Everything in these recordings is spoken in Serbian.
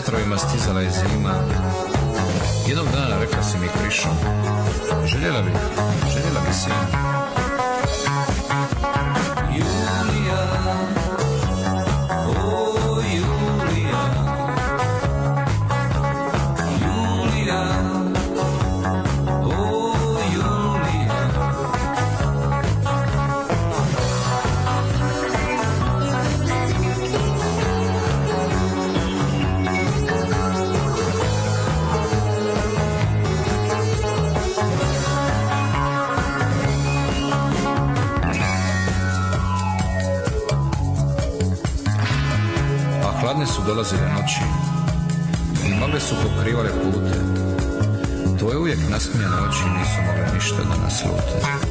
vjetrovima stizala je zima. Jednog dana rekla si mi krišom, željela bi, željela bi sina. Dolazile noći i magle su pokrivale pute. Tvoje uvijek nasmijane oči nisu mogle ništa da nas lute.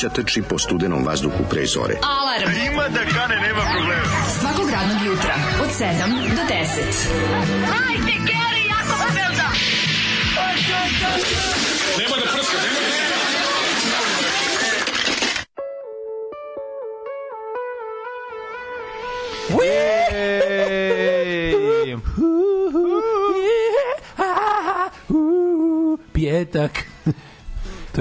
Mladića trči po studenom vazduhu pre zore. Alarm. Ima da kane, nema problema. Svakog radnog jutra, od 7 do 10. Hajde, Geri, jako se velda.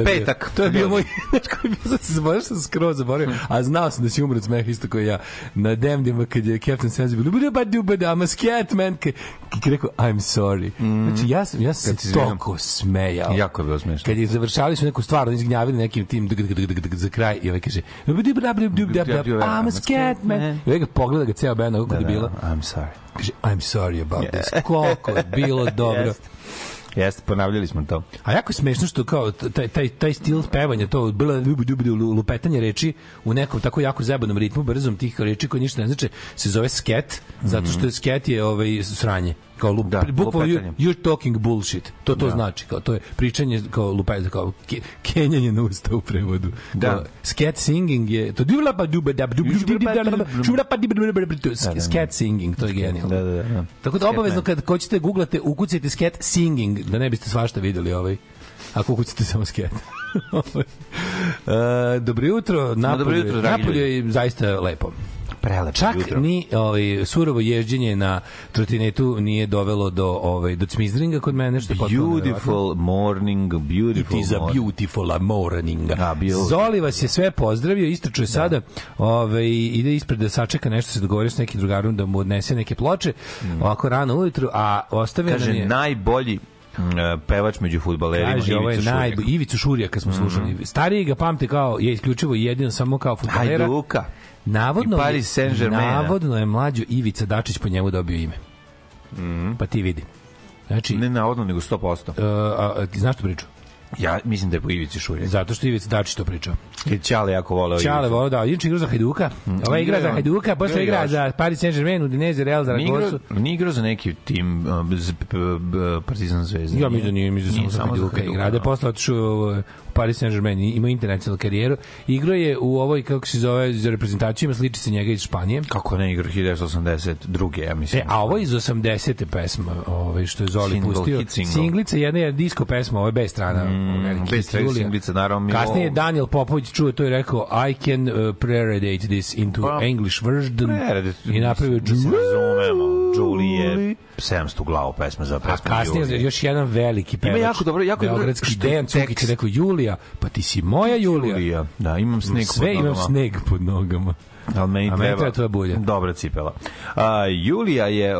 To je Petak. Bio, to je bio moj, znaš koji bio, sad se zaboravio, sam skroz zaboravio, a znao sam da si umro od smeha isto kao ja, na demdima kad je Captain Sense bilo, budu ba du ba da, I'm a scat man, kad je rekao, I'm sorry. Znači, ja sam, ja sam se toliko smejao. Jako je bilo smešno. Kad je završavali su neku stvar, oni izgnjavili nekim tim za kraj i ovaj kaže I'm a scat man. I ovaj ga pogleda ga ceo band, kako je bilo. I'm sorry. Kaže, I'm sorry about this. Koliko je bilo dobro. Jeste. Jeste, ponavljali smo to. A jako je smešno što kao taj, taj, taj stil pevanja, to bilo lupetanje reči u nekom tako jako zebanom ritmu, brzom tih reči koji ništa ne znači, se zove sket, zato što je sket je ovaj, sranje. Kao lup, Da, bukvalno you, you're talking bullshit. To to znači, kao to je pričanje kao lupetanje, kao ke, kenjanje na usta u prevodu. Da. Kao, sket singing je to dubla pa duba da duba pa sket singing, to je genijalno. Da, da, da. Tako da Scat obavezno kad hoćete googlate, ukucajte sket singing, da ne biste svašta videli ovaj. Ako ukucate samo sket. e, dobro jutro, Napolje, dobro jutro, Napolje je zaista lepo. Prelepo Čak jutro. ni ovaj surovo ježđenje na trotinetu nije dovelo do ovaj do cmizringa kod mene što. Beautiful morning, It beautiful is a beautiful morning. Da, beautiful. Zoli vas je sve pozdravio, istračuje sada, ovaj, ide ispred da sačeka nešto, se dogovorio s nekim drugarom da mu odnese neke ploče, ovako rano ujutru, a ostavio nam Mm. Kaže, je... najbolji mm, pevač među futbalerima, Kaže, Ivica naj... Šurjak. Mhm. Ivicu Šurija kad smo slušali. Stariji ga pamte kao, je isključivo jedino samo kao futbolera. Hajduka. Navodno, I Paris Saint-Germaina. Navodno je mlađo Ivica Dačić po njemu dobio ime. Pa ti vidi. Znači. Ne navodno, nego 100%. uh, a, a, ti znaš tu priču? Ja mislim da je po Ivici Šurek. Zato što Ivica Dačić to pričao. I Ćale jako voleo Čale Ivicu. volao da, inače igra za Hajduka. Ova igra za Hajduka, posle igra za Paris Saint-Germain, Udinese, Real Zaragoza. nije igrao za neki tim Partizan Zvezda. Ja mislim da nije, mislim da samo za Hajduka igra. Da je posle otišao Paris Saint-Germain, ima internacionalnu karijeru. Igrao je u ovoj, kako se zove, za reprezentaciju, ima sliči se njega iz Španije. Kako ne igra 1982. ja mislim. E, a ovo je iz 80. pesma, ovaj, što je Zoli Single, pustio. hit single. Singlica, jedna je disco pesma, ovo je bez strana. Mm, bez strane singlica, naravno, mi Kasnije je Daniel Popović čuo to i rekao I can uh, preredate this into Pa, English version i napravio razumemo. Julie je 700 glavu pesma za A pesmu. kasnije Julie. još jedan veliki pevač. jako dobro- jako dobro Dejan Cukić rekao Julija, pa ti si moja Julija. Julija. Da, imam sneg Sve pod imam nogama. sneg pod nogama. Ali meni A meni treba, tvoja bulja. Dobra cipela. A, Julija je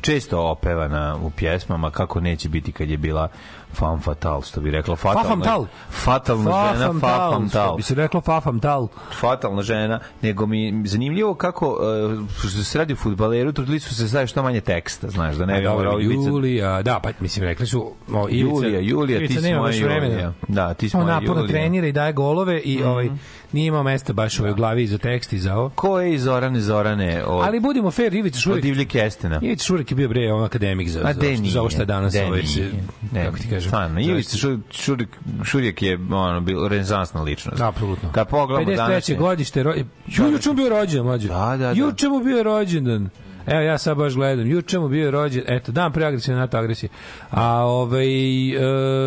često opevana u pjesmama kako neće biti kad je bila femme fatale, što bi rekla. Fatalna, Fafam tal. Fatalna žena, Fafam tal. što Bi se reklo fafam tal. fatalna žena, nego mi zanimljivo kako uh, što se radi o fudbaleru, trudili su se da staje što manje teksta, znaš, da ne bi morao Ivica... Julija, da, pa mislim rekli su o, Ivica, Julija, Julija, ti si moja. Julija. Da, ti si moja Julija. Mhm. trenira i daje golove i ovaj nije imao mesta baš ovaj u glavi za tekst i za ovo. Ko je iz Zorane Zorane od, Ali budimo fair, Ivica od Šurek. Divlje Kestena? Ivica Šurek je bio bre on akademik za, A za, nije. za ovo što je danas de ovaj se. De kako ti kažem. Stvarno, Ivica Šur- Šurek, Šurek je ono, bil renesansna ličnost. Apsolutno. Kad pogledamo 53. danas... godište, ro... Ju, juče mu bio rođendan, mlađe. Da, da, da. Juče mu bio rođendan. Evo, ja sad baš gledam. Juče mu bio rođen, eto, dan pre agresije, NATO agresije. A, ovaj,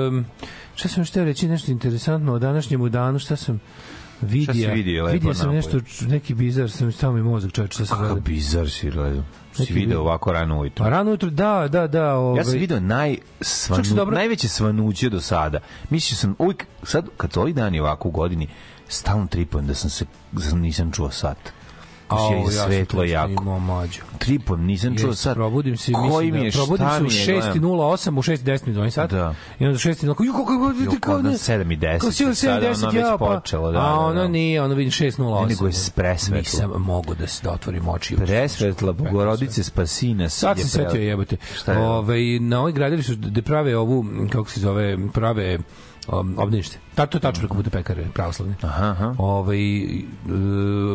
um, šta sam još teo reći, nešto interesantno o današnjemu danu, šta sam vidio? Šta si vidio lepo Vidio sam nešto, neki bizar, sam stavio mi mozak, čovječ, šta sam Kakav gledao. bizar si gledao. Si video ovako rano ujutro. Pa rano ujutro, da, da, da. Ovaj, Ja sam video naj svanu, dobro- najveće svanuće do sada. Mislio sam uvijek, sad kad su ovi dani ovako u godini, stalno tripujem da sam se, da nisam čuo sat. Znači, je svetlo jako. Imao mađu. Tripujem, nisam čuo sat. Probudim se, Koji mislim mi je, da, probudim se u mi je, gledam. 6.08, u 6.10 mi zvoni sad. Da. I onda u 6.08, ju, kako, kako, kako, kao na ne, 7 i 10, Kao si u sada 7.10, ono već ja, pa, počelo, da, a da, ono da. nije, ono vidim 6.08. Ne, nego je presvetlo. Nisam mogu da, se, da otvorim oči. Presvetla, bogorodice spasina. Sad se setio jebote. Ovaj na ovoj gradilištu da prave ovu kako se zove prave um, obdanište. Ta to je tačno preko puta pekare pravoslavne. Aha, aha. Ovaj e,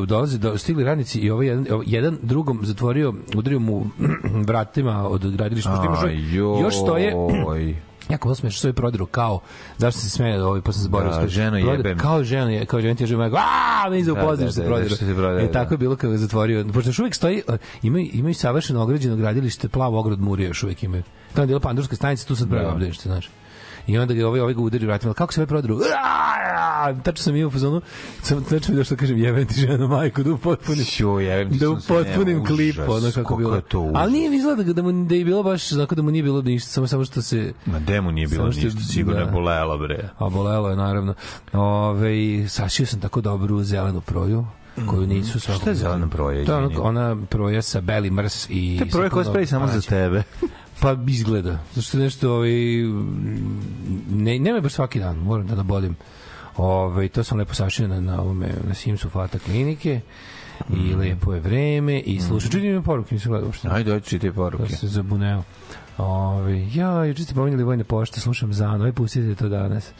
dolaze do stigli radnici i ovaj jedan, ovaj, jedan drugom zatvorio, udario mu vratima od gradilišta. Pošto imaš ovaj- Aj, još stoje joj. Jako bilo smešno što je prodiru kao zašto se smeje ovaj posle zaboravio Da, ženo jebem. kao žena je kao žena ti je žena a mi se Da, upoznaš da, se da, prodiru što e tako da. je bilo kada je zatvorio pošto još uvijek stoji e, imaju imaju savršeno ograđeno gradilište plavo ograd murije još uvijek imaju tamo je bila pandurska stanica tu sad pravi Da. obdanište znaš I onda ga ovaj ovaj ga udari vratima. Kako se ovaj prodiru? Tačno sam imao u fazonu. Sam tačno da što kažem jebem ti ženu majku da upotpunim. Jo, jebem ti Da upotpunim klip, ono kako bilo. je to. Ali nije mi izgleda da, da, mu, da je bilo baš, znako da mu nije bilo ništa, samo, samo što se Ma demu nije bilo je- ništa, sigurno je da. bolelo, bre. A bolelo je naravno. Ove, sašio sam tako dobru zelenu proju koju nisu svakog. Mhm. Šta je zelena proja, To je ona proja sa beli mrs i... To je koja sa puno spravi samo za tebe. Pa izgleda. Zašto nešto ovaj ne nema baš svaki dan, moram da nabodim. Ovaj to sam lepo sašio na na ovome na Simsu Fata klinike i Mhm. lepo je vreme i slušaj, čudim me poruke, nisam gledao uopšte. Ajde, doći čitaj Da poruke. se zabuneo. Ove, ja, juče ste pominjali vojne pošte, slušam za aj pustite to danas.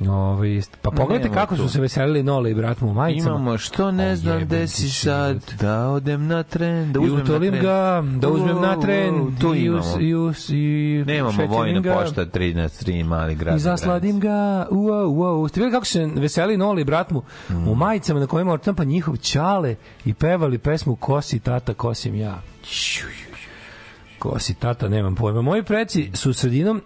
Ove, pa pogledajte kako tu. su se veselili Nole i brat mu u majicama. Imamo što ne znam gde si sad, da odem na tren, da uzmem na tren. ga, da uzmem na tren, Tu i, us, imamo. i, us, i Nemamo vojna ga, pošta 13 mali grad. I zasladim ga, uau, uau. Ste vidjeli kako se veseli Noli i brat mu u majicama na kojima pa njihov ćale i pevali pesmu Kosi tata, kosim ja. Kosi tata, nemam pojma. Moji preci su sredinom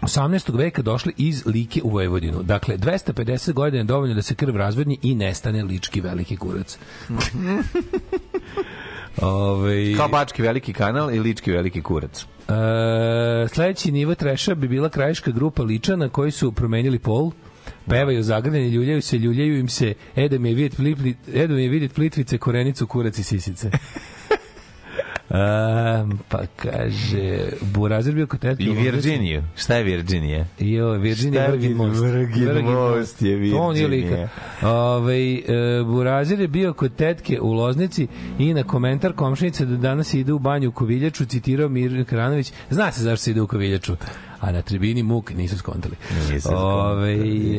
18. veka došli iz Like u Vojvodinu. Dakle, 250 godina je dovoljno da se krv razvodnji i nestane lički veliki kurac. Ove, Kao Bački veliki kanal i Lički veliki kurac. E, sledeći nivo treša bi bila krajiška grupa ličana koji su promenili pol pevaju zagrljeni, ljuljaju se, ljuljaju im se, e da mi je vidjet, plipli, e da mi je vidjet plitvice, korenicu, kurac i sisice. Um, pa kaže Burazir bio kod I. Virginiju. Šta je Virginija? Jo, Virginia Šta je Virgin Most. Virgin Most je To Virginija. lika. Ove, e, Burazir je bio kod tetke u Loznici i na komentar komšinice da danas ide u banju u Koviljaču citirao Mir Karanović. Zna se zašto se ide u Koviljaču. A na tribini muk nisu skontali. Skontali.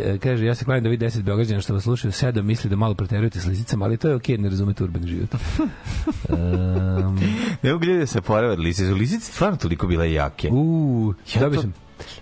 Ove, kaže, ja se klanim da vi 10 Beograđana što vas slušaju, sedam misli da malo preterujete s lisicama, ali to je okej, ne razumete urban život. um, Ne mogu ljudi da se porave od lisice. Lisice stvarno toliko bile jake. u, Ja dobio to- sam,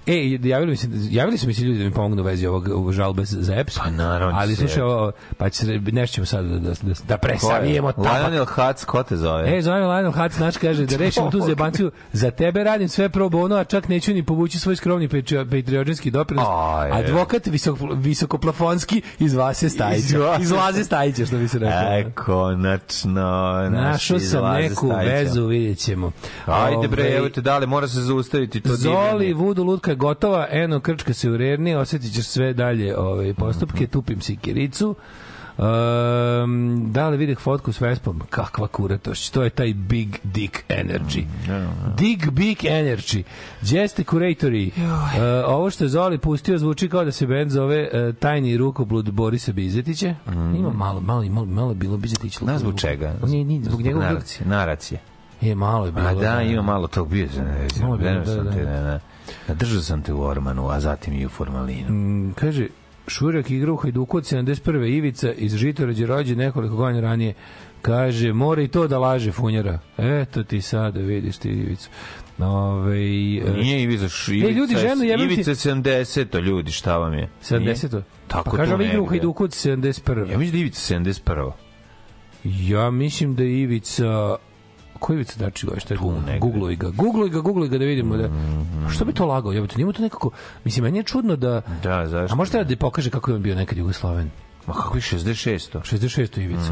E, javili mi se, javili su mi se ljudi da mi pomognu u vezi ovog, žalbe za EPS. Pa naravno Ali slušaj, ovo, pa će se, nešto ćemo sad da, da, da, da presavijemo tabak. Lionel Hutz, ko te zove? E, zove Lionel Hutz, naš kaže da rešimo tu zebanciju. Za tebe radim sve pro bono, a čak neću ni povući svoj skromni patri- patriotski doprinos. A, je. Advokat visoko, visokoplafonski iz Vase Stajića. Iz Vase. Iz Laze Stajića, što bi se rekao. E, konačno. naš Našao sam izlaze neku Stajića. vezu, vidjet ćemo. Ajde bre, Ovaj, evo te dale, mora se zaustaviti to Zoli, divljanje. Vudu, Lutka je gotova, eno, krčka se u rerni, osjetit ćeš sve dalje ove, postupke, tupim si kiricu. Um, da li videh fotku s Vespom? Kakva kuratošć, to je taj big dick energy. Dig big energy. Jeste kuratori. Uh, ovo što je Zoli pustio zvuči kao da se band zove uh, Tajni rukoblud Borisa Bizetića. Ima malo, malo, malo, malo bilo Bizetić. Znaš zbog čega? Nije, nije, zbog njegovog... naracije. Naracije. Je, malo je bilo. A da, ima malo tog bio sam. Malo je bilo, da, sam te, da. da, da. Držao sam te u ormanu, a zatim i u formalinu. Mm, kaže, Šurak igra u Hajduku od 71. Ivica iz Žitorađe rođe nekoliko godina ranije. Kaže, mora i to da laže funjera. Eto ti sada vidiš ti Ivicu. Ove, Nije Ivica, š- Ivica, E, ljudi, ženu ti- Ivica je 70, ljudi, šta vam je? 70. Tako pa kaže, igra u. Hajduku od 71. Ja mislim da je Ivica 71. Ja mislim da je Ivica Ko je Ivica Dačić šta je Google? Googluj ga, googluj ga, googluj ga da vidimo da... A što bi to lagao? Jebote, njemu to nekako... Mislim, meni je čudno da... Da, zašto? A možete da pokaže kako je on bio nekad Jugoslaven? Ma kako je 66. 66. Ivica.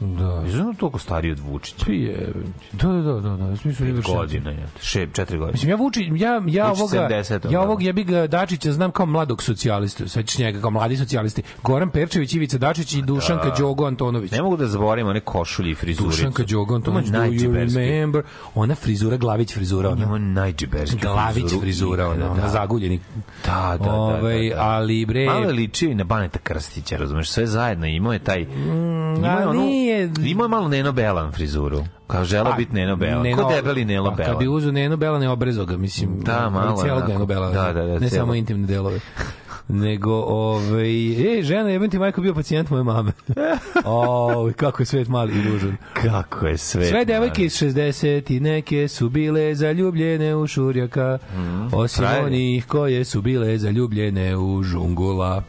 Da. Je ono toliko stariji od Vučića. Prije, da, da, da, da, da, u smislu Pet imaš godina, je. Še, četiri godine. Mislim, ja Vuči, ja, ja Vučić ovoga, 70, ja da. ovog, ja bih ga Dačića znam kao mladog socijalistu, sećaš njega kao mladi socijalisti. Goran Perčević, Ivica Dačić i Dušanka Đogo Antonović. Ne mogu da zaboravim one košulje i frizuricu. Dušanka Đogo Antonović, do you remember? Ona frizura, Glavić frizura, ona. Ima najčiberski Glavić frizura, ona, ona zaguljeni. Da, da, da, Ovaj, da, da. ali bre... Malo je na Baneta Krstića, razumeš, sve zajedno imao je taj... imao je a onu- nije- Imao je malo Neno Belan frizuru. Kao želeo biti Neno Belan. Neno- Ko debeli Neno pa, Belan. Kad bi uzeo Neno Bela, ne obrezo ga, mislim. Da, malo Cijelog. Neno Bela. Da, da, da, Ne cijelo. samo intimne delove. nego, ovaj, e, žena, jebem ti majko bio pacijent moje mame. o, kako je svet mali i ružan. Kako je sve. Sve devojke iz 60 i neke su bile zaljubljene u Šurjaka, osim Frajer. onih koje su bile zaljubljene u Žungula.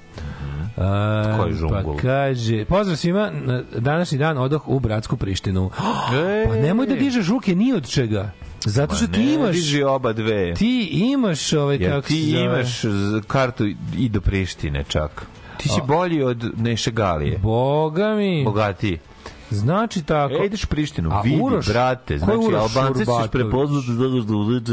A, Ko je Žungul? Pa kaže, pozdrav svima, na današnji dan odoh u Bratsku Prištinu. E, Pa nemoj da dižeš ruke ni od čega. Zato što ti imaš diži oba dve. ti imaš ovaj Jer kako ti imaš kartu i do Prištine čak. Ti si bolji od Neše Galije. Boga mi Bogatiji. Znači tako E, ideš u Prištinu, A vidi, Uroš? brate, znači, Uroš Albance ćeš prepoznati zato što uliče.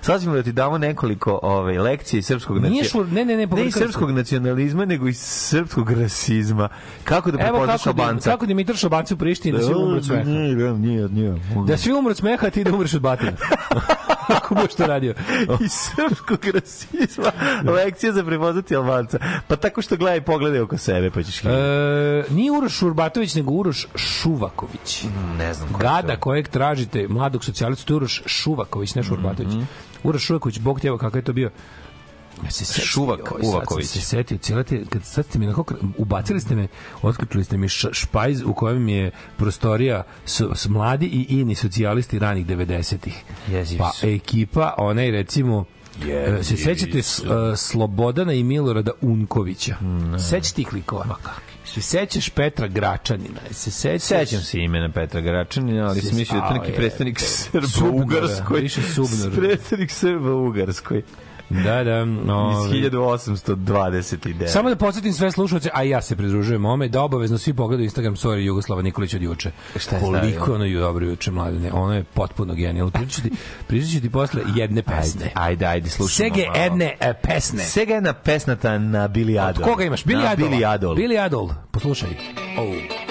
Sad ćemo da ti damo nekoliko ove, lekcije iz srpskog nacionalizma. ne, ne, ne, ne iz srpskog nacionalizma, nego iz srpskog rasizma. Kako da prepoznaš Albanca? kako Dimitar Šabanci u Prištini da svi umru od smeha. Nije, nije, nije. Da svi umru od smeha, a ti da umreš od batina. Ako budeš to radio. iz srpskog rasizma lekcija za prepoznati Albanca. Pa tako što gledaj i pogledaj oko sebe, pa ćeš... E, nije Uroš Urbatović, nego Uroš Šuvaković. ne znam ko Gada kojeg tražite, mladog socijalistu, Uroš Šuvaković, ne Šurbatović. Mhm. Uroš Šuvaković, bog te evo kakav je to bio. Ja se sećam- Šuvak Oj, sad Uvaković. se setio, cijela te, kad sad ste mi onako, ubacili ste me, otključili ste mi š- špajz u kojem je prostorija s, s mladi i ini socijalisti ranih 90-ih. Jezivi Pa su. ekipa, onaj recimo, e, se sećate e, Slobodana i Milorada Unkovića? Sećate ih likova? Se sećaš Petra Gračanina? Se sećaš... Sećam se imena Petra Gračanina, ali Si- sam mislio da je to neki predstavnik Srba u Ugarskoj. više Subnora. Predstavnik Srba u Ugarskoj. Da, da. Iz ovaj. 1829. Samo da podsjetim sve slušalce, a ja se pridružujem ome, da obavezno svi pogledaju Instagram story Jugoslava Nikolić od juče. Šta je Koliko je ono ju dobro juče, mladine. Ono je potpuno genijalno. Pričat ti, pričat ti posle jedne pesne. Ajde, ajde, ajde, slušamo Sege malo. jedne e, pesne. Sega jedna pesnata na Billy Od Adol. koga imaš? Billy Adol. Billy Adol. Billy Adol. Poslušaj. Oh.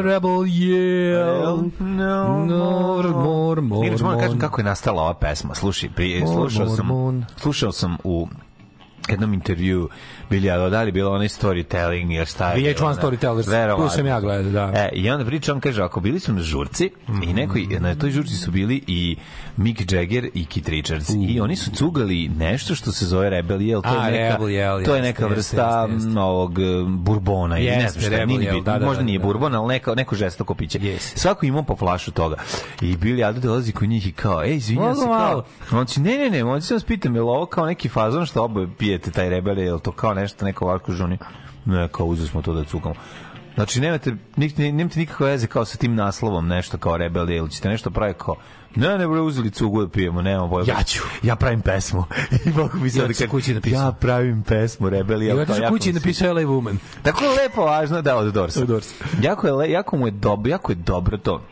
A rebel yell. No, More, more, more, Inače, moram kažem kako je nastala ova pesma. Slušaj, prije, slušao sam, slušao sam u jednom intervju Biljado, da li bilo onaj storytelling ili šta je VH1 bilo, da. Storytellers, tu sam ja gledao, da. E, I onda priča, on kaže, ako bili su na žurci i neko, na toj žurci su bili i Mick Jagger i Keith Richards i oni su cugali nešto što se zove Rebel Yell, to A, je neka, Rebel Yell, to je jeste, neka jeste, vrsta jeste, jeste. ovog e, burbona ili ne Jeste, znam šta, Rebel nije ni Yell, da, da, možda da, nije da. bourbon, ali neka, neko žestoko piće. Yes. Svako ima po flašu toga. I Billy Ado dolazi kod njih i kao, ej, izvinjam Mogu se, kao, on će, ne, ne, ne, on će vas pitam, je li ovo kao neki fazon što oboje pijete taj rebel, je li to kao nešto, neko ovako žuni? Ne, kao uzeli smo to da cukamo. Znači, nemate, nemate nikakve veze kao sa tim naslovom, nešto kao rebelija, ili ćete nešto pravi kao Ne, ne, bre, uzeli cugu da pijemo, nemamo pojma. Ja ću. Ja pravim pesmu. I mogu Ja sad sam kući napisao. Ja pravim pesmu, rebelija. Ja otišao jako kući i mi napisao LA Woman. Tako je lepo važno da od Dorsa. Od Dorsa. Jako je jako mu je dobro, jako je dobro to.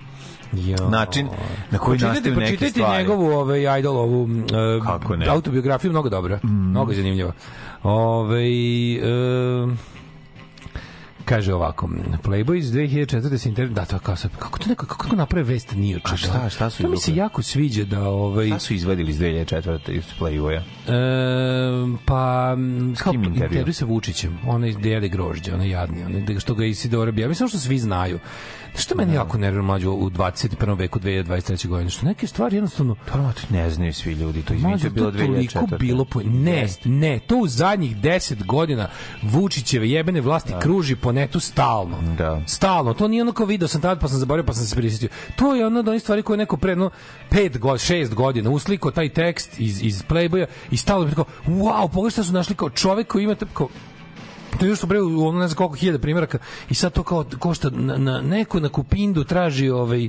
Jo. Način na koji nastaju neke stvari. njegovu ovaj, idol, ovu uh, Kako ne? autobiografiju, mnogo dobra. Mnogo zanimljiva. Ove, uh, kaže ovako, Playboy iz 2004. se. Da, to kao sad, kako to neko, kako to naprave vest nije A šta- šta su To mi se jako sviđa da ovaj... Šta su izvadili iz 2004. iz Playboya? E, pa kao intervju? intervju sa Vučićem onaj gde jede grožđe onaj jadni gde- što ga Isidora bija mislim što svi znaju što meni jako nervira mlađo u 21. veku 2023. godine što neke stvari jednostavno ne znaju svi ljudi, to je bilo to toliko 2004. bilo po... Ne, ne, to u zadnjih 10 godina Vučićeve jebene vlasti kruži po netu stalno. Da. Stalno. To nije ono kao video sam tad pa sam zaboravio pa sam se prisjetio. To je ono od onih stvari koje je neko pre no, 5 godina, 6 godina usliko taj tekst iz, iz Playboya i stalno bi kao, wow, pogledaj šta su našli kao čovek koji ima tako, to je što bre u ono ne znam koliko hiljada primjeraka i sad to kao košta na, na neko na kupindu traži ovaj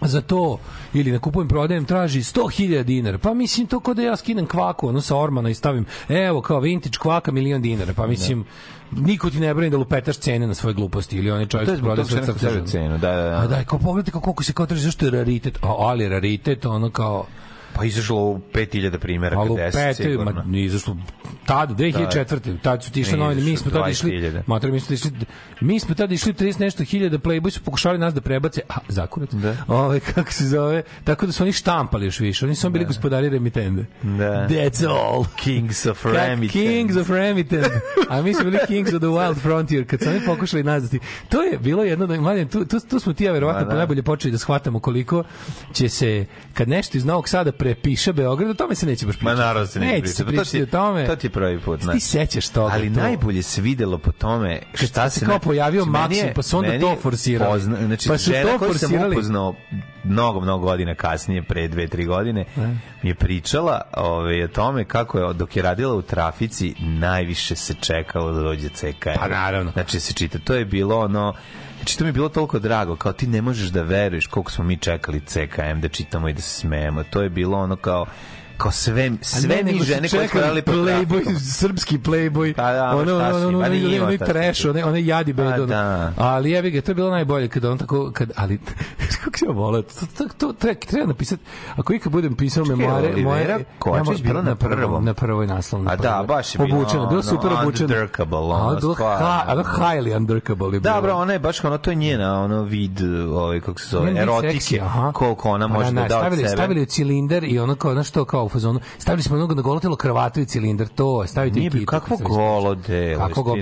za to ili na kupujem prodajem traži 100.000 dinara. Pa mislim to kao da ja skinem kvaku ono sa Ormana i stavim evo kao vintage kvaka milion dinara. Pa mislim niko ti ne brani da lupetaš cene na svoje gluposti ili onaj čovjek prodaje neko crteže. cenu, da, da, da. A da, kao pogledajte kao koliko se kao traži, zašto je raritet, a, ali raritet, ono kao, Pa izašlo u 5000 primjeraka, ali 10 pete, sigurno. ma, nije izašlo, tad, 2004. Tad su ti išli novine, mi smo tad išli, 20.000. mater, mi smo išli, mi smo tad išli 30 nešto hiljada Playboy su pokušali nas da prebace, a, zakurac, Da. Ove, kako se zove, tako da su oni štampali još više, oni su bili gospodari remitende. Da. That's all. Kings of Remittance. Kings of Remittance. A mi smo bili Kings of the Wild Frontier. Kad su oni pokušali nazvati. To je bilo jedno da mladen, tu, tu, tu smo ti ja verovatno da. najbolje počeli da shvatamo koliko će se kad nešto iz Novog Sada prepiše Beograd, o tome se neće baš Ma pričati. naravno se ne neće se priča. Pa to pričati ti, o tome. to ti je prvi put. Ti sećaš toga. Ali to. najbolje se videlo po tome šta se se... kao ne- pojavio Znači, Maksim, pa su onda to forsirali. pozna- znači, Pa su žena to koju sam upoznao mnogo, mnogo godina kasnije, pre dve, tri godine, mi je pričala ove, o tome kako je, dok je radila u trafici, najviše se čekalo da dođe CKM. Pa naravno. Znači, se čita, to je bilo ono, Znači, to mi je bilo toliko drago, kao ti ne možeš da veruješ koliko smo mi čekali CKM da čitamo i da se smejemo. To je bilo ono kao, kao sve, sve ne, mi su žene koje čekali radili Playboy, srpski Playboy. Pa da, ono, šta ono, ono, ono, ono, ono, trash, one, one jadi Pa bedo. da. Ali jebi ga, to je bilo najbolje kada on tako, kad, ali, kako se volao, to, to, to treba, napisati, ako ikad budem pisao memoare, moje, Kovačić bila na prvom? Na prvoj naslovnoj. A da, baš je bilo Obučeno, bilo ono, super obučeno. undrkable, ono, bilo stvarno. highly undrkable je bilo. Da, bro, ona je baš ono, to je njena, ono, vid, ovaj, kako se zove, erotike, koliko ona Pa može ne, da ne, da od stavili, sebe. Stavili cilindar i ono kao, znaš to, kao u fazonu, stavili smo onoga na golo telo kravatu i cilindar, to je, stavite Nije kitu. kakvo kad se golo delo, Kako go,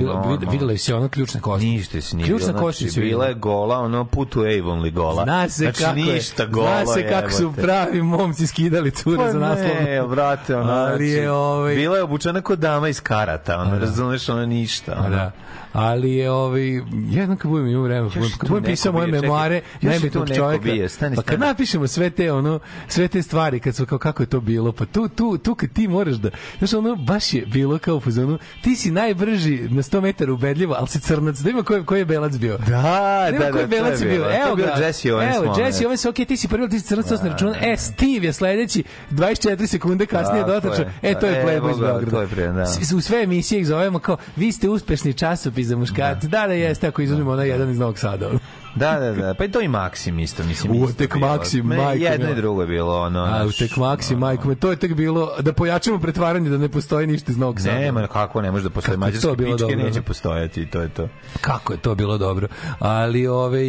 videla si ono ključne kosti. Ništa si nije kosti znači, su bila je gola, ono, put to Avonly gola. Zna se znači, kako je, ništa golo, zna se kako su pravi momci skidali cure Pa za naslov. Ne, brate, ono, Ali je, znači, ovaj- bila je obučena kod dama iz karata, ono, razumeš, ono, ništa. A ono. da. Ali je ovaj jedno kad budem imao vremena, kad budem- pisao moje memoare najbitnog neko čovjeka. bio, stani, pa kad stani. napišemo sve te ono sve te stvari kad su kao kako je to bilo, pa tu tu tu kad ti moraš da znaš ono baš je bilo kao u fazonu ti si najbrži na 100 metara ubedljivo, ali si crnac. Da ima ko je, ko je belac bio. Da, da, ko je da, belac je bio. Evo ga. Jesse Owens Evo. Jesse Owens, ok, ti si prvi, ti si crnac, to se ne računa. E, Steve je sledeći 24 sekunde kasnije je. E, to je Evo Playboy iz Beograda. da. U sve emisije ih zovemo kao, vi ste uspešni časopis za muškarce. Da, da, jeste, ako izuzmemo onaj jedan iz Novog Sada. Da, da, da. Pa i to i Maksim isto, mislim. U, tek. Maksim, majko Jedno i drugo je bilo, ono. A, u tek Maksi, majko, to je tek bilo da pojačamo pretvaranje da ne postoji ništa iz Novog Sada. Nema, kako ne može da postoji. Mađarske pičke dobro, neće da. postojati to je to. Kako je to bilo dobro. Ali ovaj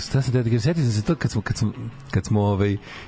šta se da setio sam se to kad smo kad smo kad smo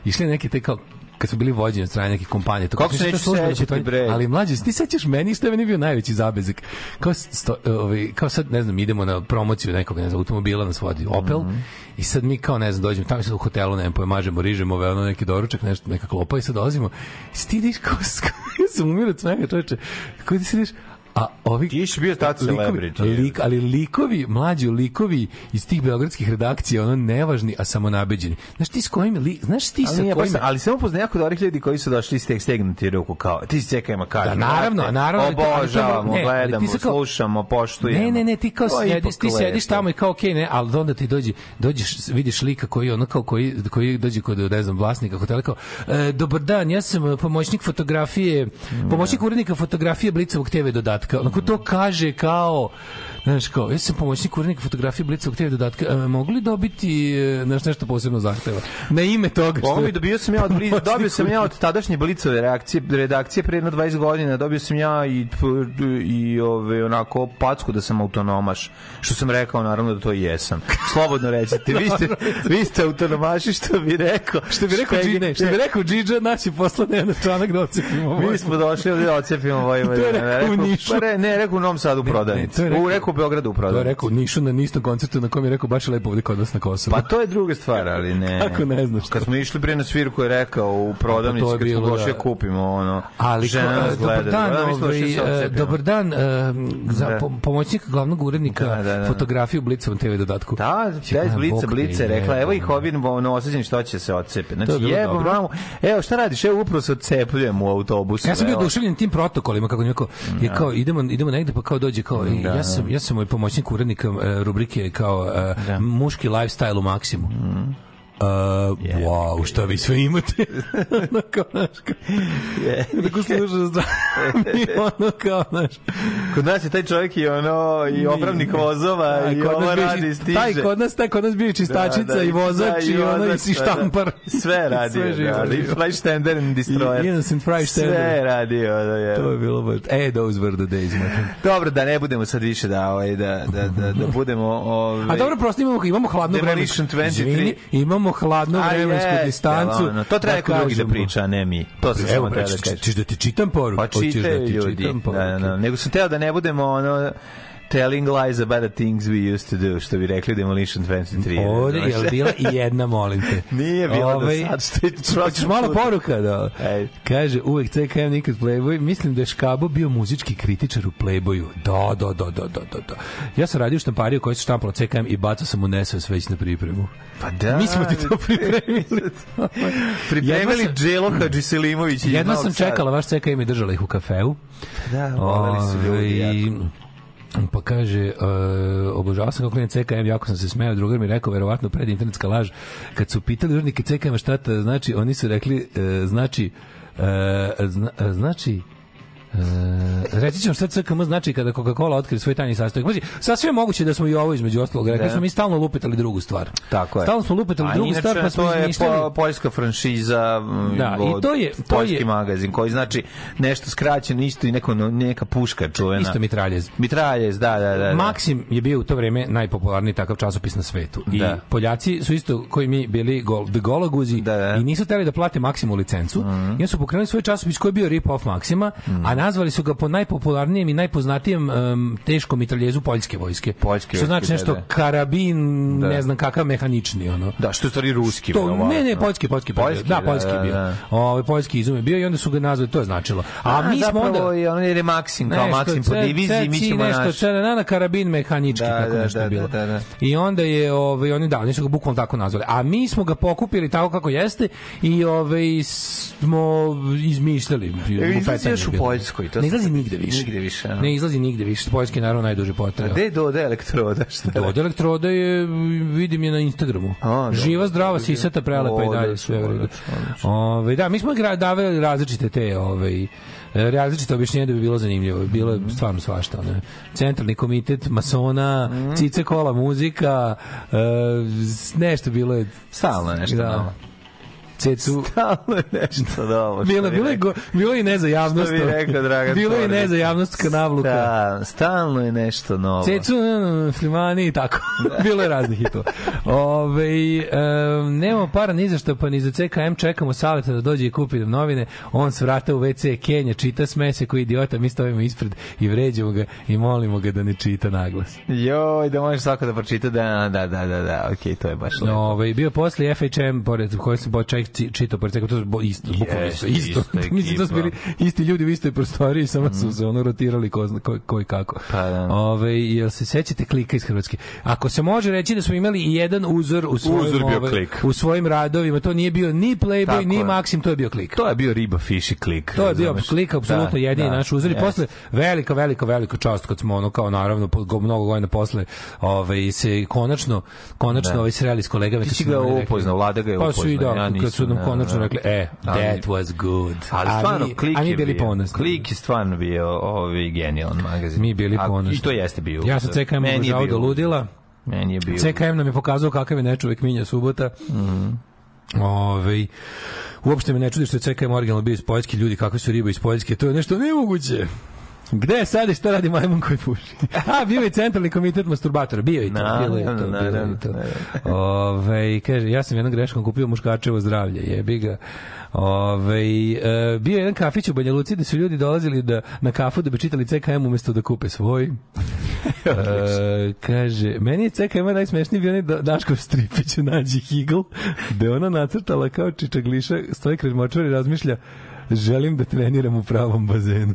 išli na neke te kao kad smo bili vođeni od strane nekih kompanija. To Kako se službeno sećati, putovanje. bre? Ali mlađi, ti sećaš meni što je meni bio najveći zabezek. Kao, sto, ovaj, kao sad, ne znam, idemo na promociju nekog, ne znam, automobila nas vodi Opel Mhm. i sad mi kao, ne znam, dođemo tamo sad u hotelu, ne znam, pojmažemo, rižemo, ove, ono neki doručak, nešto, neka klopa i sad dolazimo. I sad ti ideš kao, ja sam umirat smeha, čoveče. Kako ti sediš, A ovi Ti si bio tad likovi- celebrity. Lik, ali likovi, mlađi likovi iz tih beogradskih redakcija, ono nevažni, a samo nabeđeni. Znaš ti s kojim li, znaš ti Ali, sa nije, kojim baš, ali samo poznam jako dobrih ljudi koji su došli stek stegnuti ruku kao ti se čekajmo kažem. Da, naravno, brate, naravno, Obožavamo, ne, gledamo, kao- slušamo, poštujemo. Ne, ne, ne, ti kao sediš, ti sediš tamo i kao okej, ne, ali onda ti dođe, dođeš, vidiš lika koji ono kao koji koji dođe kod ne znam vlasnika hotela kao e, dobar dan, ja sam e, pomoćnik fotografije, pomoćnik urednika fotografije Blicovog TV dodatka. Onako to kaže kao Znaš kao, ja sam pomoćnik urednika fotografije Blicovog TV dodatka, e, mogu li dobiti e, znaš, nešto posebno zahteva? Na ime toga što je- dobio sam ja od Blic, dobio sam ja od tadašnje Blicove reakcije, redakcije pre jedno 20 godina, dobio sam ja i i ove onako packu da sam autonomaš. Što sam rekao naravno da to i jesam. Slobodno recite, vi ste vi ste autonomaši što bi rekao. Što bi rekao Džine, što bi rekao Džidža, naš je poslan jedan članak da ocepimo. Mi smo došli ovdje da ocepimo Vojvodinu. To je rekao u Nišu. Pa re, ne, rekao u Novom Sadu u prodavnici. to je rekao- U rekao u Beogradu u To je prodavnici. rekao Nišu na istom koncertu na kom je rekao baš lepo ovdje kod nas na Kosovu. Pa to je druga stvar, ali ne. Kako ne znaš? Kad smo išli prije na svirku je rekao u prodavnici, Pa to je kad smo došli da. kupimo ono, Ali žena nas e, gleda. dobar dan, Da, došli ovaj, ocepima. dobar dan e, za Da. po- pomoćnika glavnog urednika Da, da, da. fotografije u Blicovom TV dodatku. Da, da iz Blica, Blica rekla, evo ih ovi novosađeni što će se odcepe. Je Znači, jebo, mamu, evo šta radiš, evo upravo se odcepljujem u autobusu. Ja sam bio oduševljen tim protokolima kako neko je kao idemo idemo negde pa kao dođe kao ja sam ja sam moj pomoćnik urednika e, rubrike kao e, muški lifestyle u maksimu. Mm. Uh, wow, šta vi sve imate? ono kao, znaš, kao, tako sluša zdravo. I ono kao, znaš, Kod nas je taj čovjek i ono, i opravnik vozova, Da, i ovo radi, stiže. Taj kod nas, taj kod nas bio i čistačica Da, da, i vozač da, i ono i si da, da. štampar. Sve radi, Sve živo, da, da, i. Fleischstender and Destroyer. I Innocent Freistander. Sve radi, da je. To je bilo baš. E, those were the days, friend. Dobro, da ne budemo sad više da, ovaj, da, da, da, da budemo... Ovaj, A dobro, prosto imamo, imamo hladnu Demolition vremensku... 23. Izvini, imamo hladnu A vremensku distancu. ono, to treba neko drugi da kažemo- priča, ne mi. To Evo, samo teo da č- kažem. ćeš da ti čitam poruku? Pa čitaju da ti ljudi. čitam Da, poruke? da, da. Nego sam teo da ne budemo ono telling lies about the things we used to do, što bi rekli Demolition 23. Ovde znaš. je bila i jedna, molim te. Nije bila Ovaj, do sad, što je Hoćeš malo poruka, da. Ej. Kaže, uvek CKM nikad Playboy. Mislim da je Škabo bio muzički kritičar u Playboyu. Da, da, da, da, da, da. da. Ja sam radio u štampariju koji se štampalo CKM i bacao sam u nesves već na pripremu. Pa da. Mi smo ti to pripremili. Pripremili sam- Dželo Hadži Selimović Jedva Novog sam čekala vaš CKM i držala ih u kafeu. Da, voleli su ljudi jako. Pa kaže, uh, obožavao sam kako je CKM, jako sam se smeo, drugar mi rekao, verovatno pred internetska laž, kad su pitali urednike CKM šta to znači, oni su rekli, uh, znači, uh, zna, znači, Uh, reći ću vam šta CKM znači kada Coca-Cola otkrije svoj tajni sastojak. Znači, sasvim je moguće da smo i ovo između ostalog rekli, Da. smo mi stalno lupetali drugu stvar. Tako je. Stalno smo lupetali A drugu inače, stvar, pa smo to je izmišljali. po, poljska franšiza mm, Da, i to je- to poljski je- magazin koji znači nešto skraćeno isto i neko, neka puška čuvena. Isto mitraljez. Mitraljez, da, da, da. da. Maksim je bio u to vreme najpopularniji takav časopis na svetu. I Da. Poljaci su isto koji mi bili gol, gologuzi Da, da. i nisu hteli da plate Maksimu licencu. I onda su pokrenuli svoj časopis koji je bio rip-off Maksima, a nazvali su ga po najpopularnijem i najpoznatijem um, teškom mitraljezu poljske vojske. Poljske Što znači nešto da, da. karabin, Da. ne znam kakav mehanični ono. Da, što je stvari ruski. To, ne, ne, poljski, poljski, Poljski, da, da, poljski da, bio. da. Ovaj poljski izum je bio i onda su ga nazvali, to je značilo. A, mi smo onda je jer je Maksim, kao Maksim po diviziji, mi ćemo nešto, naš... nešto, na karabin mehanički, Da, kako da, nešto da, bilo. da, da. I onda je, ovaj, oni, da, oni su ga bukvalno tako nazvali. A mi smo ga pokupili tako kako jeste i ovaj, smo izmišljali. E, u bilo. Poljskoj, to Ne izlazi nigde više. Nigde više, a? Ne izlazi nigde više. Poljski je naravno najduže potreba. Gde je Dode elektroda? Šta? Od elektroda je, vidim je na Instagramu. A, dobro. Živa, zdrava, sisata, prelepa i dalje. Sve. Ove, da, mi smo davali različite te ove, različite objašnjenja da bi bilo zanimljivo. Bilo je stvarno svašta. Ono. Centralni komitet masona, Mhm. cice kola muzika, e, nešto bilo je Stalno nešto Da. novo. Cecu Stalno je nešto novo. Bilo, bi bilo, je rekao. go, bilo je i ne za javnost. Što bi rekao Dragan Bilo je i ne za javnost kanavluka. Da, stalno je nešto novo. Cecu, Slimani i tako. Bilo je raznih hitova. Ove, um, nemamo para ni za što, pa ni za CKM čekamo Saleta da dođe i kupi nam novine. On s vrata u WC Kenja čita smese koji idiota, mi stojimo ispred i vređamo ga i molimo ga da ne čita naglas. Joj, da možeš svako da pročita, da, da, da, da, da, okej, to je baš lepo. No, ovaj bio posle FHM pored koji sam počeo čitao pored to je isto, bukvalno isto, isto. Mislim da su bili isti ljudi u istoj prostoriji, samo su se ono rotirali ko, zna- ko, ko i kako. Pa da. Ove, jel se sećate klika iz Hrvatske? Ako se može reći da smo imali i jedan uzor u svojim, Uzor bio ove, Klik. u svojim radovima, to nije bio ni Playboy, Tako ni je. Maxim, to je bio klik. To je bio riba, fiš i klik. To je bio klik, apsolutno Da, jedini da, naš uzor i posle velika, velika, velika čast kad smo ono kao naravno mnogo godina posle ovaj, se konačno, konačno Da. ovaj sreli s kolegama. Ti si ga upoznao, Vlada ga je Pa su i upoznao, da, ja kad su nam da, konačno da. rekli, e, Ali- that was good. Ali stvarno, klik je bili bio, ponosni. Klik je stvarno bio ovaj, genijalan magazin. Mi bili A, ponosni. I to jeste bio. Ja sam CKM obožavao do ludila. Meni je bio. CKM nam je pokazao kakav je nečovek Minja Subota. Ovaj, uopšte me ne čudi što je CKM originalno bio iz Poljske, ljudi kakve su ribe iz Poljske, to je nešto nemoguće. Gde je sad i šta radi majmun koji puši? A, bio je centralni komitet masturbatora, bio je to, Naravno, bilo je to, bilo je to. Ove, kaže, ja sam jednom greškom kupio muškačevo zdravlje, jebi ga. Ove, e, bio je jedan kafić u Banja Luci gde su ljudi dolazili da, na kafu da bi čitali CKM umesto da kupe svoj. E, kaže, meni je CKM najsmešniji bio onaj Da- Daškov stripić u nađi Higl, gde ona nacrtala kao čičagliša, stoji močvar i razmišlja želim da treniram u pravom bazenu.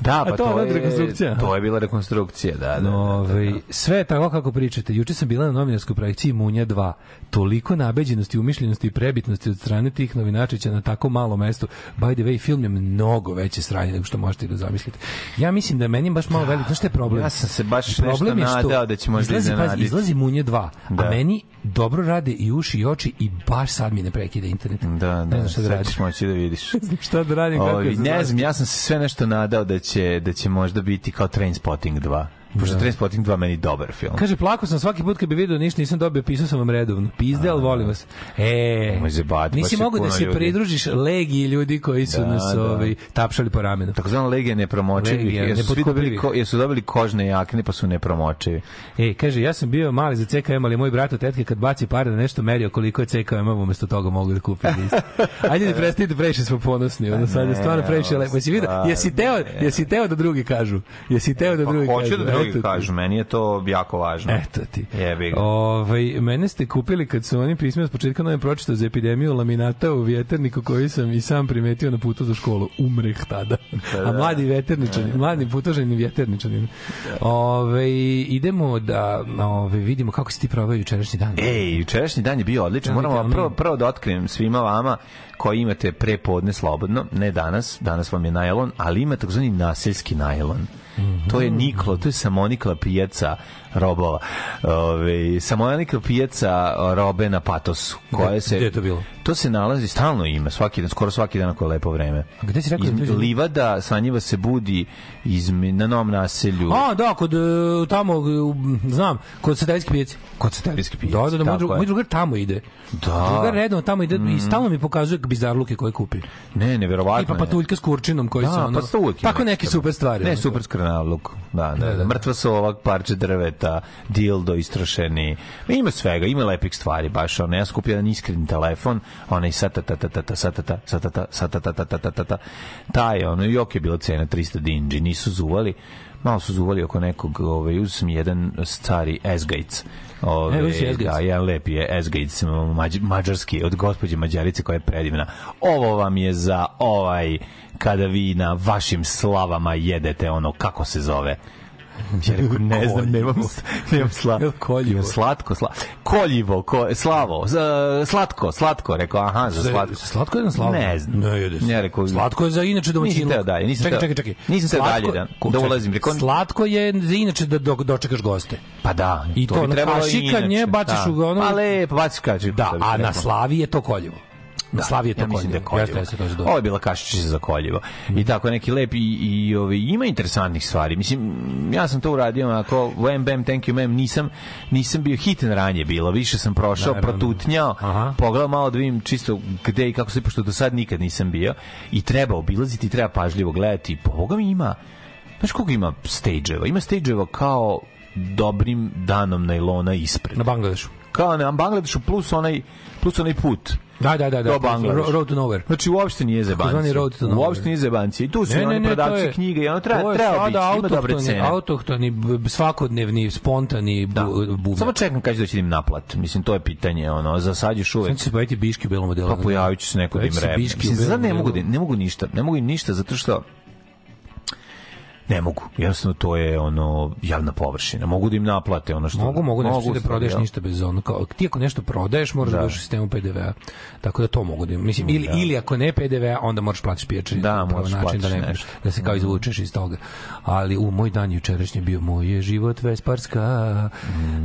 Da, pa to to, je rekonstrukcija? To je bila rekonstrukcija, da, da. da, Ove, sve je tako kako pričate. Juče sam bila na novinarskoj projekciji Munja 2. Toliko nabeđenosti, umišljenosti i prebitnosti od strane tih novinačića na tako malo mesto. By the way, film je mnogo veće sranje nego što možete da zamislite. Ja mislim da meni baš malo veliko. Znaš šta je problem? Ja sam se baš Problem nešto što nadao da će možda izlazi, pazi, iznenaditi. izlazi Munje 2, Da. a meni dobro rade i uši i oči i baš sad mi ne prekida internet. Da, Ne da, znam šta da sad radim. ćeš moći da vidiš. Ne šta da radim. kako Ovi, ne znam, ja sam se sve nešto nadao da će, da će možda biti kao Trainspotting 2. Pošto Trainspotting 2 meni dobar film. Kaže, plako sam svaki put kad bi video ništa, nisam dobio, pisao sam vam redovno. Pizde, ali volim vas. E, zebati, nisi mogu da se ljudi. pridružiš legiji ljudi koji su Da, nas da. ovaj, tapšali po ramenu. Legije nepromočivih. Legija, Jesu svi dobili, nepotkupljivi. ko, jesu dobili kožne jakne pa su nepromočivi. E, kaže, ja sam bio mali za CKM, ali moj brat od tetke kad baci pare na nešto merio koliko je CKM, umesto toga mogu da kupi list. Ajde da prestanite, previše smo ponosni. Ono sad je stvarno previše lepo. Jesi vidio? Jesi teo, jesi teo da drugi kažu? Jesi teo da Pa drugi kažu? Da drugi Eto ti. kažu, meni je to jako važno. Eto ti. Jebi ga. Ovaj mene ste kupili kad su oni pismeno s početka nam pročitao za epidemiju laminata u vjeterniku koji sam i sam primetio na putu za školu. Umreh tada. A mladi veterničani, mladi putoženi vjeterničani. Ovaj idemo da ovaj vidimo kako si ti proveo jučerašnji dan. Ej, jučerašnji dan je bio odličan. Moramo prvo, prvo da otkrijem svima vama koji imate prepodne slobodno, ne danas, danas vam je najlon, ali ima takozvani naseljski najlon. To je Niklo, to je samonikla pijaca robova. Ove, samonikla pijaca robe na patosu. Koje se, gde je to bilo? To se nalazi, stalno ima, svaki dan, skoro svaki dan ako je lepo vreme. A gde si rekao da Iz, je? livada, Sanjiva se budi iz, na novom naselju. A, da, kod e, tamo, e, znam, kod satelitske pijace. Kod satelitske pijace. Da, da, da, moj, drug, moj drugar tamo ide. Da. Drugar redno tamo ide i stalno mi pokazuje bizarluke koje kupi. Ne, neverovatno. Tipa je. patuljka s kurčinom koji Da, su ono... pa tako neke super stvari. Ne, super skrnavluk. Da, da, Da, da, da. Mrtva sova, parče drveta, dildo istrošeni. Ima svega, ima lepih stvari, baš ono. Ja skupio jedan iskren telefon, onaj satatatata, satata, satata, satatatatata. Taj, ono, i ok je bila cena 300 dinđi, nisu zuvali. Malo su zuvali oko nekog, ovaj, uz sam jedan stari Esgajc. Ove, E, uzeo si Esgajc. da, jedan lepi je Esgajc, mađ, mađarski, od gospođe Mađarice koja je predivna. Ovo vam je za ovaj, kada vi na vašim slavama jedete ono, kako se zove? Ja rekao, ne znam, nemam, nemam sla, koljivo? Slatko, sla, koljivo, ko, slavo, slatko, slatko, rekao, aha, za slatko. Slatko je na slavo? Ne znam. Ne, jede se. Ja rekao, Slatko je za inače Nisam domaćinu. teo dalje, nisam čekaj, teo- čekaj, čekaj. nisam teo dalje da- da ulazim, rekao- Slatko je za inače da dok dočekaš goste. Pa da, I to bi na trebalo i kašikanje inače, baciš da. u ono- Pa lepo, baciš kači. Da, a na slavi je to koljivo. Na slavi je to ja mislim da je koljivo. Jeste, jeste, to je. Ovo je bila kašičica za koljivo. I tako neki lep i, i ovi, ima interesantnih stvari. Mislim, ja sam to uradio onako, wham bam, thank you ma'am, nisam, nisam bio hiten ranje bilo, više sam prošao, Naravno. protutnjao, Aha. pogledao malo da vidim čisto gde i kako se, pošto do sad nikad nisam bio, i treba obilaziti, treba pažljivo gledati, po Boga mi ima, znaš koliko ima stage-eva? Ima stage-eva kao dobrim danom najlona ispred. Na Bangladešu. Kao na Bangladešu plus onaj, plus onaj put. Da, da, da, da. Road to nowhere. Znači uopšte nije Takozvani zebancija. road to nowhere. Uopšte nije zebancija. I tu su Ne, oni ne, prodavci je- knjige i ono treba, treba biti, sada ima dobre cene. Autohtoni, svakodnevni, spontani Da. bu, bubnjar. Samo čekam kad će doći da im naplat. Mislim, to je pitanje, ono, za sad još uvek. Sad će se pojaviti biški u belom modelu. Pa pojavit će se neko da im Pojavit u Mislim, sad ne mogu, da, ne mogu ništa. Ne mogu ništa zato što ne mogu. Jednostavno to je ono javna površina. Mogu da im naplate ono što Mogu, mogu, nešto ti da prodaješ jel? ništa bez ono kao ti ako nešto prodaješ moraš da, Da. budeš u sistemu PDV-a. Tako da to mogu da im- mislim ili ili ako ne PDV-a onda moraš platiš pijačari. Da, moraš način da ne nešto. da se kao izvučeš iz toga. Ali u moj dan jučerašnji bio moj je život vesparska.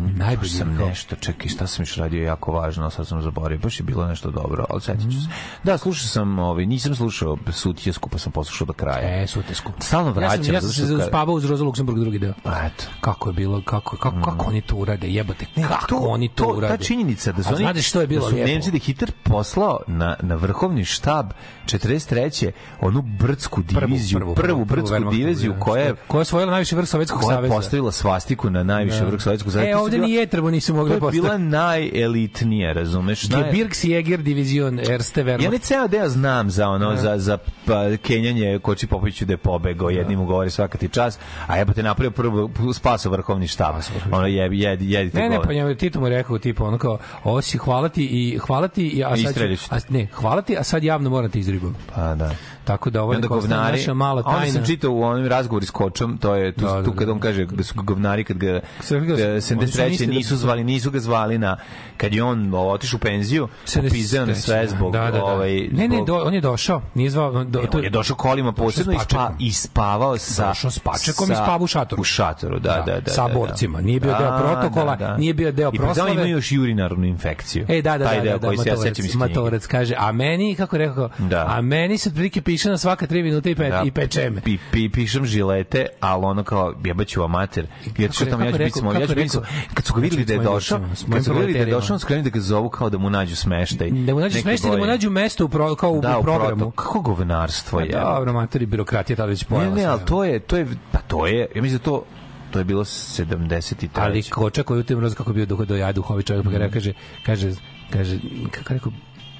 Najbolji sam kao- nešto, čekaj, šta sam još radio jako važno, sad sam zaboravio, baš je bilo nešto dobro, ali setit ću se. Da, slušao sam, ovaj, nisam slušao Sutjesku, pa sam poslušao do kraja. E, sutesku. Stalno Ja sam, vraćam, ja sam se uspavao uz Roza Luksemburg drugi deo. Pa eto. Kako je bilo, kako, kako, kako oni to urade, jebote, kako to, oni to, urade. Ta činjenica da su oni znate što je bilo da su? Nemci da je Hitler poslao na, na vrhovni štab 43. onu brdsku diviziju, prvu, prvu, brdsku Wehrmachtovu, diviziju da, koja je koja je osvojila najviši vrh Sovjetskog koja je saveza. postavila svastiku na najviše vrh Sovjetskog saveza. E, To ovde ni Jetrebo nisu To mogli je postaviti. bila najelitnija, razumeš? Naj- Gebirgsjäger divizion Erste Wehrmacht. Ja ne ceo deo znam za ono za za pa, Kenjanje Koči Popoviću da je pobegao jednim ugovori svaka ti čas, a jebote napravio prvo spaso vrhovni štab. Ono je jedi jedite Ne, ne, pa njemu Tito mu rekao tipa ono kao ovo si hvala ti i hvala ti i a sad a, ne, hvala ti, a sad javno moram te izribam. Pa da. Tako da ovo I je govnari, naša mala a onda tajna. sam čitao u onom razgovoru s kočom, to je tu, Da, da, tu da. kad on kaže da su govnari kad ga Sve ga- e, oni su 73. mislili da nisu su- zvali, nisu ga zvali na kad je on otišao u penziju, pizdeo na sve zbog da, da, da. ovaj Ne, ne, zbog- do, on je došao, nije zvao, do, Ne, on je došao kolima posebno i, spa, i spavao sa Došao s pačekom sa- i spavao u šatoru. U šatoru, da, da, da. sa da, borcima. Da. Nije bio deo Da, protokola, da, da. nije bio deo I pri tome proslave. imaju još urinarnu infekciju. E, da, da, Taj da, deo da, da, koji se ja Matorac, sećam iz knjige. Matorac kaže, a meni, kako je rekao, Da. a meni se otprilike piše na svaka tri minuta i, pe, Da. i peče me. Pi, pi, pišem žilete, ali ono kao jebaću vam mater. Jer što tamo ja ću biti ja ću biti smo- rekao? kad su ga vidjeli da je Znači, došao, kad su ga vidjeli da je došao, skrenu da ga zovu kao da mu nađu smeštaj. Da mu nađu smeštaj, da mu nađu mesto u pro, kao u da, u programu. Kako govnarstvo je. Dobro, matori, birokratija tada već Ne, pojela. ne, sve. ali to je, to je, pa to je, ja mislim da to, to je bilo 73. ali koča koji u tim roz kako bio do, do ja duhovi čovjek pa Mhm. kaže kaže kaže kako rekao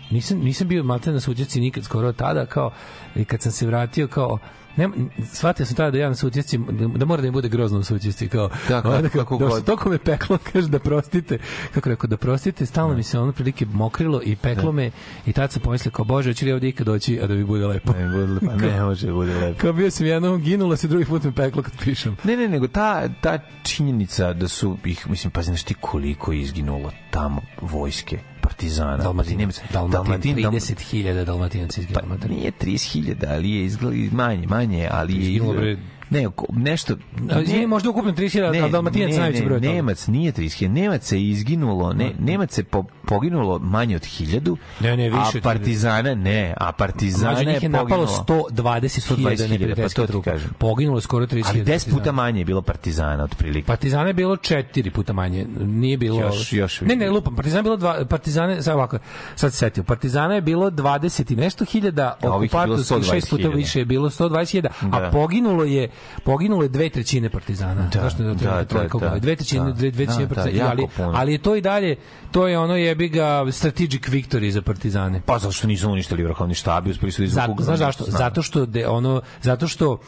nisam nisam bio malte na suđesci nikad skoro tada kao i kad sam se vratio kao ne, shvatio sam tada da ja na sućesci, da mora da im bude grozno u sućesci, kao, Da, kako- onda kao, kako da god. toliko me peklo, kaže da prostite, kako rekao, da prostite, stalno mi se ono prilike mokrilo i peklo me i tad sam pomislio kao, bože, hoće li ovdje ikad doći, a da mi bude lepo. Ne, bude, pa ne može, bude lepo. Kao bio sam jednom, ginulo se, drugi put me peklo kad pišem. Ne, ne, nego ta, ta činjenica da su ih, mislim, pa znaš ti koliko je izginulo tamo vojske, partizana, Dalmatinac, Dalmatin, Dalmatin, 30.000 dalmatinaca iz Pa nije 30.000, ali je izgleda manje, manje, ali je Izginulo, bre. Ne, nešto... A, izvini, možda ukupno 30.000, a Dalmatinac ne, najveći ne, broj toga. Nemac nije 30.000, Nemac je izginulo, ne, Nemac je po, poginulo manje od 1000, Ne, ne, više a Partizana ne, a Partizana je je napalo poginulo. 120.000 120.000, neprijateljskih pa to ti kažem. Poginulo skoro 30.000. Ali 10 puta partizana. manje je bilo Partizana otprilike. Partizana je bilo četiri puta manje. Nije bilo... Još- još ne, ne, lupam. Partizana je bilo dva... Partizane, sad ovako, sad se setio. Partizana je bilo 20 i nešto hiljada, okupatorskih šest puta 120.000. više je bilo 120.000, a Da. poginulo je poginulo je dve trećine Partizana. Da, Zašto ne da, da, da, da, da. Dve trećine, Da. dve, dve trećine Da, da, Partizana. jako ali, ali je to i dalje, to je ono jebi ga strategic victory za Partizane. Pa zato što nisu uništili vrhovni štab i uspeli su da izvuku Zato, znaš zašto? snagu. Zato što de, ono zato što uh,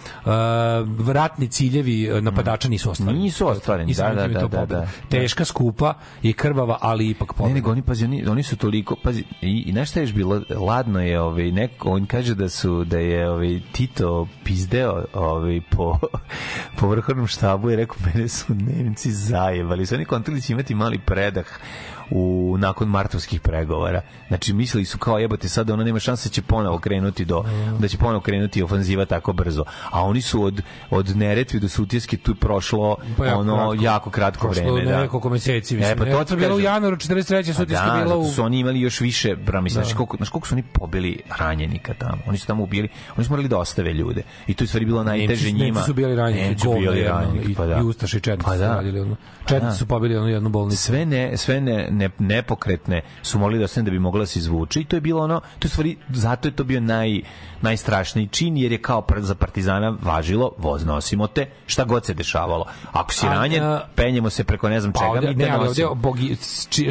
vratni ciljevi uh, napadača nisu ostvareni. Nisu ostvareni, da, da, da, pobeda. da. Teška, skupa i krvava, ali ipak Ne, pobeda. nego oni pazi, oni, oni su toliko, pazi, i, i šta je još bilo, ladno je, ovaj, neko, on kaže da su, da je ovaj, Tito pizdeo ovaj, po, po vrhovnom štabu i rekao, mene su Nemci zajebali, su oni kontali će imati mali predah u nakon martovskih pregovora. Znači mislili su kao jebote sad ono nema šanse da će ponovo krenuti do da će ponovo krenuti ofanziva tako brzo. A oni su od od Neretve do Sutjeske tu prošlo Pa jako ono kratko. jako kratko Prošlo vreme, da. nekoliko meseci, mislim. E, pa to ti bilo u januaru 43. Pa sudijski da, bilo u... su oni imali još više, bra, mislim, znaš, koliko, znaš koliko su oni pobili ranjenika tamo. Oni su tamo ubili, oni su morali da ostave ljude. I to je stvari bilo najteže njima. Nemci su bili ranjeni, Nemci bili ranjeni, pa da. i Ustaše i Četnici Pa su da. radili ono. Četnici da. su pobili onu jednu bolnicu. Sve ne, sve ne, ne, nepokretne su morali da ostane da bi mogla da se izvuče i to je bilo ono, to je stvari, zato je to bio naj, najstrašniji čin jer je kao za partizana važilo, voz nosimo te, šta god se dešavalo. Ako si ranjen, a- penjemo se preko ne znam Pa čega, ovde, mi ne, te ali ovde bogi,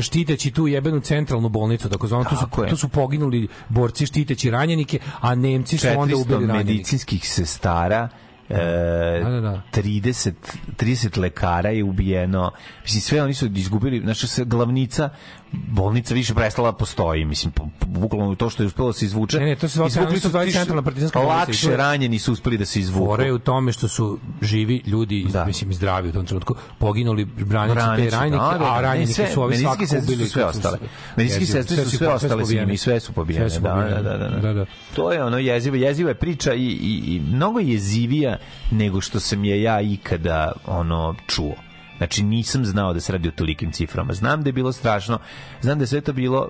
štiteći tu jebenu centralnu bolnicu, tako zvano, tu su, tu su poginuli borci štiteći ranjenike, a Nemci su onda 400 ubili ranjenike. medicinskih sestara, e, Da, da, da. 30, 30 lekara je ubijeno. Mislim, sve oni su izgubili, znači se glavnica bolnica više prestala da postoji, mislim, bukvalno to što je uspelo da se izvuče. Ne, ne, to se zove- izvukli su više- centralna partizanska bolnica Lakše je- ranjeni su uspeli da se izvuku. Fora je u tome što su živi ljudi, Da. da. mislim, zdravi u tom trenutku, poginuli braneći te ranjenike, da, da, da. a Ne, ranjenike sve- su ovi svakako su ubili. sve ostale. Medicinske Jezivo, sestre su sve po- ostale s pobijene. njima i sve su pobijene. Sve su Da, pobijene. da, da, da. da, da. To je ono jezivo, jeziva je priča i, i, i mnogo jezivija nego što sam je ja ikada ono čuo. Znači nisam znao da se radi o tolikim ciframa. Znam da je bilo strašno, znam da je sve to bilo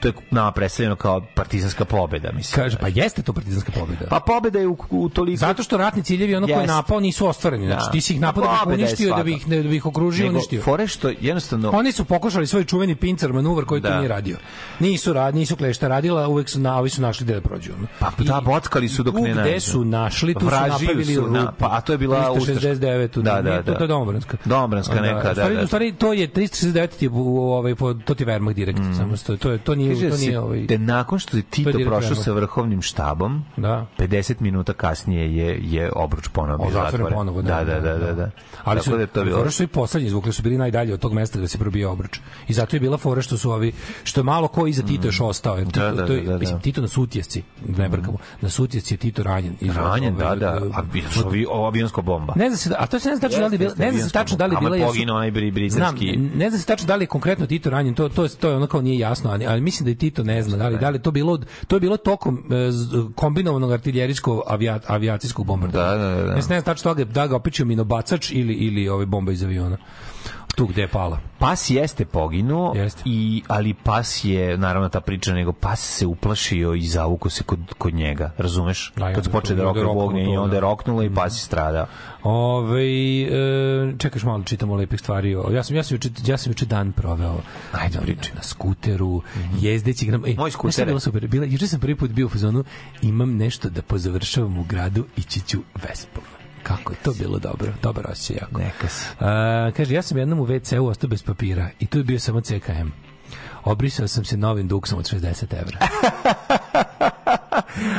to je nama predstavljeno kao partizanska pobeda, mislim. Kaže, pa jeste to partizanska pobjeda. Pa pobeda je u, u toliko... Zato što ratni ciljevi ono ko je Jeste. napao nisu ostvareni. Znači Da. ti si ih napao da bi Pobeda je uništio, da bi ih, da bi ih okružio i Nego, uništio. fore što jednostavno... Oni su pokušali svoj čuveni pincer manuvar koji Da. to nije radio. Nisu rad, nisu klešta radila, uvek su na, ovi su našli gde da prođu. ono. Pa da, bockali su dok ne gde nađu. su našli, tu su Vražiju napravili su rupu. na- pa, a to je bila 369. Da, da, nije, to, da. to je Domobranska. Domobranska neka, da, da. u stvari to je 369 ti je ovaj to ti Wehrmacht direkt. Samo što to je to nije Kaže to da, nije ovaj da nakon što je Tito direkt prošao sa vrhovnim štabom, Da. 50 minuta kasnije je je obruč ponovo bio zatvoren zatvoren. ponovo, da, da, da, da, da. Ali Tako su, da je to bilo... fora su i poslednji izvukli su bili najdalje od tog mesta gde se probio obruč. I zato je bila fora što su ovi, što je malo ko iza Tito još ostao. Jer Tito, Da, da, to je, da, da. Mislim, Tito na sutjesci, ne brkamo, na sutjesci je Tito ranjen. Ranjen, da, da. A ovi, avionska bomba. Ne zna se, da- a to se ne zna tačno da li je bila, ne zna se tačno da li je bila je poginuo onaj bri- Znam, britanski- ne zna se tačno da li je konkretno Tito ranjen, to to to je ono kao nije jasno, ali, ali mislim da i Tito ne zna da li da li to bilo to je bilo tokom e, kombinovanog artiljerijskog avija, avijacijskog bombardovanja. Da, da, da. Ne znam tačno da ga- da ga opičio minobacač ili ili ove bomba iz aviona. Tu gde je pala. Pas jeste poginuo, Jeste. i, ali pas je, naravno ta priča, nego pas se uplašio i zavuko se kod, kod njega, razumeš? Da, i Kad počeli to- da roknulo ognje i onda je da. roknulo i pas je stradao. Ove, e, čekaš malo, čitamo lepih stvari. Ja sam, ja sam, juče, ja sam juče dan proveo Ajde, na, pričaj. na skuteru, jezdeći. Gram, e, Moj skuter bilo super. Bila, juče sam prvi put bio u fazonu, imam nešto da pozavršavam u gradu, ići ću Vespom. Kako je to bilo dobro, dobar osjećaj jako. Neka se. A, kaže, ja sam jednom u WC-u ostao bez papira i tu je bio samo CKM. Obrisao sam se novim duksom od 60 evra.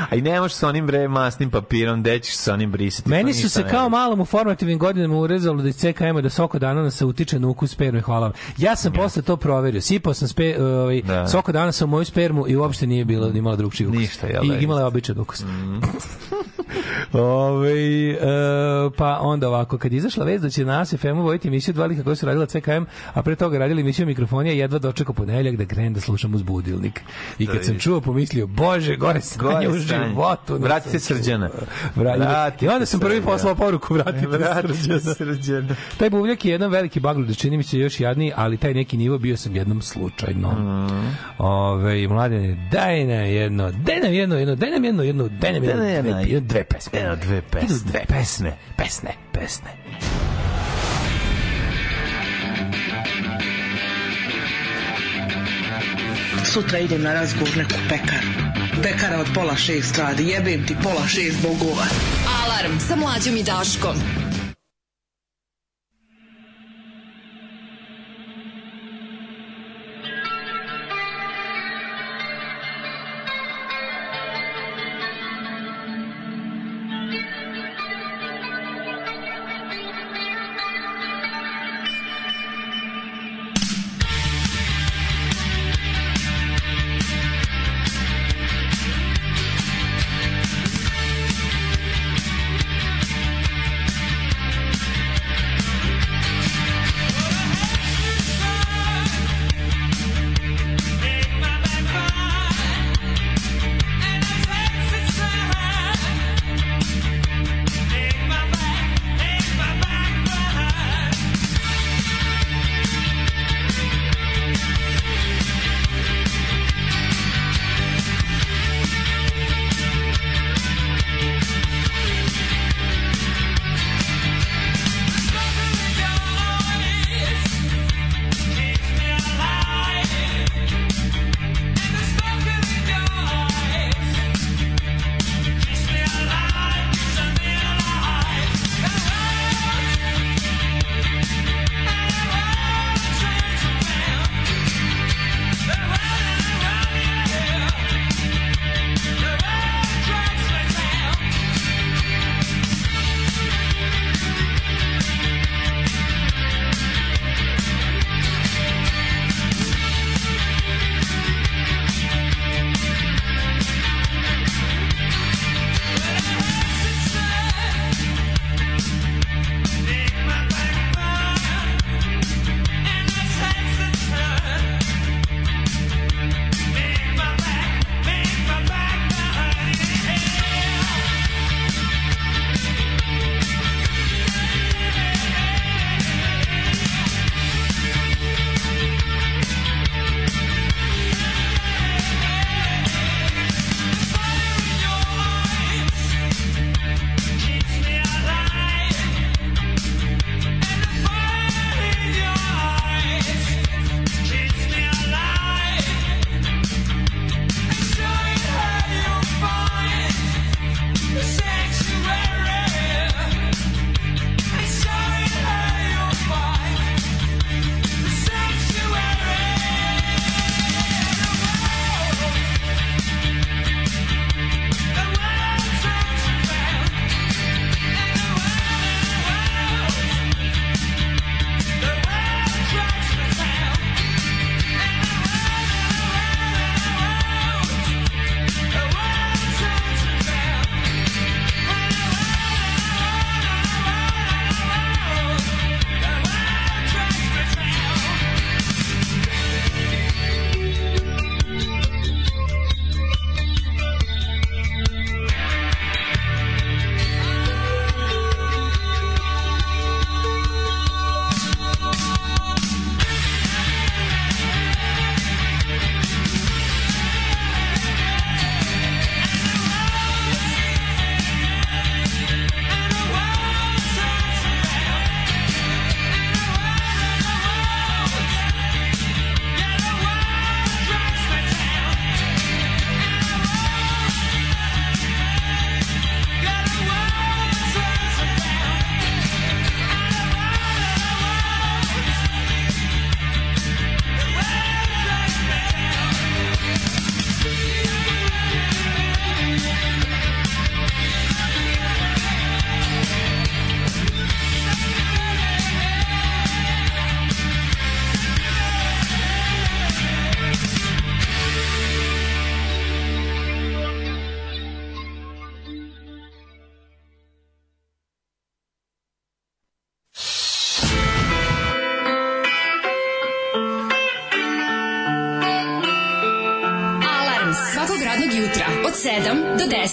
A i ne možeš sa onim bre masnim papirom, gde ćeš sa onim brisati. Meni su se kao malom u formativnim godinama urezalo da iz CKM-a da svako dana se utiče na ukus sperme, hvala vam. Ja sam posle to proverio. Sipao sam spe, ovaj, Da. svako dana sam moju spermu i uopšte nije bilo ni malo drugčiji ukus. Ništa, jel I da, imala je običan ukus. Ovaj, e, pa onda ovako, kad izašla vez da će na ASFM-u vojiti emisiju dva lika koji su radila CKM, a pre toga radili emisiju mikrofonija, jedva dočekao ponedeljak da krenem da slušam uz budilnik. I kad sam čuo, pomislio, bože, gore stanje Gore u stanje. životu. Vratite Srđana. Vra, Vratite I onda sam prvi Srđana. poslao poruku, vratite, Vratite Srđana. Srđana. Taj buvljak je jedan veliki bagluđ, čini mi se još jadniji, ali taj neki nivo bio sam jednom slučajno. Mm. Ove, mladene, daj nam jedno, daj nam jedno, jedno, daj nam jedno, jedno, daj nam jedno, Daj nam dve, jedno. dve pesme. Eno, dve pesme. dve Pesne. pesne. Pesne. Sutra idem na razgovor neku pekaru. Pekara od pola šest radi, jebem ti pola šest bogova. Alarm sa mlađom i Daškom.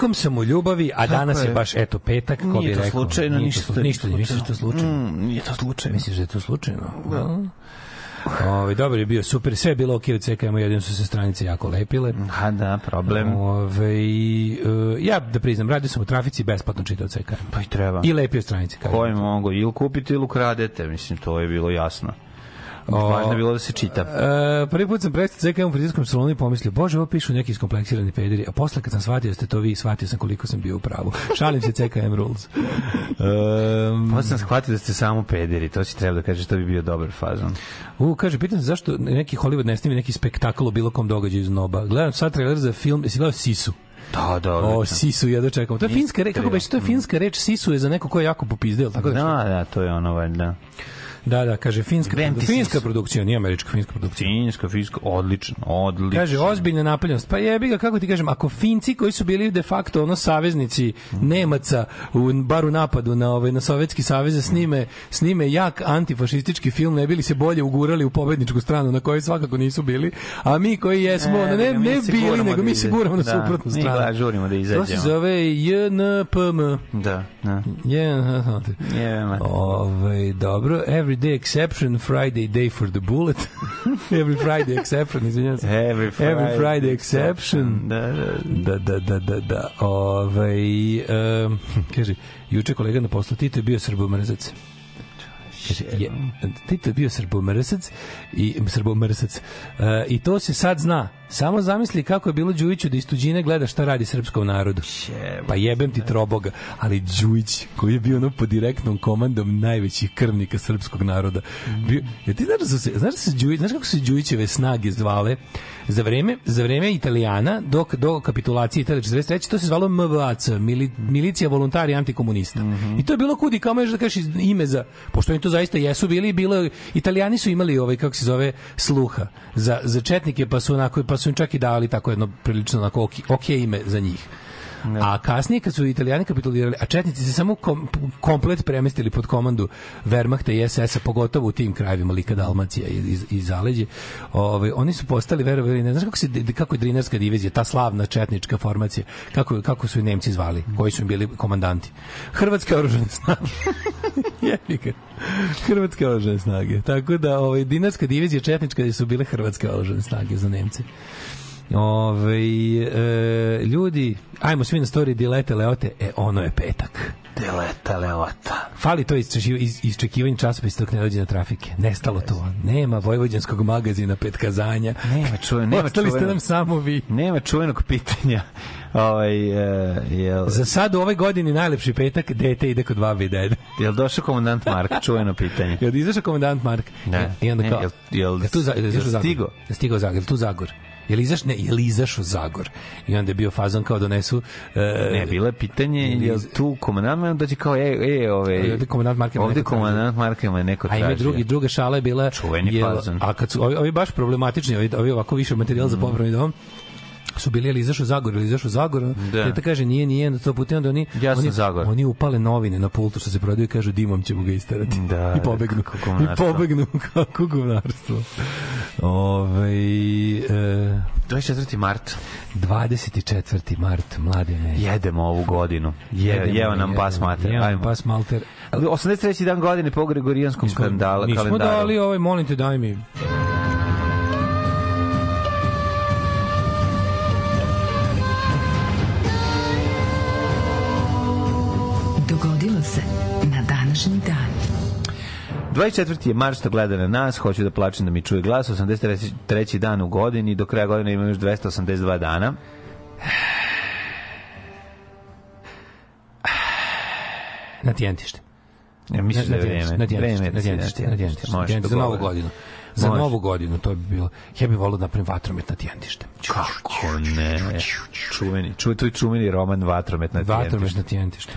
Petkom sam u ljubavi, a Tako danas je je. baš eto petak, ko bi rekao. slučajno, Nije ništa. to slu- Ništa, misliš da je to slučajno? Mm, nije to slučajno. Misliš da je to slučajno? Ove, dobro je bio, super, sve je bilo ok od CKM, jedino su se stranice jako lepile. Ha, da, problem. Ove, e, ja da priznam, radio sam u trafici besplatno čitao CKM. Pa i treba. I lepio stranice. kažem. Koji mogu ili kupiti ili ukradete, mislim, to je bilo jasno. Važno je bilo da se čita. E, prvi put sam prestao CKM u frizijskom salonu i pomislio, bože, ovo pišu neki iskompleksirani pederi, a posle kad sam shvatio da ste to vi, shvatio sam koliko sam bio u pravu. Šalim se CKM rules. Um, Pa sam shvatio da ste samo pederi, to si treba da kažeš, to bi bio dobar fazon. U, kaže, pitam se zašto neki Hollywood ne snimi neki spektakl o bilo kom događaju iz Noba. Gledam sad trailer za film, jesi gledao Sisu? Da, da, O, odlično. Sisu, jedno čekamo. To je finska reč, kako beše, to je finska reč, Sisu je za neko ko je jako popizdeo, tako da? Da, da, to je ono valjda. Da, da, kaže finska, ti finska produkcija, nije američka finska produkcija. Finjska, finjska, odlično, odlično. Kaže ozbiljna napaljenost. Pa jebi ga kako ti kažem, ako Finci koji su bili de facto ono saveznici Nemaca u bar u napadu na ovaj na sovjetski savez snime snime jak antifašistički film, ne bili se bolje ugurali u pobedničku stranu na kojoj svakako nisu bili, a mi koji jesmo, E, ne, ne, ne se bili, nego da mi se izađemo. guramo na Da, suprotnu stranu. gledaj, žurimo da To se izađemo. zove JNPM. Da, da. Je, ma. Ovaj dobro, every day exception, Friday day for the bullet. every Friday exception, izvinjavam se. Every Friday, Every Friday exception. Da, da. Da, da, da, da, da. Ovaj, um, kaže, juče kolega na poslu, Tito je bio srbomrzac. Kaže, je, Tito je bio srbomrzac i srbomrzac. Uh, I to se sad zna. Samo zamisli kako je bilo Đujiću da iz tuđine gleda šta radi srpskom narodu. Pa jebem ti troboga. Ali Đujić, koji je bio ono pod direktnom komandom najvećih krvnika srpskog naroda. Bio, ja ti znaš da su se, znaš, da se Đujić, znaš kako su Đujićeve snage zvale za vreme, za vreme Italijana do, do kapitulacije Italije 43. to se zvalo MVAC, mili, milicija volontari antikomunista. I to je bilo kudi kao možeš da kažeš ime za, pošto oni to zaista jesu bili, bilo, Italijani su imali ovaj, kako se zove, sluha za, za četnike, pa su onako, pa su im čak i dali tako jedno prilično onako ok, ok ime za njih. A kasnije kad su Italijani kapitulirali, a četnici se samo kom, komplet premestili pod komandu Wehrmachta i SS-a, pogotovo u tim krajevima Lika, Dalmacija i, i, i Zaleđe, ovaj, oni su postali, verovali, ne znaš kako, se, kako je Drinarska divizija, ta slavna četnička formacija, kako, kako su je Nemci zvali, koji su im bili komandanti. Hrvatske oružane snage. Jebi ga. Hrvatske oružane snage. Tako da, ovaj, Dinarska divizija četnička su bile Hrvatske oružane snage za Nemce. Ove, e, ljudi, ajmo svi na story Dilete Leote, e, ono je petak. Deleta Leota. Fali to iz, isčekivanje časopisa dok ne dođe na trafike. Nestalo to. Nema vojvođanskog magazina petkazanja. Nema čuje, nema Ostali ste čuvenog- nam samo vi. Nema čuvenog pitanja. Ovaj, e, jel, Za sad u ovoj godini najlepši petak, dete ide kod babi i dede. jel došao komandant Mark? Čuveno pitanje. Jel izašao komandant Mark? Ne, I onda ne, kao, jel- jel- je tu jel jel izašao Zagor? stigao? Je stigao Zagor, jel tu Zagor? Je li izaš, ne, je li izašao Zagor? I onda je bio fazon kao donesu... e, Ne, bilo je pitanje, je li tu komandant da će kao, e, e, ove... Ovde komandant Marka ima Ovde komandant Marka ima neko A ima tražio. drugi, druga šala je bila... Čuveni jel- fazon. A kad su, ovi, ovi baš problematični, ovi, ovi ovako više materijal za popravni dom, su bili ili izašao Zagor ili izašao Zagor Da. da. te kaže nije nije na to putem onda oni Ja oni, Zagor. oni upale novine na pultu što se prodaju i kažu dimom ćemo ga isterati Da, i pobegnu kako i pobegnu kako govnarstvo Ovaj e, 24. mart. 24. mart mladine Jedemo ovu godinu. Je, Jedemo, jeo nam jedemo, pas mater. jeo nam pas malter 83. dan godine po Gregorijanskom kandala, Nismo kalendaru. dali ovaj, molim te, daj mi. 24. je mart što gleda na nas, hoće da plačem da mi čuje glas, 83. dan u godini, do kraja godine ima još 282 dana. Na tijentište. Ja mislim da je tijentište, vreme. Na tijentište, na da tijentište, na tijentište. Može, Tijentište, Za novu godinu. Za Može. novu godinu, to bi bilo. Ja bih volio da napravim vatromet na tijentište. Kako ne? Čuveni, čuj, to je čuveni roman Vatromet na Vatromet tijentištu. na tijentište.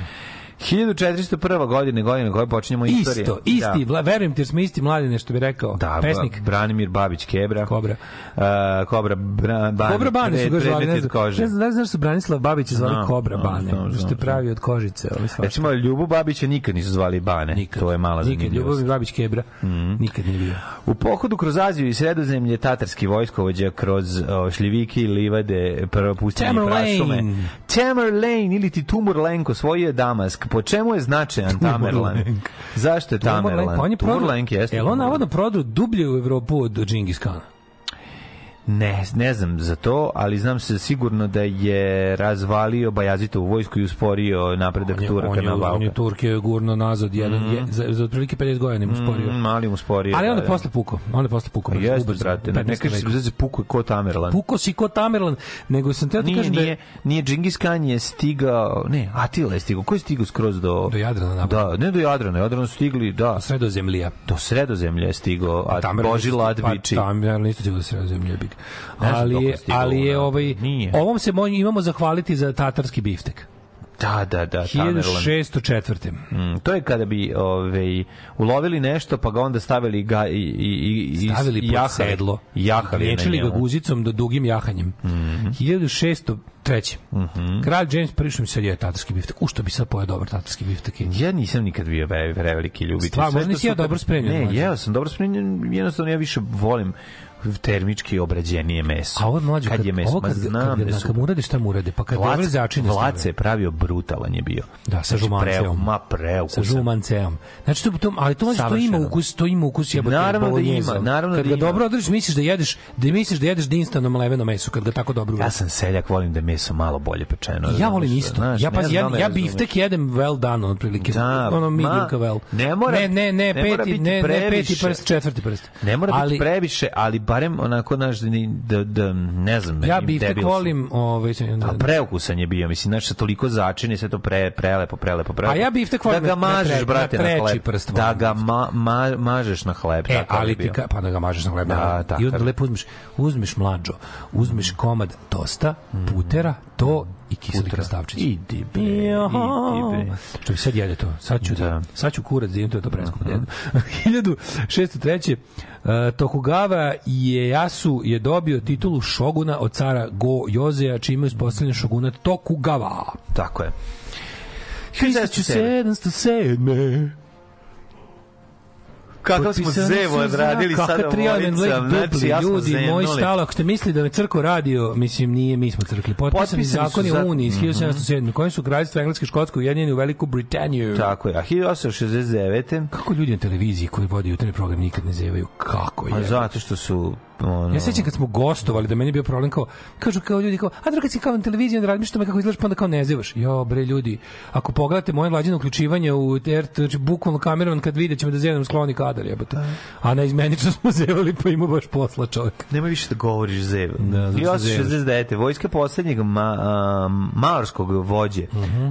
1401. godine, godine koje počinjemo istorije. Isto, isti, Da. verujem ti jer smo isti mladine što bi rekao. Da, pesnik. Branimir Babić Kebra. Kobra. Uh, Kobra Bra, Bane. Kobra Bane su ga zvali, ne znam. Ne znam, da li znaš da su Branislav Babić zvali Znam, Kobra znam, Bane, znam, što znam, je pravi od kožice. Ovaj. Recimo, Ljubu Babića nikad nisu zvali Bane. Nikad. To je mala Nikad, zanimljivost. Ljubav Babić Kebra. Nikad nije bio. U pohodu kroz Aziju i sredozemlje tatarski vojskovođa kroz o, šljivike i livade propustili Tamerlane. prašume. Tamerlane ili ti Tumurlenko osvojio je Damask. Po čemu je značajan Tamerlan? Zašto je Tamerlan? Pa on je prodao, jel on navodno prodao dublje u Evropu od Džingis Kana? Ne, ne znam za to, ali znam se sigurno da je razvalio Bajazitovu vojsku i usporio napredak On je, Turaka on je, na on je Balkan. Turke gurno nazad jedan, je, za, za otprilike 50 godina im usporio. Mm, mali mu usporio. Ali onda da, je posle puko. Onda posle puko. da. Jeste, ubrzo, brate. Ne, ne 15. kaže se veku. da se pukuje ko Tamerlan. Puko si ko Tamerlan, nego sam teo ti Nije, kažem da nije, je nije Džingis Khan je stigao, ne, Atila je stigao. Ko je stigao skroz do... do Jadrana napad. Da, ne do Jadrana, Jadrana su stigli, da, Sredozemlja. do sredozemlje je stigao, a Boži Ladbići. Pa, Tamerlan isto stigao do sredozemlja. Znam Ali, je- ali je ovaj, Nije. ovom se mo- imamo zahvaliti za tatarski biftek. Da, da, da. Tamerlan. 1604. Mm, to je kada bi ovaj, ulovili nešto, pa ga onda stavili ga, i, i, i, stavili i pod jahali. sedlo, Jahali na liječili ga guzicom do dugim jahanjem. Mhm. 1603. Kralj James prvi što mi sad je tatarski biftek. U što bi sad pojeo dobar tatarski biftek? Ja nisam nikad bio ve, preveliki ljubitelj. Stvarno, možda nisi su- dobro spremljen, Ne, jeo sam dobro spremljen, jednostavno ja više volim termički obrađenije meso. A ovo je mlađe, kad, je meso, ovo ma kad, znam kad, da kad, su... kad mu urade šta mu urade, pa kad Vlac, dobre začine Vlace stave. je pravio brutalan je bio. Da, sa Znači, žumanceom. Pre, ma sa preukusan. žumanceom. Znači to, to ali to, to ima ukus, to ima ukus jebote. Naravno da ima, naravno kad da ga ima. dobro održiš, misliš da jedeš, da misliš da jedeš dinstano mleveno meso kad ga tako dobro Ja uradiš. sam seljak, volim da je meso malo bolje pečeno. Ja volim isto. znaš, ja znam ja, da ja biftek jedem well done otprilike. Da, ono medium ma, well. ne mora- ne, ne, ne, peti, ne, ne peti prst, četvrti prst. Ne mora biti previše, ali barem onako, znaš, da, da, da ne znam. Ja biftek volim, ovaj, sam- A preukusan je bio, mislim, znaš, sa toliko začini, sve to pre, prelepo, prelepo, prelepo. A ja biftek volim Da ga mažeš, tre- brate, na na, hleb. prst Da ga ma, ma, mažeš na hleb. E, ali ti ka, pa da ga mažeš na hleb. Da, takav I onda lepo uzmeš, uzmeš mlađo, uzmeš komad tosta, putera, to i kiseli Putra. krastavčicu. Idi bre, Joho. idi bre. Što sad jede to? Sad ću, Da. sad ću kurac da imam to, je to preskupo. Mm 1603. Uh, Tokugawa Ieyasu je dobio titulu šoguna od cara Go Jozeja, čime je uspostavljen šogunat Tokugawa. Tako je. 1707. Kako smo zevo odradili sada trijamen dvojica, lek znači, ja ljudi, moj zenuli. stalo, ako ste mislili da me crko radio, mislim, nije, mi smo crkli. Potpisani Potpisani su zakoni za- o Uniji iz Mhm. 1707. kojim su Engleske, Škotske ujedinjeni u Veliku Britaniju. Tako je. A 1869. Kako ljudi na televiziji koji vode jutarnji program nikad ne zevaju? Kako Pa je? zato što su ono, Ja se sećam kad smo gostovali da meni je bio problem kao kažu kao ljudi kao a druga kad si kao na televiziji onda radiš tome kako izgledaš pa onda kao ne zevaš. Jo bre ljudi, ako pogledate moje mlađino uključivanje u ter, znači bukvalno kamerom kad vidjet ćemo da zevnem skloni kadar jebote. A na izmenično smo zevali pa ima baš posla čovjek. Nemoj više da govoriš zev. Da, što 1869. Vojska poslednjeg ma, a, maorskog vođe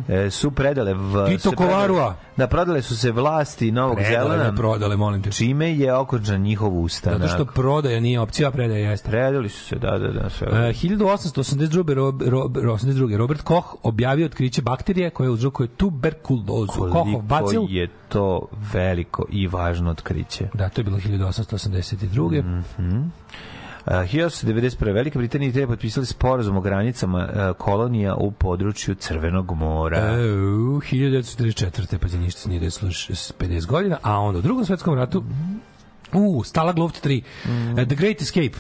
e, su predale v, Tito predale- Kovarua. Da, prodale su se vlasti Novog Predale, Zelena. ne prodale, molim te. Čime je okončan njihov ustanak. Zato što prodaja nije opcija, a predaja jeste. Predali su se, da, da, da. Sve. E, 1882. Rob, Rob, 82. Robert Koch objavio otkriće bakterije koje uzrokuje tuberkulozu. Kohov bacil. Koliko je to veliko i važno otkriće. Da, to je bilo 1882. Mhm. Uh, 1991. Velika Britanija i Italija potpisali sporazum o granicama uh, kolonija u području Crvenog mora. E, u 1944. pa za ništa se nije desilo š- s 50 godina, a onda u drugom svetskom ratu u Stalag Luft 3 e, The Great Escape.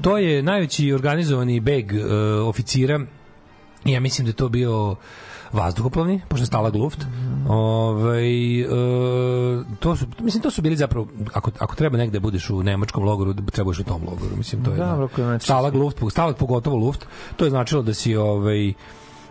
To je najveći organizovani beg e, oficira. Ja mislim da je to bio vazduhoplovni, pošto je Stalag Luft. Ovaj, e, to su, mislim, to su bili zapravo, ako, ako treba negde budeš u nemačkom logoru, da trebaš u tom logoru. Mislim, to je da, ako znači- Stalag Luft, Stalag pogotovo Luft, to je značilo da si ovaj,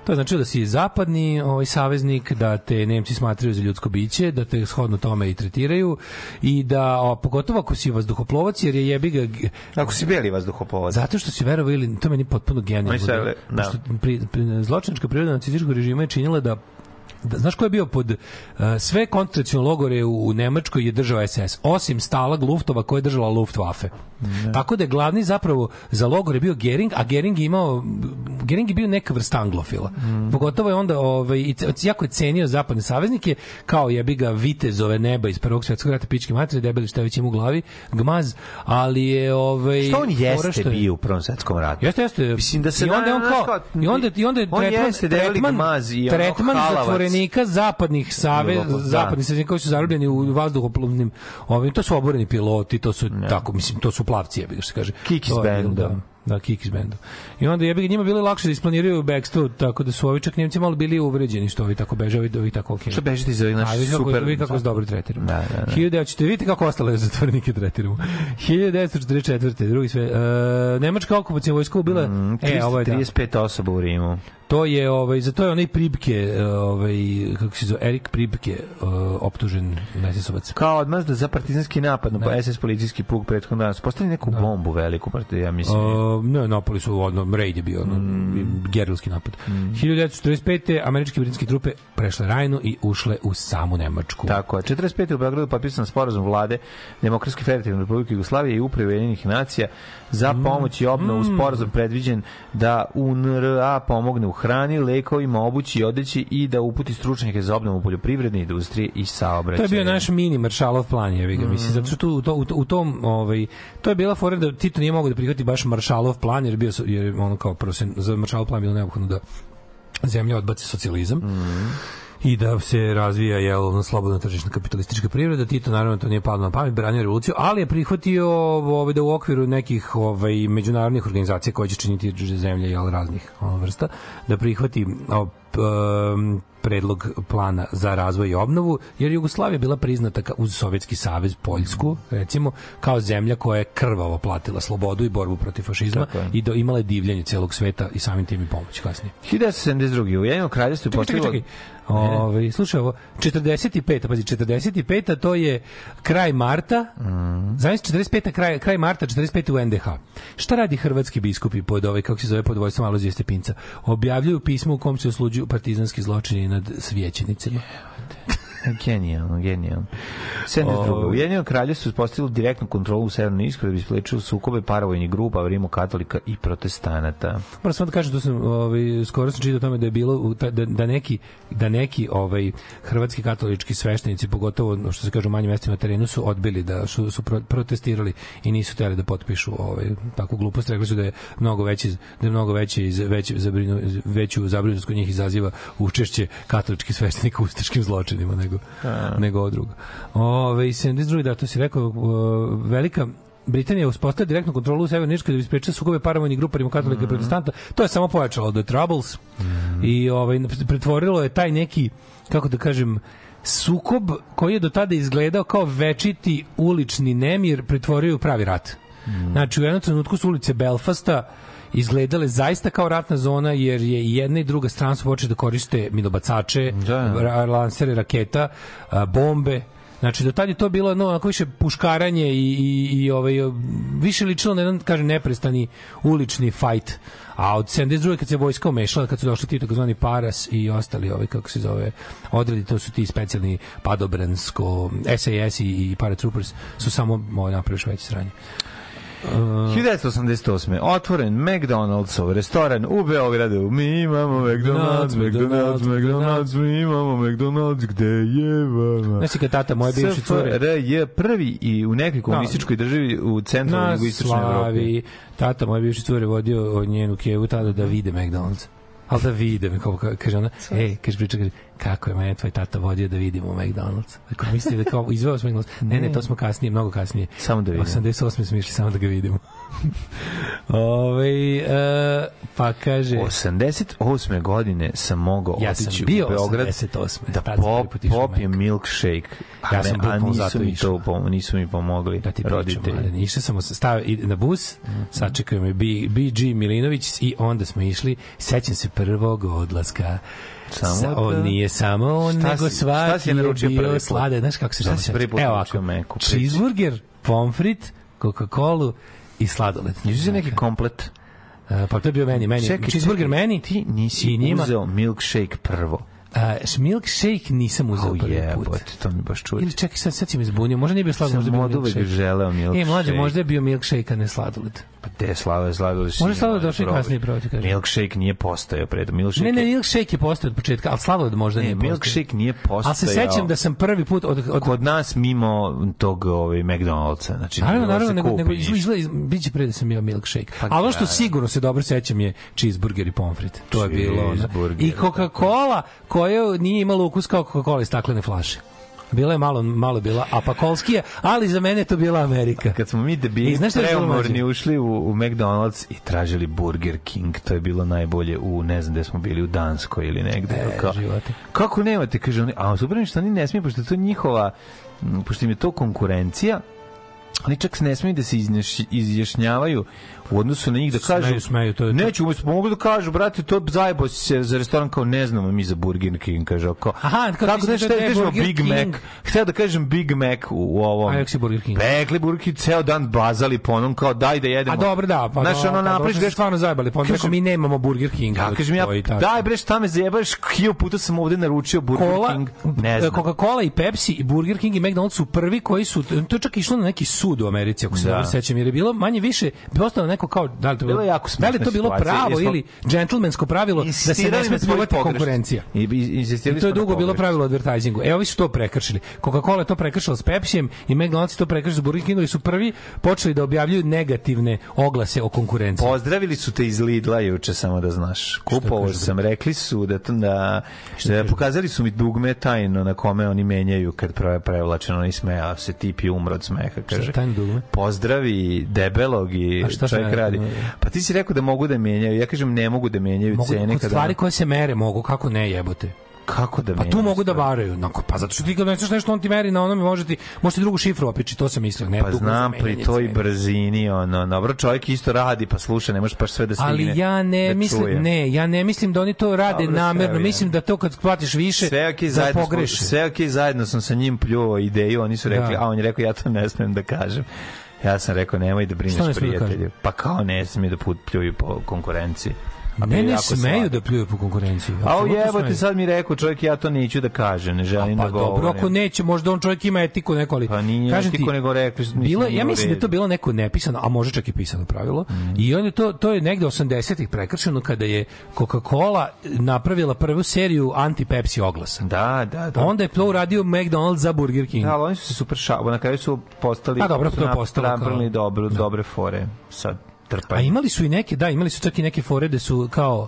To je značilo da si zapadni ovaj saveznik, da te Nemci smatraju za ljudsko biće, da te shodno tome i tretiraju i da, o, pogotovo ako si vazduhoplovac, jer je jebi ga... Ako si beli vazduhoplovac. Zato što si verovao ili, to meni potpuno genijalno. da- verovali, da. Pošto pri, pri, zločinačka priroda nacističkog režima je činila da da, znaš ko je bio pod uh, sve koncentracione logore u, u Nemačkoj je držao SS, osim Stalag Luftova koja je držala Luftwaffe. Tako da je glavni zapravo za logore bio Gering, a Gering je imao Gering je bio neka vrsta anglofila. Pogotovo je onda ovaj, jako je cenio zapadne saveznike kao jebi ga vitezove neba iz prvog svjetskog rata pičke materije, debeli šta već ima u glavi, gmaz, ali je ovaj Što on jeste što je- bio u Prvom svetskom ratu? Jeste, jeste. Mislim da se I onda da- je on kao, i onda, i onda je on tretman, jeste debeli tretman, gmaz i ono tretman. Zatvorenika zapadnih save, Da. zapadnih saveznika koji su zarobljeni u vazduhoplovnim, ovim, to su oboreni piloti, to su, tako, mislim, to su plavci, ga što se kaže. Kikis je bilo, bandom. Da, da, Kikis bandom. I onda jebi njima bilo lakše da isplaniraju backstop, tako da su ovi čak Njemci malo bili uvređeni što ovi tako beže, ovi, ovi tako okej. Što bežite iz ovih naših vi kako, super... vi kako se dobro tretiramo. Da, da, da. 1900, vidite kako ostale zatvorenike tretiramo. 1944. drugi sve. E, Nemačka okupacija vojska ubila... Mm, e, ovo je da. 35 osoba u Rimu. To je ovaj za to je onaj Pribke, ovaj kako se zove Erik Pribke, uh, optužen Nesisovac. Kao odmazda za partizanski napad na SS policijski puk prethodnog dana. Postavili neku bombu veliku, ja mislim. Uh, ono, ne, napali su, ono, raid je bio, ono, Mm. gerilski napad. 1945. američke i britanske trupe prešle Rajnu i ušle u samu Nemačku. Tako je. 45. u Beogradu potpisan sporazum vlade Demokratske federativne republike Jugoslavije i uprave Ujedinjenih nacija za Mm. pomoć i obnovu sporazum predviđen da UNRA pomogne u hrani, lekovima, obući i odeći i da uputi stručnjake za obnovu poljoprivredne industrije i To saobraćaja. je bio naš mini Maršalov plan, je ga Mm. mislim, zato što tu, u, to, u, to- u tom, ovaj, to je bila fora da Tito nije mogao da prihvati baš Maršalov plan, jer je bio, jer je ono kao prvo se, za Maršalov plan bilo neophodno da zemlja odbaci socijalizam i da se razvija jel slobodna tržišna kapitalistička privreda. Tito naravno to nije palo na pamet branio revoluciju ali je prihvatio ovaj da u okviru nekih ovaj međunarodnih organizacija koje će činiti zemlje jel raznih ovaj, vrsta da prihvati o, p- em, predlog plana za razvoj i obnovu, jer Jugoslavija bila priznata uz Sovjetski savez, Poljsku, recimo, kao zemlja koja je krvavo platila slobodu i borbu protiv fašizma i do, imala je divljenje celog sveta i samim tim i pomoć kasnije. 1972. u Ujedinjenom kraljevstvu Čekaj, čekaj, čekaj. Ove, slušaj ovo, 45. pazi, 45. to je kraj marta, mm. znaš 45. kraj, kraj marta, 45. u NDH. Šta radi hrvatski biskupi pod ovaj, kako se zove, pod vojstvom Alozije Stepinca? Objavljuju pismo u kom se osluđuju partizanski zločini nad svećenicima. Genijalno, genijalno. 72. Ovaj. U Ujedinjenom kraljevstvu uspostavilo direktnu kontrolu u Severnoj Iskri da bi sprečilo sukobe paravojnih grupa rimokatolika i protestanata. Moram samo da kažem da sam ovaj skoro sam čitao tome da je bilo da, da neki da neki ovaj hrvatski katolički sveštenici pogotovo što se kaže u manjim mestima na terenu su odbili da su, su pro- protestirali i nisu hteli da potpišu ovaj takvu glupost rekli su da je mnogo veći da je mnogo veće iz veće zabrinu veću zabrinutost kod njih izaziva učešće katoličkih sveštenika u ustaškim zločinima nego nego ovo drugo. Ove, 72. da, to si rekao, o, velika Britanija je uspostavila direktnu kontrolu u Severnoj Irskoj da bi sprečila sukobe paravojnih grupa rimokatolika i protestanta. To je samo pojačalo The Troubles i ovaj, pretvorilo je taj neki, kako da kažem, sukob koji je do tada izgledao kao večiti ulični nemir pretvorio u pravi rat. Znači, u jednom trenutku su ulice Belfasta izgledale zaista kao ratna zona jer je i jedna i druga strana su počeli da koriste minobacače, Da. ra- lansere raketa, bombe. Znači do tad je to bilo no onako više puškaranje i i i ovaj više ličilo na jedan kaže neprestani ulični fight. A od 72. kad se vojska umešala, kad su došli ti takozvani Paras i ostali ovaj kako se zove odredi, to su ti specijalni padobransko SAS i, i paratroopers su samo ovaj napravili još veće sranje. 1988. Otvoren McDonald'sov restoran u Beogradu. Mi imamo McDonald's, McDonald's, McDonald's, mi imamo McDonald's, gde je vama? Znači kad tata moje bivše cure SFRJ je prvi i u nekoj komunističkoj državi u centralnoj na jugoistočnoj Evropi. Tata moje bivše cure vodio od njenu kevu tada da vide McDonald's. Ali da vide, kao ka- kaže ona, ej, kaže priča, kaže, kako je mene tvoj tata vodio da vidimo McDonald's. Ako misli da kao izveo smo McDonald's. Ne, ne, to smo kasnije, mnogo kasnije. Samo da vidimo. 88. smo išli samo da ga vidimo. Ove, e, pa kaže... 88. godine sam mogao Ja sam otići bio u Beograd 88.. da pop, popijem milkshake. A, Ja sam bukvalno nisu zato mi, išao. to, nisu mi pomogli da ti roditelji. Išao sam, stavio na bus, sačekao me BG Milinović i onda smo išli, sećam se prvog odlaska. Samo Sa, on da- nije samo on, Šta nego si- šta svaki si je naručio prvi bio put? slade. Znaš kako se Šta si prvi put Evo ovako, Meku? Cheeseburger, pomfrit, Coca-Cola i sladoled. Nisu se neki komplet. E, pa to je bio meni, meni. Čekaj, cheeseburger čekaj, meni. Ti nisi i njima, uzeo milkshake prvo. A, milkshake nisam uzeo Oh, prvi put. to mi baš čudi. Ili čekaj, sad, sad si me zbunio. Možda nije bio sladoled, možda je bio uvek milkshake. želeo milkshake. E, mlađe, možda je bio milkshake, a ne sladoled. Pa te slave, sladoled si Možda sladoled došao i kasnije, pravo ti kažem. Milkshake nije postojao pred. Milkshake Ne, ne, je- milkshake je postao od početka, ali sladoled možda ne, nije postao. milkshake nije postojao. Ali se sećam da sam prvi put od, od kod nas mimo tog ovaj McDonald'sa. Znači, Naravno, nije naravno, nego, nego izgleda, iz- biće pre da sam jeo milkshake. Pa Ali ono što da. sigurno se dobro sećam je cheeseburger i pomfrit. To je bilo ono. I Coca-Cola koja nije imala ukus kao Coca-Cola iz staklene flaše. Bila je malo, malo bila apakolskija, ali za mene je to bila Amerika. Kad smo mi debili I znaš preumorni ušli u, u McDonald's i tražili Burger King, to je bilo najbolje u, ne znam gde smo bili, u Danskoj ili negde. E, Kao, živote. kako nemate, kaže oni, a super što oni ne smiju, pošto je to njihova, pošto im je to konkurencija, oni čak ne smiju da se izjašnjavaju u odnosu na njih da kažu Smeju, smeju, to je- neću umesto mogu da kažu brate to zajebo se za restoran kao ne znamo mi za Burger King kaže kao Aha, kao kako da si šta da kažemo Big King. Mac hteo da kažem Big Mac u, u ovom A si Burger King? Rekli Burger King ceo dan bazali po onom kao daj da jedemo A dobro, da, pa Znaš, da, ono pa napraviš dobro, greš- stvarno zajebali. Pa rekao, mi nemamo Burger King. Ja kažem ja, daj bre, šta me zajebaš, hilju puta sam ovde naručio Burger Cola, King, ne znam. Coca-Cola i Pepsi i Burger King i McDonald's su prvi koji su to je čak išlo na neki sud u Americi ako se Da. dobro sećam jer je bilo manje više postalo neko kao da li to bilo, Bilo jako da li to bilo pravo ili džentlmensko pravilo da se ne sme pljuvati konkurencija. I, i, I to je dugo bilo pravilo u advertisingu. E, ovi su to prekršili. Coca-Cola to prekršila s Pepsijem i McDonald's to prekršila s Burger Kingom i su prvi počeli da objavljuju negativne oglase o konkurenciji. Pozdravili su te iz Lidla juče, samo da znaš. Kupovao kažu, sam, rekli su da, da, da pokazali su mi dugme tajno na kome oni menjaju kad pre, prevlačen, oni smeja se tip je umro od smeha, kaže. Pozdravi debelog i čovjek sme- radi. Pa ti si rekao da mogu da menjaju, ja kažem ne mogu da menjaju Mogu, cene kod kada... stvari koje se mere mogu, kako ne jebote. Kako da Pa tu mogu da varaju. Nako, pa zato što ti kad doneseš nešto, on ti meri na onome, može ti, može ti drugu šifru opići, to sam mislio. Ne, Pa znam, pri toj brzini, ono, dobro, čovjek isto radi, pa sluša, ne možeš baš sve da stigne. Ali ja ne da mislim, čuje. ne, ja ne mislim da oni to rade Dobro, namerno. sve, Mislim da to kad platiš više, sve ok, da zajedno, smo, pogreše. sve ok, zajedno sam sa njim pljuvao ideju, oni su rekli, Da. a on je rekao, ja to ne smem da kažem. Ja sam rekao, nemoj da brineš da prijatelju. Pa kao ne smije da put pljuju po konkurenciji. A Ne, bio ne jako smeju da pljuju po konkurenciji. A jebote, sad mi rekao čovjek, ja to neću da kažem, ne želim Pa da govorim. dobro, ako neće, možda on čovjek ima etiku neko, ali Pa nije kažem etiku, ti, nego rekli, mislim, bilo, ja mislim da je to bilo neko nepisano, a može čak i pisano pravilo. I on je to to je negde 80-ih prekršeno kada je Coca-Cola napravila prvu seriju anti-Pepsi oglasa. Da, da, da. Onda je to uradio McDonald's za Burger King. Da, ali oni su se super šabo, na kraju su postali... Pa dobro, to je postalo napravili dobro, dobre fore. Sad, trpaju. A imali su i neke, da, imali su čak i neke fore da su kao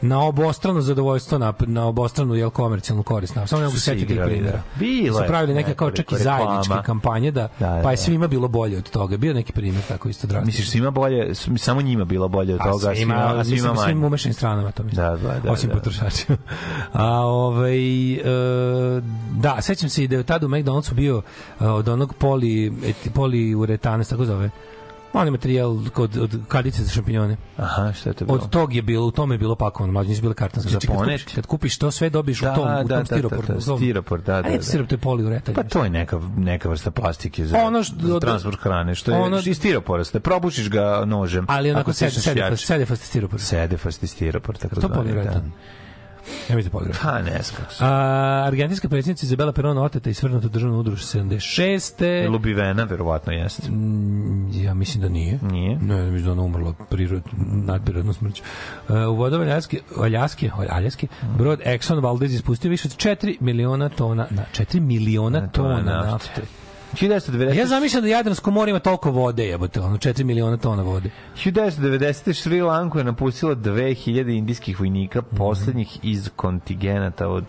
na obostrano zadovoljstvo na, na obostranu jel komercijalnu korist na samo ne mogu setiti primjera. da. Bilo su pravili neke kao čak i nekoliko reklama. zajedničke kampanje da, Da, da, pa je da. svima bilo bolje od toga bio neki primjer tako isto drastično Misliš svima bolje, samo njima bilo bolje od A toga, a svima, svima, a svima mislim, svim manje. umešanim stranama to mislim. Da, da, da, Osim da. potrošačima. A ovaj e, da, sećam se i da je tada u McDonald'su bio e, od onog poli eti, poliuretana, se tako zove. On je materijal kod od kadice za šampinjone. Aha, šta je to bilo? Od tog je bilo, u tome je bilo pakovano, mlađe nisu bile kartonske. Za Znači, kad kupiš, kad kupiš to sve dobiš Da, u tom, u da, tom da, da, stiroporu. da, u tom- stiropor, da, da, da. stirop, to je poliuretan. Pa to je neka, neka vrsta plastike za, Ono što- za transport hrane, što je ono- iz stiropora, probušiš ga nožem. Ali onako ako sede, stisneš sede, jače. sede fast stiropor. Sede fasti stiropor, tako To zvani, poliuretan. da. Da poliuretan. Pa, ne znam. argentinska predsjednica Izabela Perona oteta i svrnuta u državnu udruž 76. Lubivena, verovatno jeste. Ja mislim da nije. Nije? Ne, mislim da ona umrla prirod, nadprirodnu smrću. Uh, u vodama Aljaske, Aljaske, Aljaske, brod Exxon Valdez ispustio više od 4 miliona tona, na, 4 miliona tona nafte. nafte. 1990. Ja zamišljam da Jadransko more ima toliko vode, jebote, ono 4 miliona tona vode. 1990. Šri Lanku je napustilo 2000 indijskih vojnika, poslednjih iz kontigenata od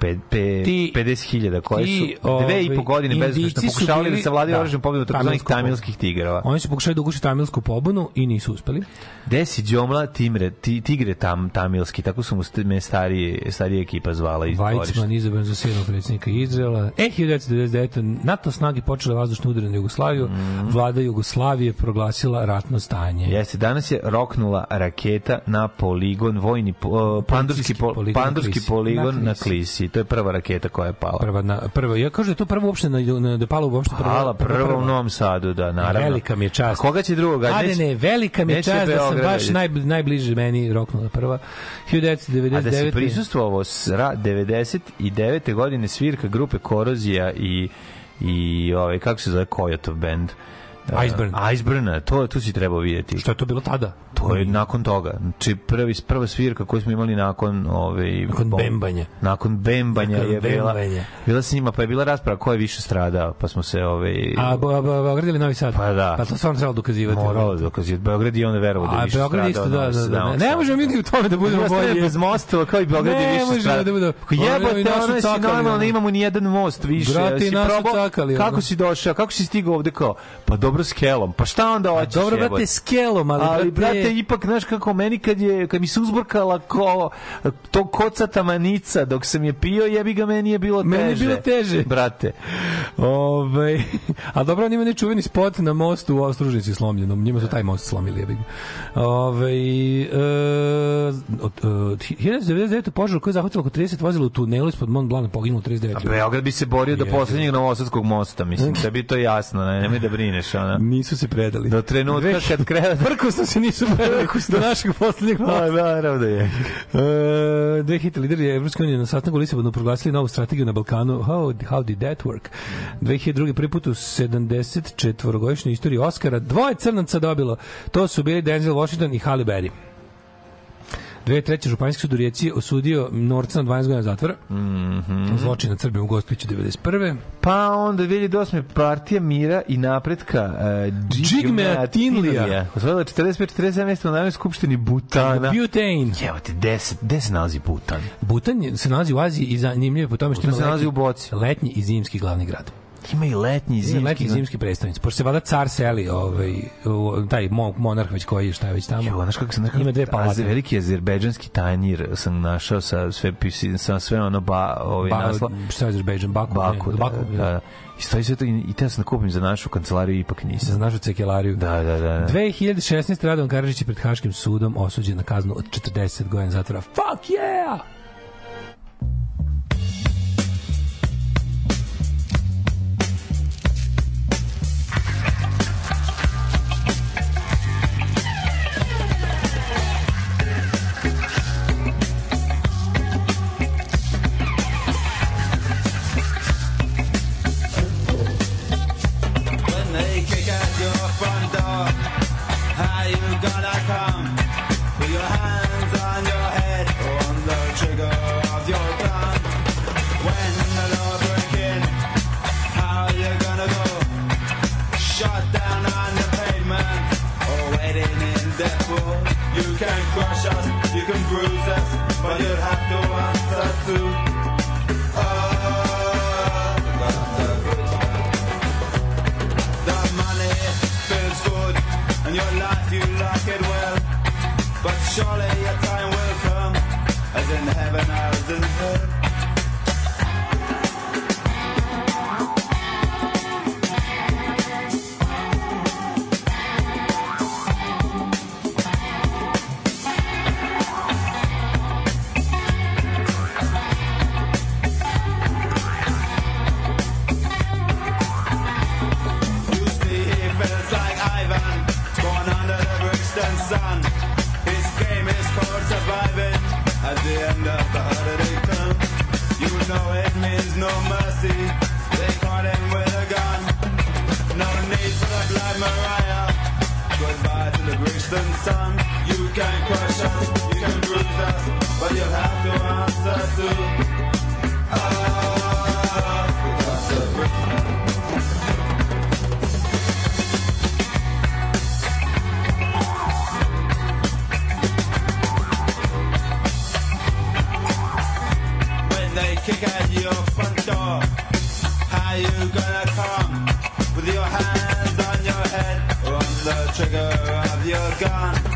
pe, pe, Ti- 50.000 koje ti, su dve i po ovaj, godine bezuspešno pokušavali bili- da savladaju da, oružjem pobjedu takozvanih tamilskih tigrova. Oni su pokušali da uguše tamilsku pobunu i nisu uspeli. Desi Đomla timre, ti, tigre tam, tamilski, tako su mu me starije, starije ekipa zvala iz. Weizmann izabran za sedmog predsjednika Izraela. E, 1999. NATO snage počele vazdušno udaranje na Jugoslaviju. Vlada Jugoslavije proglasila ratno stanje. Jeste, danas je roknula raketa na poligon, vojni, o, pandurski, po, poligon pandurski poligon na Klisi. To je prva raketa koja je pala. Prva, na, prva, ja kažem da je to prvo uopšte na, na, da je palo uopšte prva. Pala prva u Novom Sadu, da, naravno. Velika mi je čast. A koga će drugoga? A ne, ne, velika mi je čast da sam baš naj, najbliže meni roknula prva. 1999. A da si prisustvovao s ra- 99. godine svirka grupe Korozija i i ovaj kako se zove Kojotov band Iceburn. Iceburn, to tu si trebao vidjeti. Što je to bilo tada? To je nakon toga. Znači prvi prva svirka koju smo imali nakon ovaj Nakon bom- bembanja. Nakon bembanja Nakon je bila. bembanja. Bila s njima, pa je bila rasprava ko je više stradao, pa smo se ovaj A Bo- Bo- Beograd ili Novi Sad? Pa da. Pa to stvarno trebalo dokazivati. moralo da dokazuje. Beograd i on je verovao da je A više Beograd stradao. isto, da, da, da. Sada. Ne, možemo mi u tome da budemo bolji. bez mostova kao i Beograd je Ne više stradao. da Pa Jebote, ono si normalno ono. imamo ni jedan most više. Brate, probao? Kako si došao? Kako si stigao ovde kao? Pa dobili dobro s kelom. Pa šta onda hoćeš? Dobro, brate, s kelom, ali, ali brate, brate, ipak, znaš kako, meni kad, je, kad mi se uzburkala ko, to kocata manica dok sam je pio, jebi ga, meni je bilo teže. Meni je bilo teže. Brate. Ove, a dobro, on ima nečuveni spot na mostu u Ostružnici slomljenom. Njima su taj most slomili, jebi ga. Ove, e, od, e, 1999. požar koji je zahvatilo oko 30 vozila u tunelu ispod Mont Blanc poginulo 39 A ljudi. Beograd bi se borio do poslednjeg Novosadskog mosta, mislim, da bi to jasno, ne, nemoj da brineš, ona. Nisu se predali. Do trenutka kad krene... Prkosno se nisu predali do našeg poslednjeg A, mosta. naravno da je. E, dve hita lideri Evropske unije na sastanku Lisabonu proglasili novu strategiju na Balkanu. How, how did that work? 2002. prvi put u 74-godišnjoj istoriji Oscara dvoje crnaca dobilo. To su bili Denzel Washington i Halle Berry. Dve treće županijski sud u Rijeci osudio Norca na 12 godina zatvora. Mm -hmm. Zločin na Srbiju u Gospiću 91. Pa onda 2008. partija mira i napretka uh, Džigmea Tinlija. Osvojila 45-47 mesta u Narodnoj skupštini Butana. Butane. Evo te, gde se, gde se nalazi Butan? Butan se nalazi u Aziji i zanimljivo je po tome što ima se nalazi letnji- u boci. letnji i zimski glavni grad. Ima i letnji i Zimski, zimski. letnji zimski predstavnici. Pošto se vada car seli, ovaj, taj mo, monarh već koji je šta je već tamo. Jo, znaš kako sam nekako, Ima dve palate. Veliki azerbejdžanski tajnir sam našao sa sve sa sve ono ba, ovaj Ba, naslov. šta je Azerbejdžan? Baku? Baku, ne, da, Baku, da, da. I stoji sve to i, i te sam da kupim za našu kancelariju, ipak Za nisam. našu cekelariju. Da, da, da. da. 2016. Radovan Karadžić je pred Haškim sudom osuđen na kaznu od 40 godina zatvora. Fuck yeah! Gonna come? With your hands on your head on the trigger of your gun? When the how you gonna go? Down on the pavement in death row? You can crush us, you can bruise us, but you'll have to answer to. Your life you like it well. But surely your time will come as in heaven as in hell At the end of the holiday term, you know it means no mercy. They caught him with a gun. No need for the blood, Mariah. Goodbye to the Brixton sun. You can crush us, you can bruise us, but you'll have to answer to. Kick at your front door. How you gonna come with your hands on your head on the trigger of your gun?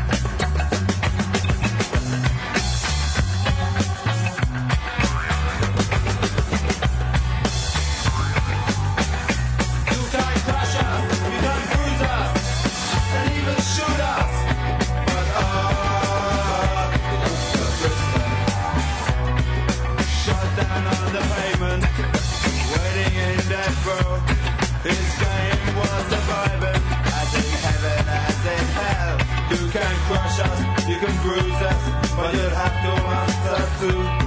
You can bruise us, but you'll have to answer to.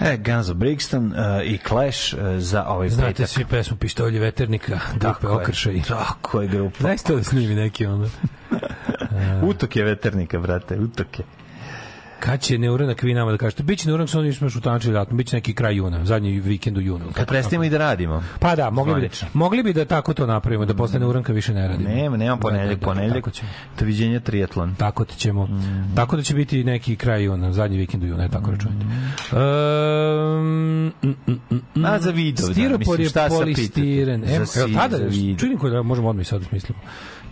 E, Guns of Brixton uh, i Clash uh, za ovaj Znate petak. svi pesmu Pištolji veternika, grupe Tako je. Okršaj. Tako je grupa. Zaista da snimi neki ono. Utok je veternika, brate, utok je. Kad će neuranak vi nama da kažete? Biće neuranak sa onim smo utančili datum, biće neki kraj juna, zadnji vikend u junu. Kad prestanemo i da radimo. Pa da, mogli bi, Zvanično. mogli bi da tako to napravimo, da posle neuranka više ne radimo. Nema, nema ponedeljak, Da, da, da, ponedeljak. ćemo. Doviđenja triatlon. Tako da ćemo. Mm. Tako da će biti neki kraj juna, zadnji vikend u junu, je tako računajte. Um, mm, mm, mm, mm. A, za Vidovdan, Stiropor mislim, je šta sad polistiren. pitate? Evo, Za evo tada, čudim koji da možemo odmah i sad da smislimo.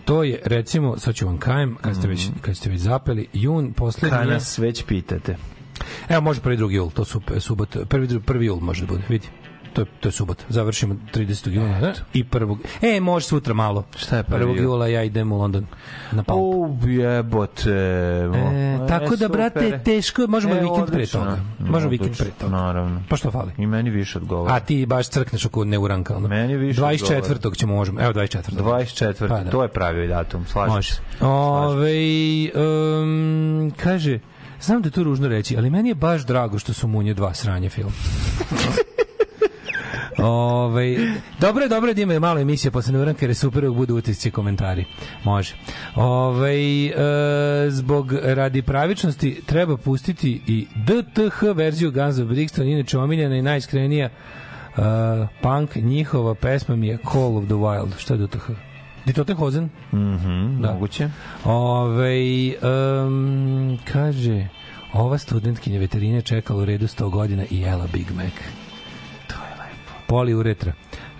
To je, recimo, sad ću vam kajem, kad ste već, kad ste već zapeli, jun, poslednji Kad nas već pitate. Evo može prvi drugi jul, to su subot, prvi prvi jul može da bude, vidi. To je, to je subot. Završimo 30. juna da? i prvog. E, može sutra malo. Šta je Prvog jul? jula ja idem u London na Palp. O, jebote. E, tako da, brate, teško, možemo E, vikend pre toga. Možemo vikend pre toga. Naravno. Pa što fali? I meni više odgovara. A ti baš crkneš oko neuranka. Ono. Meni više 24. ćemo možemo. Evo 24. 24. Pa da. To je pravi datum, slažem Može. se. Ove, um, kaže, znam da je to ružno reći, ali meni je baš drago što su Munje dva sranje film. Ove, dobro je, dobro je da ima malo emisija posle neuranka jer je super uvijek budu utisci i komentari. Može. Ove, e, zbog radi pravičnosti treba pustiti i DTH verziju Guns of Brixton, inače omiljena i najiskrenija uh, punk, njihova pesma mi je Call of the Wild. Šta je DTH? Ditotenhozen? Mhm, Da. moguće. Ove, um, kaže, ova studentkinja veterine čekala u redu 100 godina i jela Big Mac. Poliuretra.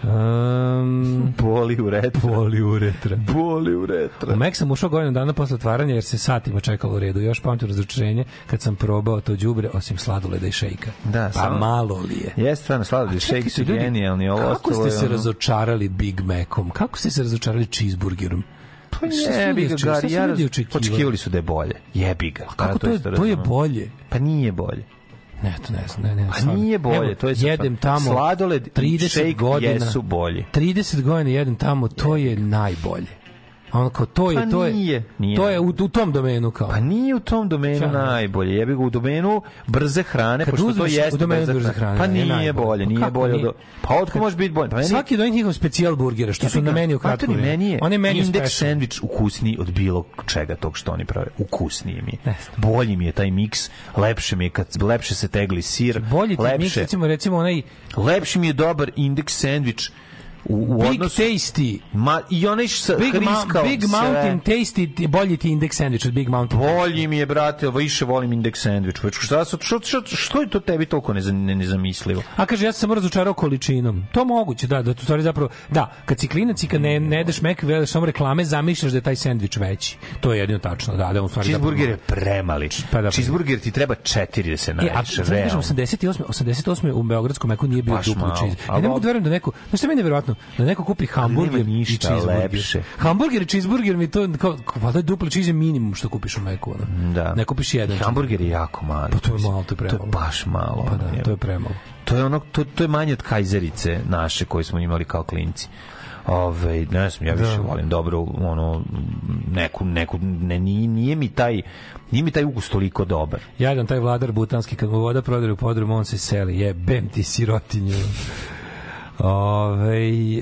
Um, Boli u retro. poliuretra. Boli u retro. U Mek sam ušao godinu dana posle otvaranja jer se satima čekalo u redu. Još pamtim razočarenje kad sam probao to đubre osim sladoleda i šejka. Da, pa samo- malo li je? Jeste, stvarno, sladoled, shake su Čekajte, ljudi, genijalni. Ovo Kako ste se ono- razočarali Big Macom? Kako ste se razočarali cheeseburgerom? Pa su jebi ga, su ja očekivali? očekivali su da je bolje. Jebi ga. Kako to je, to je bolje? Pa nije bolje. Ne, to ne znam, ne, ne. Pa stvarno. nije bolje, Evo, to je jedem tamo Sladoled i 30 shake godina, jesu bolji. 30 godina jedem tamo, to je najbolje. Ono kao, to je, Pa to je, nije, nije. to je u, u tom domenu kao. Pa nije u tom domenu Šta? najbolje. Jebi ga u domenu brze hrane, Kad pošto to jeste u domenu brze hrane, Pa je nije najbolje. bolje, Pa nije bolje. nije? od- Pa otko može biti bolje? Pa meni, Svaki od onih njihov specijal burgera, što su na meni u Maturi, vreme. meni je On je meni indeks special. sandvič ukusniji od bilo čega tog što oni prave. Ukusniji mi je. Bolji mi je taj miks, lepše mi je kad lepše se tegli sir, Bolji ti mix, recimo, recimo onaj Lepši mi je dobar indeks sandvič u, u Big odnosu Tasty, Ma, I onaj sa Big, Ma Big sve. Mountain Tasty, ti- bolji ti indeks sandwich od Big Mountain. Bolji mi je, brate, više volim indeks sandvič. Već Šta, su- što, što, što je to tebi toliko neza- ne, nezamislivo? A kaže, ja sam razočarao količinom. To moguće, da, da tu stvari zapravo, da, kad si klinac i kad ne, ne jedeš mek, gledaš samo reklame, zamišljaš da je taj sendvič veći. To je jedino tačno, da, da, on stvari Cheeseburger je premali. Pa da, pa- Cheeseburger ti treba četiri da se E, a najdeš. sad kažem, realno. 88. 88. u Beogradskom meku nije bio dupli cheese. Ja ne mogu da verujem da neko, znaš šta meni je nevjerovatno, da neko kupi hamburger nema ništa i cheeseburger. lepše. Hamburger i cheeseburger mi to, kao, valjda je dupli cheese je minimum što kupiš u meku. Ono. Da. Ne kupiš jedan. Hamburger je jako mali. Pa to je malo, to je premalo. To je baš malo. Pa da, je. to je premalo. To je ono to, to je manje od kajzerice naše koje smo imali kao klinci. Ove, ne znam, ja više volim dobro ono neku neku ne nije, nije mi taj nije mi taj ukus toliko dobar. Jadan taj vladar butanski, kad mu voda prodare u podrum, on se seli. Jebem ti sirotinju. Ove, e,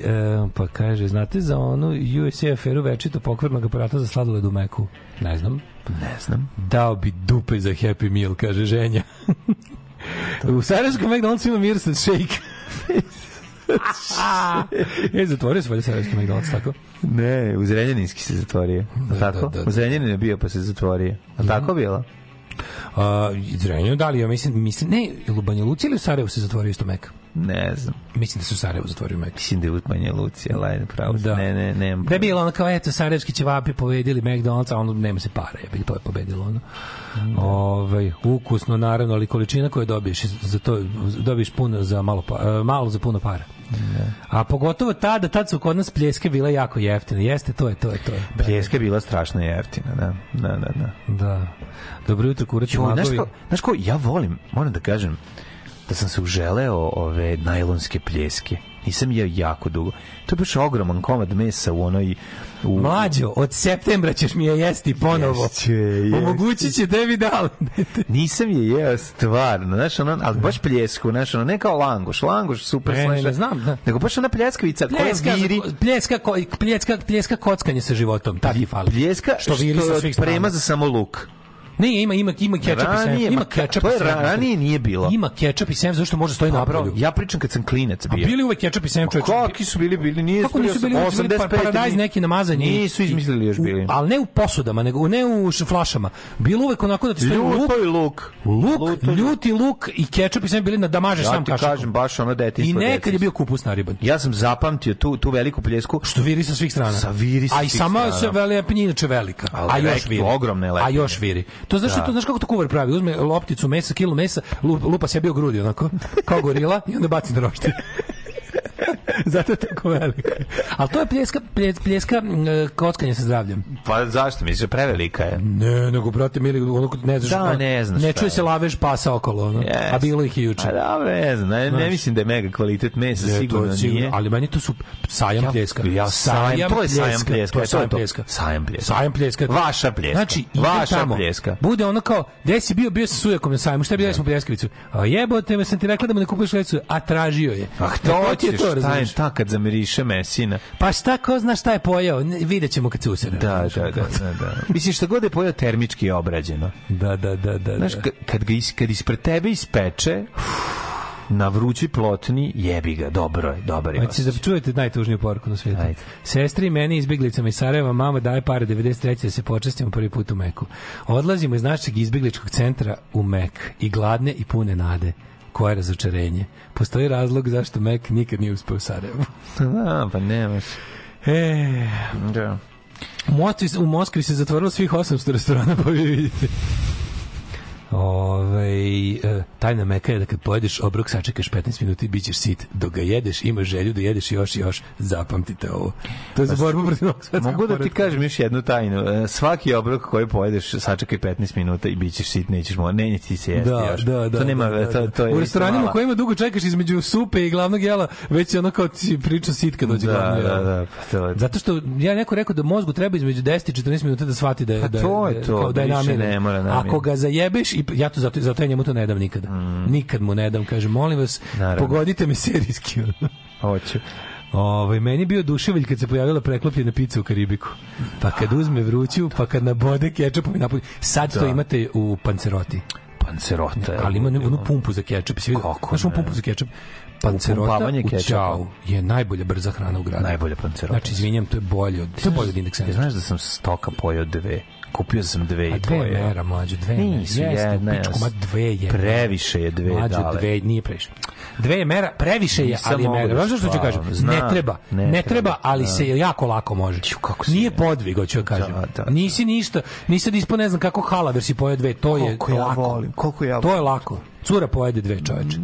pa kaže, znate za onu USA aferu večito pokvarnog aparata za sladoled u meku? Ne znam. Ne znam. Dao bi dupe za Happy Meal, kaže ženja. u Sarajevskom McDonald'su ima Mirsan shake. e, zatvorio se valjda Sarajevski McDonald's, tako? Ne, u Zrenjaninski se zatvorio. Da, tako? da, Mhm. da. U Zrenjaninu je bio pa se zatvorio. A tako bilo? A, Zrenjaninu, da li, ja mislim, mislim, ne, ili u Banja Luci ili u Sarajevu se zatvorio isto Mek? Ne znam. Mislim da se u Sarajevu zatvorio Mek. Mislim da je u Banja Luci, ali pravo. Da. Ne, ne, ne. Da je bilo ono kao, eto, sarajevski ćevapi pobedili McDonald's, a ono nema se para, je to je pobedilo ono. Ovaj, ukusno, naravno, ali količina koju dobiješ, za to dobiješ puno za malo, pa, e, malo za puno para. A pogotovo tada, tad su kod nas pljeske bile jako jeftine. Jeste, to je, to je, to je. Da, Pljeska je bila strašno jeftina, da. Da, da, da. Da. Dobro jutro, znaš magovi. znaš ko, ja volim, moram da kažem, da sam se uželeo ove najlonske pljeske. Nisam je jako dugo. To je baš ogroman komad mesa u onoj... U, Mlađo, od septembra ćeš mi je jesti ponovo. Ješće, ješće. Omogućit će tebi da Nisam je jeo stvarno, znaš, ono, ali baš pljesku, znaš, ono, ne kao langoš, langoš super, Ne, ne, znaš, ne znam, da. nego baš ona pljeskavica Pljeska, koja viri, pljeska, ko- pljeska, pljeska kockanje sa životom, tak ti fali. pljeska što viri sa svih strana. prema za samo luk. Ne, ima ima ima kečap i sem. Ima ma, kečap to i sem. ra- ranije nije bilo. Ima kečap i sem zašto može stoji na Dobro, ja pričam kad sam klinac A bio. bili uvek kečap i sem čoveče. Kakvi su bili bili? Nije Kako nisu bili uvek bili pa- paradajz neki namazani? Nisu izmislili još bili. Ali ne u posudama, nego ne u flašama. Bilo uvek onako da ti stoji luk, i luk. luk, i ljuti luk i kečap i sem bili na damaže Ja sam ti kašakom. kažem, baš ono I detinjstvo. nekad je bio kupus nariban. Ja sam zapamtio tu, tu veliku pljesku. Što viri sa svih strana. Sa viri sa A i sama se lepinja inače velika. A još viri. ogromne A lepinje. još viri. To znaš, Da. to, znaš kako to kuvar pravi? Uzme lopticu mesa, kilu mesa, lu- lupa sebi u grudi onako, kao gorila i onda baci na roštilj. Zato je tako velika. Ali to je pljeska, pljes- pljeska e, kockanje sa zdravljem. Pa zašto misliš, da prevelika je? Ne, nego brate mili, ono kod- ne znaš. Da, ne znaš Ne čuje je. se lavež pasa okolo, ono. Yes. A bilo ih i juče. A dobro, ne znam, ne, ne mislim da je mega kvalitet mesa, Ne, to sigurno je sigurno, nije. ali meni to su sajam Ja- pljeska. ja sajam- to je sajam pljeska, To je to sajam to. pljeska. Sajam pljeska. Sajam pljeska. Vaša pljeska. Znači, Vaša tamo, pljeska. Bude ono kao, gde si bio, bio sa sujakom na sajmu, šta bi dali smo pljeskavicu? A jebote, me sam ti rekla da mu ne kupuješ lecu, a tražio je. Ah, E, to ti je to, šta je razumiješ? ta kad zamiriše mesina? Pa šta, ko zna šta je pojao? Ne, Vidjet ćemo kad se usere. Da, da, da, da, da. Mislim, šta god je pojao termički je obrađeno. Da, da, da, da. Znaš, da. kad, kad, ga is, kad ispred tebe ispeče, na vrući plotni, jebi ga, dobro je, dobar je. Hoćete da čujete najtužniju poruku na svijetu. Ajde. Sestri i meni izbjeglicama iz Sarajeva mama daje pare 93. da se počestimo prvi put u Meku. Odlazimo iz našeg izbjegličkog centra u Mek i gladne i pune nade. Koje razočarenje. Postoji razlog zašto Mek nikad nije uspeo u Sarajevu. Da, pa nemaš. E, Da. u Moskvi se zatvorilo svih 800 restorana, pa vi vidite. Ove, e, tajna meka je da kad pojedeš obrok sačekaš 15 minuta i bit ćeš sit. Dok ga jedeš, imaš želju da jedeš još i još. Zapamtite ovo. To je za borbu protiv novog svetskog Mogu da ti kažem još jednu tajnu. E, Svaki obrok koji pojedeš, sačekaj 15 minuta i bit ćeš sit, nećeš mo, ne, neće ti se jesti Da, još. da, da. To nema, da, da, to, da. to je u restoranima mala- kojima dugo čekaš između supe i glavnog jela, već je ono kao ti priča sit kad dođe Da, glavno da, jelo. da, pa to je- Zato što ja neko rekao da mozgu treba između 10 i 14 minuta da shvati da je Pa da, to je da, to, kao da je više namiren. ne mora namiren. Ako ga zajebeš i ja to zato zato ja njemu to ne dam nikada. Nikad mu ne dam, kažem molim vas, Mm. Naravno. pogodite me serijski. Hoću. Ovaj meni je bio duševilj kad se pojavila preklopljena pizza u Karibiku. Pa kad uzme vruću, pa kad nabode kečapom i napolje. Sad to Da. imate u panceroti. Pancerota. Ali ima onu- pumpu za kečap. Kako Znaš ne? pumpu za kečap? Pancerota u. Ćao je najbolja brza hrana u gradu. Najbolja pancerota. Znači, izvinjam, to je bolje od, to je bolje od indeksa. Ti znaš da sam stoka pojao dve. Kupio sam dve i dve pojeo. mera, mlađe, dve mera. Nisu Jeste, jedna. pičku, ma dve je. Previše je dve Mlađe, dale. dve, nije previše. Dve je mera, previše je, ali je mera. Znaš što ću kažem? Znam. Ne treba, Ne ne, treba, ali da. se jako lako može. Ću, kako si Nije je. podvig, hoću da kažem. Da, da. Nisi ništa, nisi da ispo ne znam kako halaver si pojeo dve, to je Koliko ja lako. volim, koliko ja To je lako. Cura pojede dve, čoveče.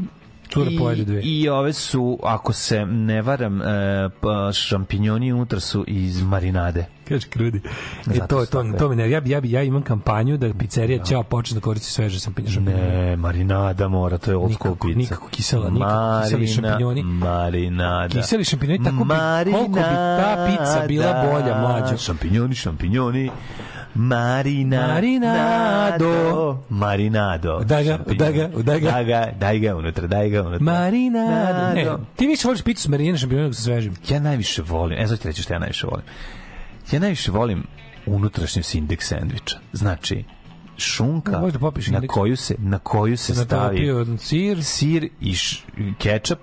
Cura pojede dve. I, I ove su, ako se ne varam, e, pa šampinjoni unutra su iz marinade. Kaže krudi. E, to, to, to mi ne, ja, bi- ja, bi- ja imam kampanju da pizzerija Ćao počne da koristi sveže šampinjone. Ne, marinada mora, to je old school pizza. nikako kisela, nikako kiseli šampinjoni. Marinada. Kiseli šampinjoni, tako bi, koliko bi ta pizza bila bolja, mlađo. Šampinjoni, šampinjoni. Marina, Marinado. Marinado. Daj ga, daj ga, daj ga. Daj ga, daj ga unutra, daj ga unutra. Marinado. Ne, ti više voliš picu s marinjenim šampinjona nego sa svežim. Ja najviše volim, e, ti reći što ja najviše volim. Ja najviše volim unutrašnju sindek sendviča. Znači, šunka Možda popiš na indeks. koju se, na koju se stavi Natopio sir. sir i š, kečap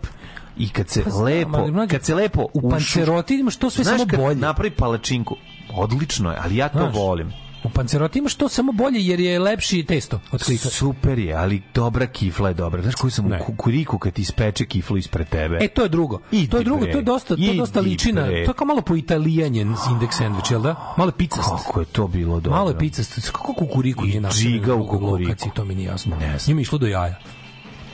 i kad se Pa znam, lepo mlađe, kad se lepo u ušu- panceroti imaš to sve samo bolje. napravi palačinku odlično je ali ja to Znaš. volim U panceroti imaš to samo bolje jer je lepši testo od klika. super je ali dobra kifla je dobra znaš koji sam u Ne. kukuriku kad ti ispeče kiflu ispred tebe E, to je drugo. Idi to je drugo, bre. to je dosta, to je dosta ličina. bre. To je kao malo po italijanjen indeks sandvič, jel da? Malo je picast. kako je to bilo dobro Malo je picast. Kako kukuriku nije napravljeno džiga u kukuriku. lokaciji, to mi nije jasno. Ne znam. Njima je išlo do jaja.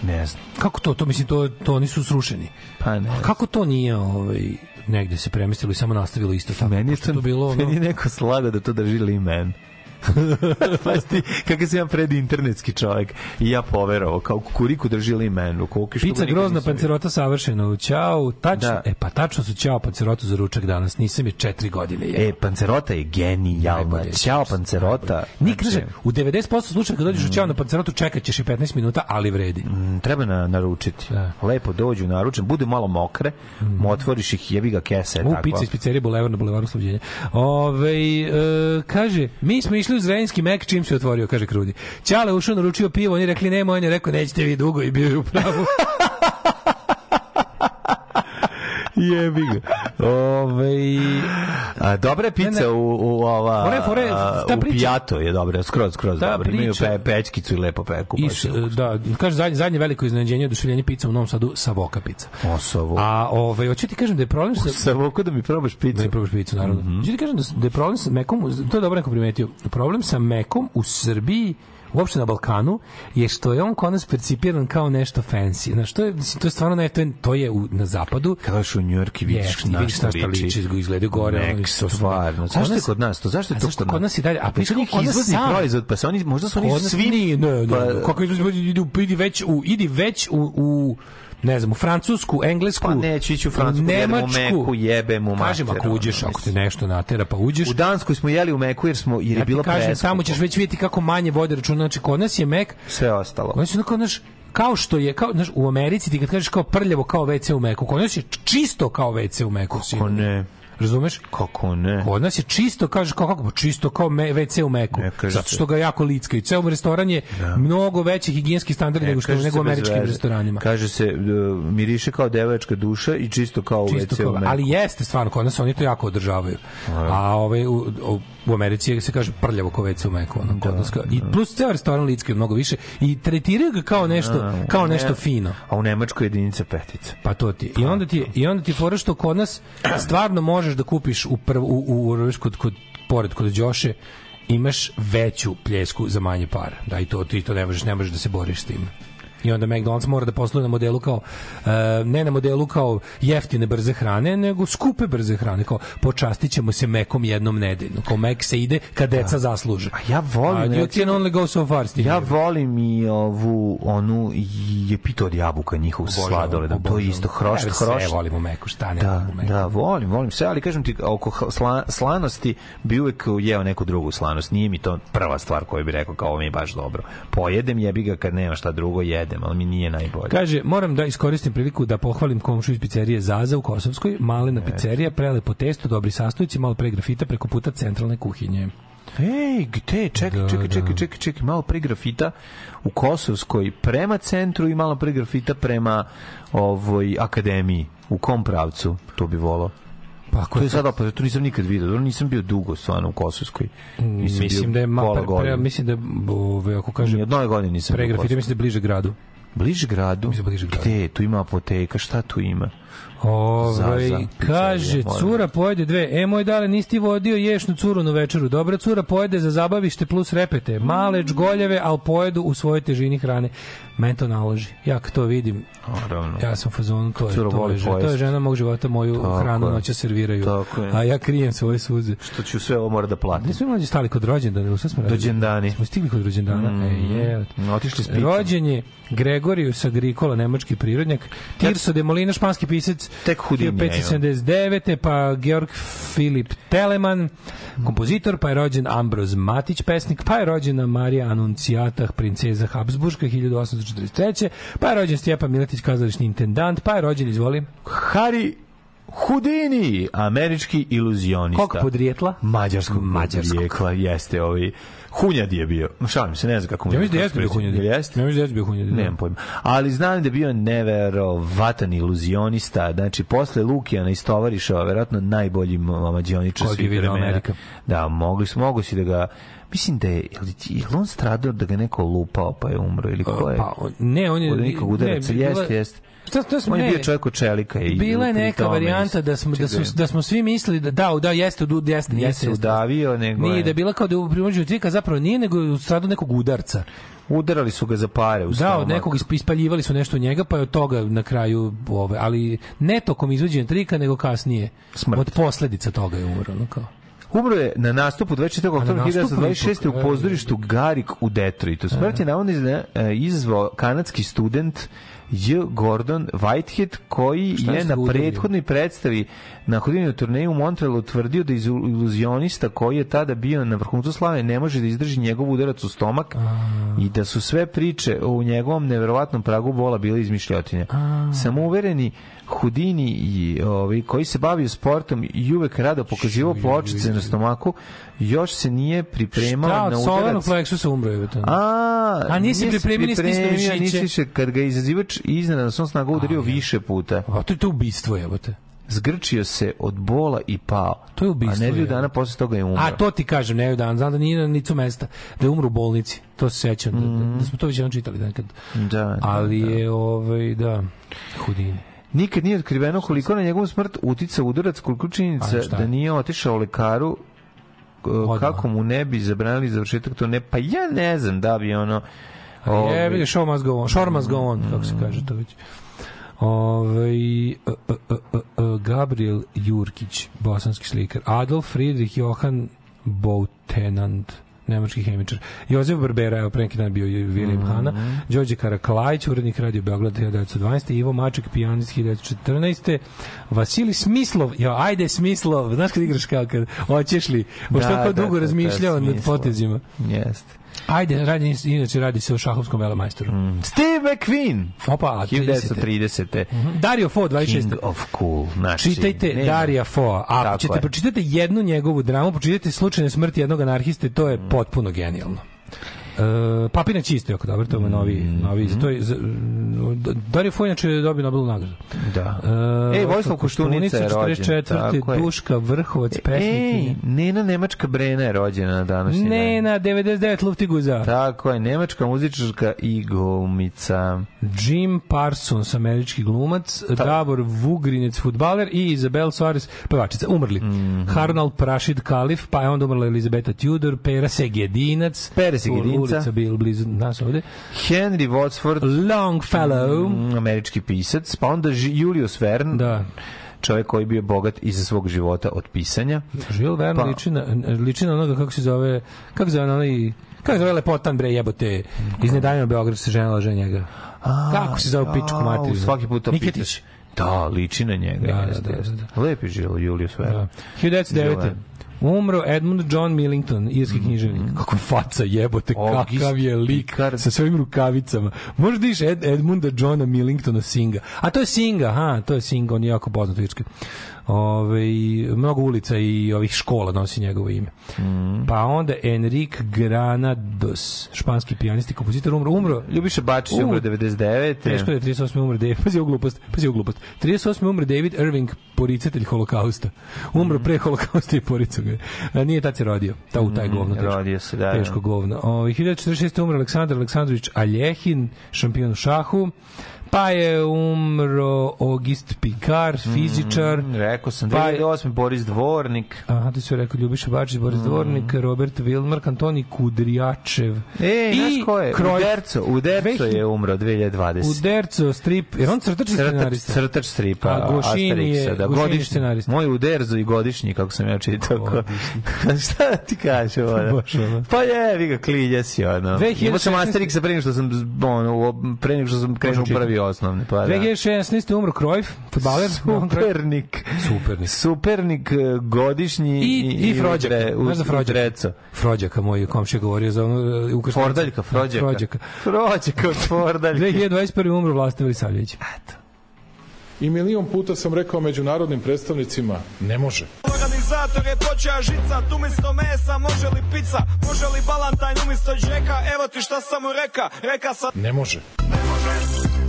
ne znam Kako to? To mislim to to oni su srušeni. pa ne A kako to nije ovaj negde se premestilo i samo nastavilo isto tako? meni je Pošto to, bilo ono, meni je neko slagao da to drži limen pa ti, kakav sam ja pred internetski čovjek i ja poverovao kao kukuriku drži limen u koliko što Pizza grozna pancerota savršena u Ćao. Tačno, Da. e pa tačno su Ćao pancerotu za ručak danas. Nisam je četiri godine je. E, Pancerota je genijalna. Ćao Pancerota. Nik Znači, u 90% slučaja kad dođeš u Ćao na pancerotu čekat ćeš i 15 minuta, ali vredi. m, treba na, naručiti. Da. Lepo dođu, naručen, bude malo mokre, otvoriš ih, jebi ga kese. U takva. pizza iz pizzerije Bulevar na Bulevaru Slobođenja. Ove, e, kaže, mi smo išli ušli u Zrenjski mek čim se otvorio, kaže Krudi. Ćale ušao, naručio pivo, oni rekli nema, on je rekao nećete vi dugo i bio je u pravu. Jebi ga. Ove, A, dobra je pizza Ne, ne. u, u ova Fore, fore, ta u priča- Pijato je dobra, skroz, skroz Ta dobra. Imaju pe, pećkicu i lepo peku. I, baš s- je ukusno. da, kaže zadnje, zadnje veliko iznenađenje je oduševljenje pizza u Novom Sadu Savoka pizza. Osovo. A ovaj hoću ti kažem da je problem sa Samo da mi probaš picu. Da ne probaš picu, naravno. Mm ti kažem da, da je problem sa Mekom, to je dobro neko primetio, problem sa Mekom u Srbiji uopšte na Balkanu je što je on kod nas percipiran kao nešto fancy. Znaš, to je, mislim, to je stvarno ne, to je, to je u, na zapadu. Kada u New York i vidiš na vidiš na šta liči. izgledaju gore, Nek, to stvarno. Zašto je kod nas to? Zašto je to zašto kod nas i dalje? A A pritom to njih kod nas izvozni proizvod, pa se oni, možda su oni svi... nije, ne, ne, pa- kako u- idi već u, idi već u, u ne znam, u Francusku, Englesku, Pa neću ići u Francusku, jedemo u Meku, jebem u Kažem, mater, ako uđeš, ako te nešto natera, pa uđeš. U Danskoj smo jeli u Meku jer, smo, jer je Ja bilo kažem, preskupo. tamo ćeš već vidjeti kako manje vode računa. Znači, kod nas je Mek, Sve ostalo. kod nas je onako, znaš, kao što je, kao, znaš, u Americi ti kad kažeš kao prljavo kao WC u Meku, kod nas je čisto kao WC u Meku. Kako ne? Razumeš? Kako ne? Kod nas je čisto, kažeš kao kako, pa čisto kao me, WC u Meku. Ne kaže Zato što ga jako lickaju. Ceo restoran je mnogo veći higijenski standard nego što kaže nego u američkim restoranima. Kaže se, uh, miriše kao devojačka duša i čisto kao čisto WC kao, u Meku. ali jeste stvarno kod nas oni to jako održavaju. A ovaj u, u, u Americi se kaže prljavo kao WC u Meku, ono, kod nas kao- i plus ceo restoran lickaju mnogo više i tretiraju ga kao nešto kao nešto Ne. fino. A u Nemačkoj jedinica petica. Pa to ti. I onda ti i onda ti fora što kod nas stvarno možeš da kupiš u prv, u, u, u kod, kod pored kod Đoše imaš veću pljesku za manje para. Da i to ti to ne možeš ne možeš da se boriš s tim. I onda McDonald's mora da posluje na modelu kao e, ne na modelu kao jeftine brze hrane, nego skupe brze hrane, kao počastit ćemo se mekom jednom nedeljno. Kao mek se ide kad deca zasluže. A ja volim, A recimo- only go so far. Ja volim i ovu, onu, je pito od jabuka njihovu sa sladoledom. To je isto hrošt, Ja, sve hrošt. volim u meku, šta ne Da, u meku. da, volim, volim sve, ali kažem ti, oko sla, slanosti bi uvek jeo neku drugu slanost. Nije mi to prva stvar koju bi rekao kao ovo mi je baš dobro. Pojedem jebi ga kad nema šta drugo, jedem, ali mi nije najbolje. Kaže, moram da iskoristim priliku da pohvalim komšu iz pizzerije Zaza u Kosovskoj, malena pizzerija, prelepo testo, dobri sastojci, malo pre grafita preko puta centralne kuhinje. Ej, te, čekaj, Da, čekaj, da. čekaj, čekaj, čekaj, malo pre grafita u Kosovskoj prema centru i malo pre grafita prema ovoj akademiji. U kom pravcu to bi volao? Pa ako je sad opet, to nisam nikad vidio, dobro, nisam bio dugo stvarno u Kosovskoj. Nisam mislim da je ma, pre, pre, mislim da je, ove, ako kažem nove godine nisam pre bio u grafita, mislim da je bliže gradu. Bliže gradu? Mislim, bliže gradu. Gde? Tu ima apoteka, šta tu ima? Ovaj kaže cura pojede dve. E moj dale nisi ti vodio ješnu curu na večeru. Dobra cura pojede za zabavište plus repete. Male čgoljeve, al pojedu u svojoj težini hrane. Men to naloži. Ja kad to vidim, Naravno. ja sam u fazonu to je to je, žena, to je žena mog života moju Tako hranu noća serviraju. Tako je. A ja krijem svoje suze. Što ću sve ovo mora da platim. Gde smo mlađi stali kod rođendana? Šta smo radili? Rođendani. Smo stigli kod rođendana. Mm. E, je. Otišli s. Rođen je Gregorius Agricola, nemački prirodnjak. Tirso de Molina, španski pisac. Tek Houdini, 1579. Pa Georg Filip Telemann, kompozitor, pa je rođen Ambroz Matić, pesnik, pa je rođena Marija Anuncijata, princeza Habsburška, 1843. Pa je rođen Stjepan Miletić, kazališni intendant, pa je rođen, izvoli, Harry Houdini, američki iluzionista. kog podrijetla? Mađarskog, Mađarskog. podrijekla, jeste ovaj Hunjad je bio. Šalim se, ne znam kako mu Ja je mislim da jeste bio. Hunjadi. Jeste? Ja mislim da jeste bio Hunjadi. da. Nemam pojma. Ali znam da je bio neverovatan iluzionista. Znači, posle Lukijana istovariša, verovatno najbolji ma- mađioničar svih vremena. Amerika. Da, mogli su, mogu si da ga Mislim da je, je on stradao da ga neko lupao pa je umro ili ko je? Pa, ne, on je... Od nekog udaraca, ne, jeste, jeste. Šta, to smo, On je bio čovjek od čelika. I, Bila je neka varijanta da smo da su da smo svi mislili da da da jeste ud- jeste Nije jeste se jeste. udavio, nego Nije je- da je bila kao da je u primođu cvika zapravo nije nego je stradao nekog udarca. Udarali su ga za pare u Da, od nekog isp- ispaljivali su nešto u njega, pa je od toga na kraju ove, ali ne tokom izvođenja trika, nego kasnije. Smrt. Od posledica toga je umro, ono kao. Umro je na nastupu 24. oktobra nastupu 1926. u ipak, pozorištu Garik u Detroitu. Smrt je navodno izne- e, kanadski student J. Gordon Whitehead koji Šta je na prethodnoj predstavi na hodinju turneju u Montrealu tvrdio da iz iluzionista koji je tada bio na vrhuncu slave ne može da izdrži njegov udarac u stomak i da su sve priče o njegovom neverovatnom pragu bola bile izmišljotinje. Samouvereni Hudini i ovaj koji se bavio sportom i uvek rado pokazivao pločice na stomaku, još se nije pripremao Šta, na od solarnog udarac. pleksusa umro je. to. A, A nisi nije se pripremio, nisi stisnuo pripremio, mišiće. nisi se- kad ga izazivač iznenadno svom snaga udario više puta. A to je to ubistvo, jebote. Zgrčio se od bola i pao. To je ubistvo, A nedelju dana posle toga je umro. A to ti kažem, ne dan, znam da nije na nicu mesta, da je umro u bolnici. To se sećam, da, da smo to već jednom čitali nekad. Mhm. Da, Ali da, da. je, ovaj, da, hudini. Nikad nije otkriveno koliko na njegovu smrt utica udarac, koliko činjenica A šta? da nije otišao lekaru Odmah. kako mu ne bi zabranili završetak to ne, pa ja ne znam da bi ono ovaj, Je, vidiš, show must go on, show must go on, kako se kaže to već. Ovaj e, e, e, e, e, Gabriel Jurkić, bosanski slikar. Adolf Friedrich Johann Boutenant, nemački hemičar. Jozef Barbera, evo pre neki dan bio William Mhm. Hanna. Đorđe Karakalajić, urednik Radio Beograd 1912. Ivo Maček, pijanist 1914. Vasili Smislov, jo, ajde Smislov, znaš kad igraš kao kad hoćeš li, pošto Da, da, kao da, dugo da, da, razmišljao nad Smislov. potezima. Jeste. Ajde, radi, inače radi se o šahovskom velemajstoru. Steve McQueen. Opa, 30. 1930. Dario Fo, 26. King of Cool. Znači, Čitajte nema. Darija Foa. Ako Tako ćete je. pročitate jednu njegovu dramu, pročitajte slučajne smrti jednog anarhiste, to Mm. je potpuno genijalno. E, Papina čisto je jako dobro, to je novi, Mm. novi to je, Dario Fo inače je dobio Nobelovu nagradu. Da. E, Ej, Vojislav Koštunica je rođen, 44. tako je. Duška Vrhovac, Ej, pesnik. Nena Nemačka Brena je rođena na današnji dan. Nena, 99 Luftiguza. Tako je, nemačka muzičarka i glumica. Jim Parsons, američki glumac, Davor Vugrinec, futbaler i Izabel Soares, pevačica, umrli. Mhm. Harnal Prašid Kalif, pa je onda umrla Elizabeta Tudor, Pera Segedinac, Pera Segedinca. Ulica bil blizu nas ovde, Henry Wadsworth, Longfellow, mm, američki pisac, pa onda Julius Verne, da, čovjek koji je bio bogat iza svog života od pisanja. Žil Verne Pa- liči, na, liči na onoga, kako se zove, kako se zove na onaj, kako se zove lepotan bre jebote, iz Nedavljena Beograd se žena laže njega. Kako se zove pičku materiju? Svaki put to Niketić. pitaš. Da, liči na njega. Da, jeste, da, da, da. Lep je žil Julius Verne. Da. 1909. Umro Edmund John Millington, irski književnik. Kako faca jebote, August kakav je lik Picard. sa svojim rukavicama. Možda vidiš Ed, Edmunda Johna Millingtona Singa. A to je Singa, ha, to je Singa, on je jako poznat u Irskoj. Ove, mnogo ulica i ovih škola nosi njegovo ime. Pa onda Enrique Granados, španski pijanist i kompozitor, umro, umro Ljubiša Bačić U, umro 99. Teško je 38. umre David, pazi ovu glupost, pazi ovu glupost. 38. umre David Irving, poricatelj holokausta. Umro pre holokausta i poricao ga. A, Nije tad se rodio, ta u taj govno. teško. rodio se, da, da. Teško govno. O, 1946. umre Aleksandar Aleksandrović Aljehin, šampion u šahu. Pa je umro August Picard, fizičar. Mm, Rekao sam, Pa je- 2008. Boris Dvornik. Aha, ti su rekao Ljubiša Bačić, Boris Dvornik, Robert Vilmar, Antoni Kudrijačev. E, I znaš ko je? Kroj- Uderco. Uderco je umro 2020. Uderco, strip, jer on crtač Crtač, scenarista? crtač stripa A Gošin je- da, godišnji, scenarista. moj uderzo i godišnji, kako sam ja čitao. Šta da ti? Baš ono. Pa je, vi ga klinja si, ono. 2016 Imao sam Asterixa pre nego što sam, ono, pre nego što sam krenuo prvi osnovni, pa da. 2016. umro Cruyff, futbaler. Supernik. Supernik. Supernik eh, godišnji I, i Frođak. Udre- Znaš za Frođaka? Udreco. Frođaka, moj komšija govorio za ono... Uh, ukrštenicu. Fordaljka, Frođaka. Frođaka. Frođaka od Fordaljke. 2021. umro Vlasta Velisavljević. I milion puta sam rekao međunarodnim predstavnicima, ne može. Organizator je počeo žicat umjesto mesa, može li pizza, može li balantajn umjesto džeka, evo ti šta sam mu reka, reka sam... Ne može. Under the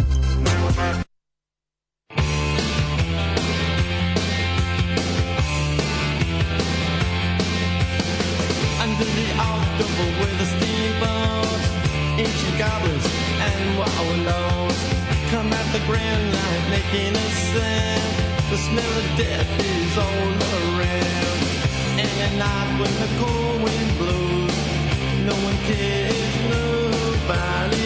when the cold wind blows, no one cares, nobody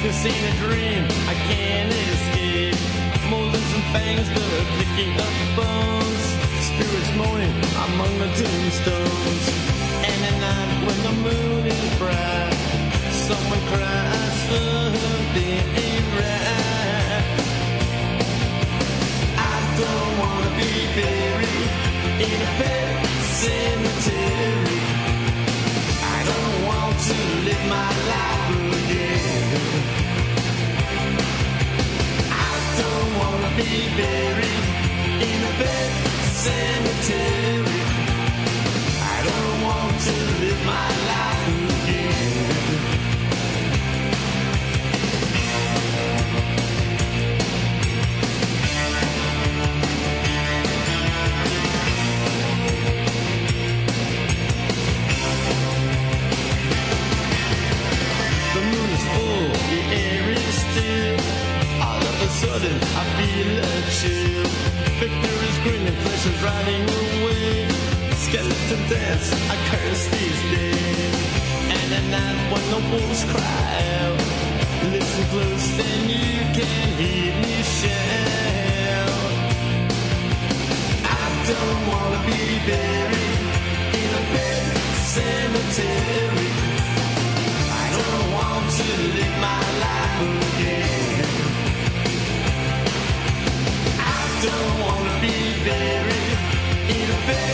This ain't a dream, I can't escape. Molars and fangs, the clicking of bones. Spirits moaning among the tombstones. And at night when the moon is bright, someone cries something ain't right. I don't wanna be buried in a pet cemetery. I don't want to live my life cemetery. I don't want to live my life sudden, I feel a chill. Victor is grinning, flesh is riding away. Skeleton dance, I curse these days. And at night, when the wolves cry out, listen close, and you can hear me shout. I don't wanna be buried in a pet cemetery. I don't want to live my life again. To be buried in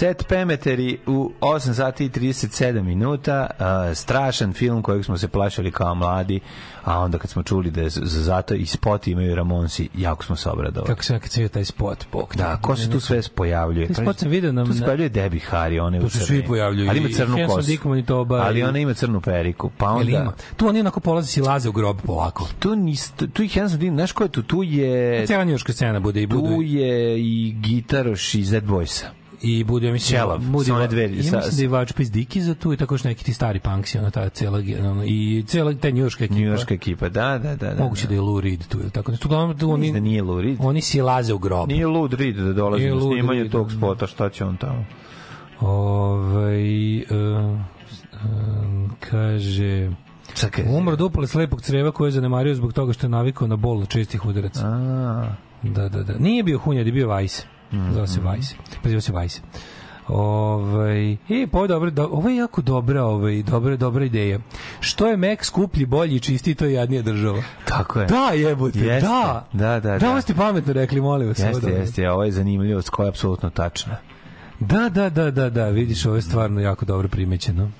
Set Pemeteri u 8 sati i 37 minuta. Uh, strašan film kojeg smo se plašali kao mladi, a onda kad smo čuli da je zato i spot imaju Ramonsi, jako smo se obradovali. Kako sam ja kad sam vidio taj spot, bok. Da, ko se tu sve pojavljuje? Taj spot sam vidio na- Tu se pojavljuje Debbie Harry, ona je Tu u se svi pojavljuju, Ali ima crnu kosu. Dickman i Toba Ali ona ima crnu periku. Pa onda... ima? Tu oni onako polaze si laze u grob polako. Tu, nis, tu, tu ih Hanson Dickman, znaš ko je tu? Tu je... Cijela njuška scena bude i budu. Tu je i gitaroš iz Dead Boysa. I bude ja mislim Ćelav, bude one dve- ja mislim da je Vačpa iz Dikiza tu i tako još neki ti stari punksi ona ta cela ono, i cela ta njujorška ekipa Njujorška ekipa, da, da, da. da moguće da je Lou Reed tu ili tako nešto uglavnom tu Mislim oni da nije Lou Reed. oni si laze u grob Nije Lud Reed da dolazi na Lou snimanje tog da. spota, šta će on tamo? ovaj uh, um, kaže Čekaj. Umro od upale slepog creva koji je zanemario zbog toga što je navikao na bol od čestih udaraca. A, Da, da, da. Nije bio hunjad, je bio Vajs. Mhm. Zove se Vajs. Preziva se Vajs. Ovaj, e, pa ovo je dobro, do, ovo je jako dobra, ovaj, dobra, dobra ideja. Što je Mac skuplji, bolji i čistiji, to je jadnija država. tako je. Da, jebote, Jeste. da. Da, da, Da, da. ovo ste pametno rekli, molim vas. ovo Jeste, dobro. jeste, ovo je zanimljivost koja je apsolutno tačna. Da, da, da, da, da, vidiš, ovo je stvarno jako dobro primećeno.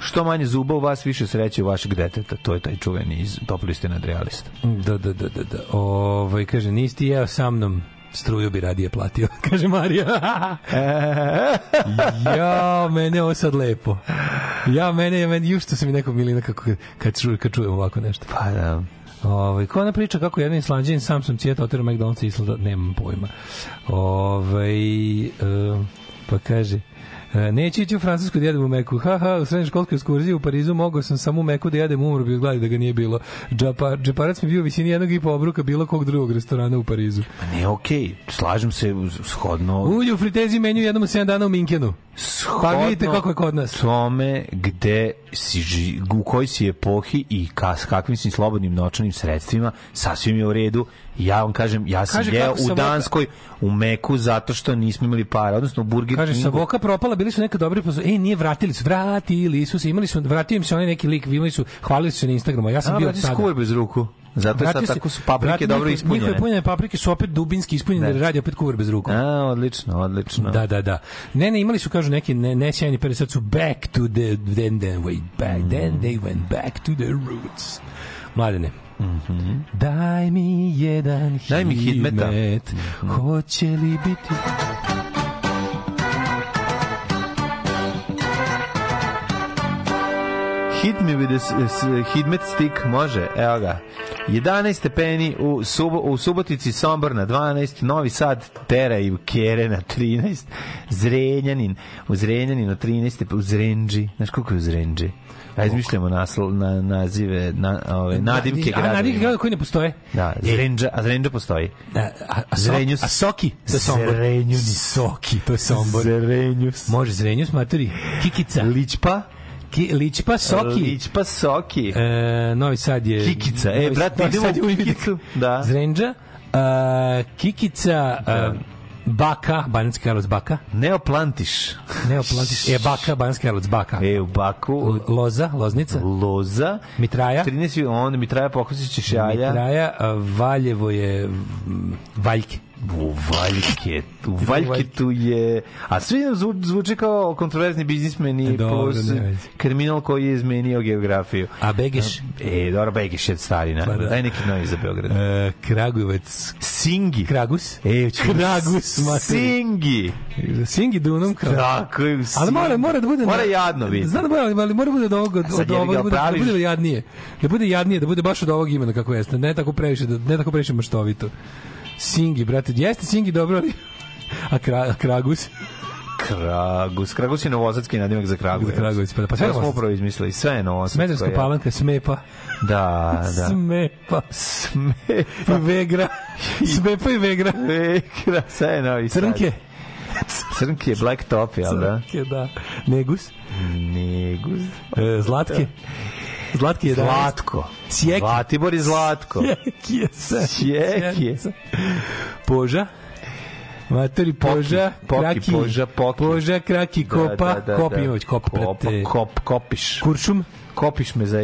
Što manje zuba u vas, više sreće u vašeg deteta. To je taj čuveni iz Top liste nadrealista. Da, da, da, da, da. Ovaj, kaže, nisi ti jeo sa mnom, struju bi radije platio, kaže Marija. ja, mene je ovo sad lepo. Ja, mene je, meni, ju što se mi neko milina kako, kad, ču, kad čujem ovako nešto. Pa da. Ovaj ko ona priča kako jedan islanđanin sam sam cijeta otero McDonald's i Islanda, nemam pojma. Ovaj e, pa kaže Neću ići u Francusku da jedem u Meku. Ha, ha, u srednjoj školskoj ekskurziji u Parizu mogao sam samo u Meku da jedem, umro bi od gladi da ga nije bilo. Džapa, džeparac mi bio u visini jednog i po obruka bilo kog drugog restorana u Parizu. Pa ne, okej, slažem se shodno... Ulju u fritezi menju jednom u 7 dana u Minkenu. Pa vidite kako je kod nas. tome gde si ži, u kojoj si epohi i ka, s kakvim si slobodnim novčanim sredstvima, sasvim je u redu. Ja vam kažem, ja sam Kaže, jeo u Danskoj u Meku zato što nismo imali para, odnosno u Burger Kaže, Kingu. Savoka propala, bili su neka dobri posao. Ej, nije vratili su, vratili su se, imali su, vratio im se onaj neki lik, imali su, hvalili su se na Instagramu, ja sam A, bio sada. skuvaj bez ruku. Zato je sad tako su paprike vratio- dobro ispunjene. Njihove punjene paprike su opet dubinski ispunjene, jer radi opet kuvar bez ruku. A, odlično, odlično. Da, da, da. Ne, ne, imali su, kažu, neki ne, ne sjajni period, sad su back to the, then they went back, then they went back to the roots. Mladene, Daj mi jedan Daj mi hitmeta. hitmet, hoće li biti... Hit me with a hitmet stick, može, evo ga. 11 stepeni u, Subo, u Subotici, Sombor na 12, Novi Sad, Tera i Kere na 13, Zrenjanin, u Zrenjaninu 13, stepe- u Zrenđi, znaš koliko je u Zrenđi? A izmišljamo na, nazive, na, ove, nadimke A, nadimke gradova koji ne postoje. Da, Zrenđa, a Zrenđa postoji. A, a, a, Zrenjus. a Soki, to je Sombor. Zrenjus. Soki, to je Sombor. Zrenjus. Može Zrenjus, maturi. Kikica. Ličpa. Ki, Ličpa, Soki. Ličpa, Soki. E, Novi Sad je... Kikica. E, brate, Novi idemo Sad u. Kikicu. Da. Zrenđa, a, Kikica, a, Baka, Banjski Karlovac Baka, Neoplantiš. Neoplantiš, e, Baka, Banjski Karlovac Baka, E, u Baku. Loza, Loznica, Loza. Mitraja, 13 onda mi traja pokusiće šalja. Mitraja, Valjevo je Valjke. U Valjke. U Valjke tu je... A sve nam zvu, zvuči kao kontroverzni biznismen i Dobro, plus ne kriminal koji je izmenio geografiju. A Begeš, E, dobro, Begeš je starina. Pa da. Daj neki novi za Beograd. e, Kragujevac, Singi. Kragus, E, Kragus. Singi. Singi Dunom, Kragus. Tako je, u Ali Singi. mora, mora da bude... Mora jadno biti. Znam da bude, ali mora da bude od ovog, od, ovog, da bude, da bude jadnije. Da bude jadnije, da bude baš od ovog imena kako jeste. Ne tako previše, da, ne tako previše maštovito. Singi, brate, jeste Singi dobro, ali... A, kra, a Kragus? Kragus. Kragus je novosadski nadimak za Kragujevac. Za Kragujevac, pa da, pa sve smo upravo izmislili. Sve je novosadsko. Smederska ja. palanka, Smepa. Da, da. Smepa. Smepa. I Vegra. Smepa i Vegra. Vekra, sve je novi sad. Crnke. Crnke, Black Top, jel da? Crnke, da. Negus. Negus. E, Zlatke. Zlatke je Zlatko. Sjeki. Zlatibor je Zlatko. Sjeki je. Sjeki. Poža. Matori Poža, Poki, Kraki, Poža, Poki. Poža, Kraki, Kopa, Da, da, da, Kop, da. Kop, Kop, kop, kopiš. Kuršum, Kopiš me za...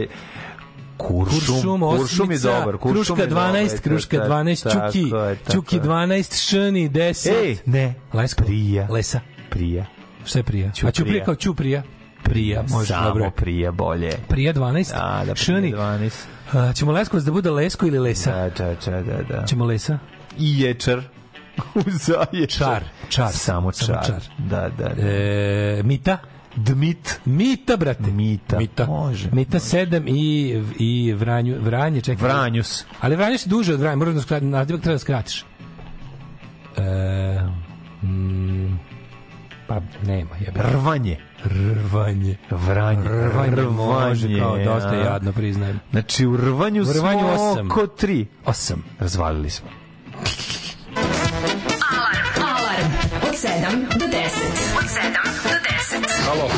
Kuršum. Kuršum, Kuršum je osmica, dobar. Kuršum Kruška je dobar. 12, Kruška Tako, 12, tako Čuki, tako Čuki je. 12, Šani 10. Ej, ne. Lesko. Prija. Lesa. Prija. Šta je prija? Ćuprija. A Ćuprija kao Ćuprija. Prija, može, Samo dobro. prija bolje. Prija 12. Da, da, Šani. prija 12. A, ćemo Leskovac da bude Lesko ili Lesa? Da, da, da, da, da. Ćemo Lesa? I ječar. U zaječar. Čar. Čar. Samo Samo čar. čar. Da, da, da. E, Mita? Dmit. Mita, brate. Mita. Mita. Može. Mita 7 i, i Vranju, Vranje, čekaj. Vranjus. Ali Vranje se duže od Vranja, moraš da skrati, nadivak treba da skratiš. E, mm, pa nema, jebe. Rvanje. Rvanje. Vranje. Rvanje, može, kao dosta jadno, priznajem. Znači, u rvanju, U rvanju smo osam. oko tri. Osam. Razvalili smo. Alarm od 7 do 10. Od 7 do 10. Halo,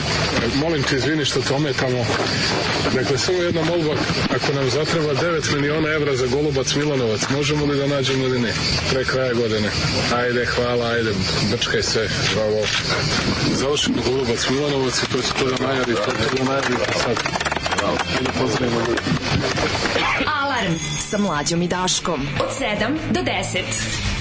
molim te izvini što te ometamo. Dakle, samo jedna molba, ako nam zatreba 9 miliona evra za Golubac Milanovac, možemo li da nađemo ili ne? Pre kraja godine. Ajde, hvala, ajde, brčkaj se, bravo. Završimo Golubac Milanovac i to će to da najavi, to će da najavi sad. Ajde, pozdravimo ljudi. Alarm sa mlađom i Daškom. Od 7 do 10.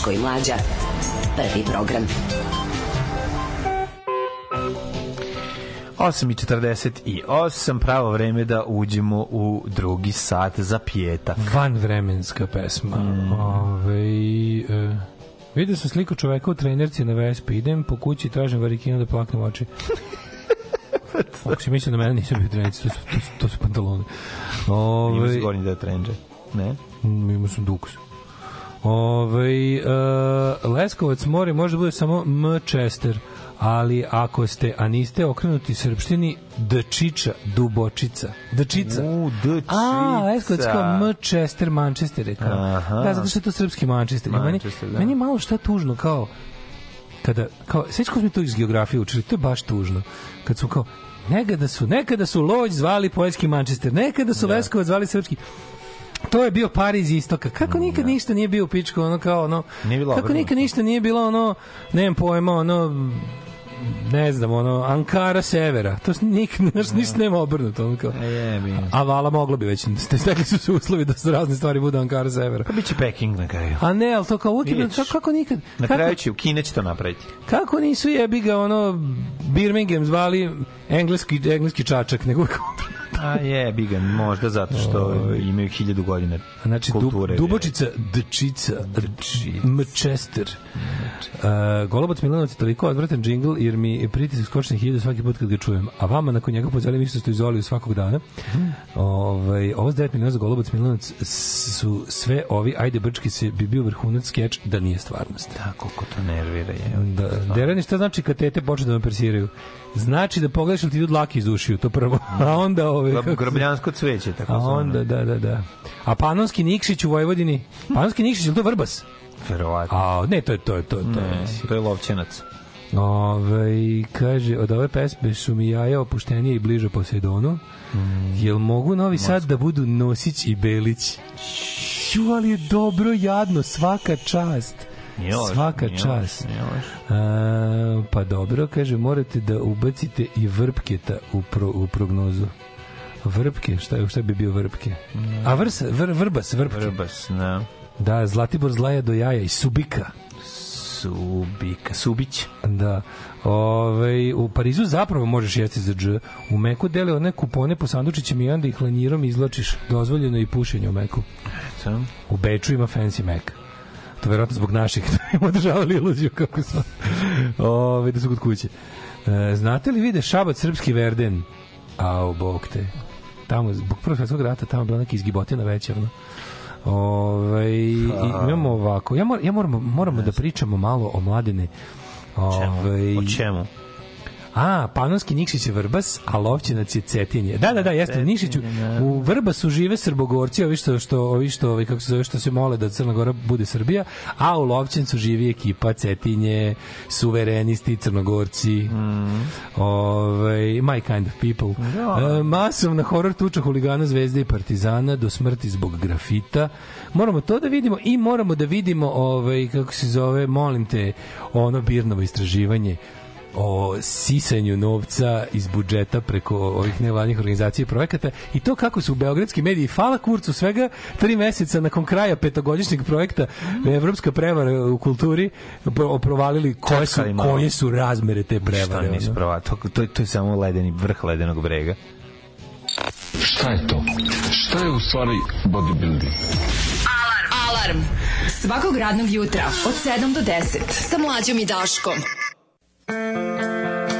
Daško i Mlađa. Prvi program. 8.48, pravo vreme da uđemo u drugi sat za pjetak. Vanvremenska pesma. Mm. Ove, e, vidio sam sliku čoveka u trenerci na Vespi. Idem po kući i tražim varikinu da plaknem oči. Ako si mislio na mene, nisam bio u trenerci, to su, to su, to su pantalone. Ove, Ima se gornji da trenđe. Ne? Mm, Imao sam dukus. Ove, uh, Leskovac mori može da bude samo M. Chester, ali ako ste, a niste okrenuti srpštini, Dčiča, Dubočica. Dčica. U, Dčica. A, Leskovac kao M. Chester, Manchester je kao. Aha. Da, zato što je to srpski Manchester. I meni, Manchester, da. meni je malo šta tužno, kao, kada, kao, sveći ko smo to iz geografije učili, to je baš tužno. Kad su kao, nekada su, nekada su Lodž zvali poljski Manchester, nekada su Leskovac zvali srpski. To je bio Pariz istoka. Kako nikad ništa nije bio u pičku, ono kao ono... Nije bilo kako nikad ništa nije bilo ono, nemam pojma, ono ne znam, ono, Ankara severa. To nik, znaš, ništa nema obrnuto. Ono kao. E, jebi. A vala moglo bi već. Ste stekli su se uslovi da se razne stvari bude Ankara severa. Pa biće Peking na kraju. A ne, ali to kao uvijek, kako, kako nikad, Na kako, kraju će, u Kine će to napraviti. kako nisu jebi ga ono Birmingham zvali engleski, engleski čačak, nego kao A je, bigan, možda zato što imaju hiljadu godina Znači, kulture. Dubočica, Dčica, Mčester. Uh, Golobac Milanovac je toliko odvratan džingl jer mi je pritisak skočne hiljade svaki put kad ga čujem. A vama nakon njega pozelim isto što izoliju svakog dana. Ovaj, ovo s 9 miliona za Golobac Milanovac su sve ovi, ajde brčki se bi bio vrhunac skeč da nije stvarnost. Da, koliko to nervira je. Da, Derani, šta znači kad tete počne da me persiraju? Znači da pogledaš ti idu dlaki iz ušiju, to prvo. A onda ove... Kako Grabljansko cveće, tako A zvano. onda, da, da, da. A Panonski Nikšić u Vojvodini? Panonski Nikšić, je li to Vrbas? Verovatno. A, ne, to je, to je, to je, to je. Ne, to je lovčenac. Ove, kaže, od ove pesme su mi jaja opuštenije i bliže Poseidonu. Mm. Jel mogu Novi Sad da budu Nosić i Belić? Ju, ali je dobro, jadno, svaka čast. Nije svaka nije čast. nije loše. A, pa dobro, kaže, morate da ubacite i vrpketa u, pro, u prognozu. Vrpke, šta, je- šta bi bio vrpke? A vrs, vr, vrbas, vrpke. Vrbas, da. Da, Zlatibor zlaja do jaja i Subika. Subika, Subić. Da. Ove, u Parizu zapravo možeš jesti za dž. U Meku dele one kupone po sandučićima i onda ih lanjirom izlačiš. Dozvoljeno je i pušenje u Meku. Eto. U Beču ima fancy Mac. To je verovatno zbog naših da im održavali iluziju kako su. Ove, da su kod kuće. E, znate li vide Šabac srpski Verden? Au, bog te. Tamo, zbog prvog svjetskog rata, tamo je bila neka izgibotina veća. Ono. Ove, i imamo ovako. Ja, mor, ja moramo, moramo da pričamo malo o mladine. Ove, O čemu? A, Panonski Nikšić je Vrbas, a Lovćinac je Cetinje. Da, da, da, jeste. Nikšiću, u Vrbasu žive Srbogorci, ovi što, što, ovi što, ovi, kako se zove, što se mole da Crna Gora bude Srbija, a u Lovćincu živi ekipa Cetinje, suverenisti, Crnogorci, ovaj, my kind of people. E, masovna horor tuča huligana Zvezde i Partizana do smrti zbog grafita. Moramo to da vidimo i moramo da vidimo ovaj, kako se zove, molim te, ono birnovo istraživanje o sisanju novca iz budžeta preko ovih nevladnih organizacija i projekata i to kako su beogradski mediji fala kurcu svega tri meseca nakon kraja petogodišnjeg projekta Evropska prevara u kulturi pro- provalili koje su, koje su razmere te Šta prevare. nisu ono. prava? To, to, to je samo ledeni, vrh ledenog brega. Šta je to? Šta je u stvari bodybuilding? Alarm. Svakog radnog jutra od 7 do 10 sa mlađom i Daškom. Música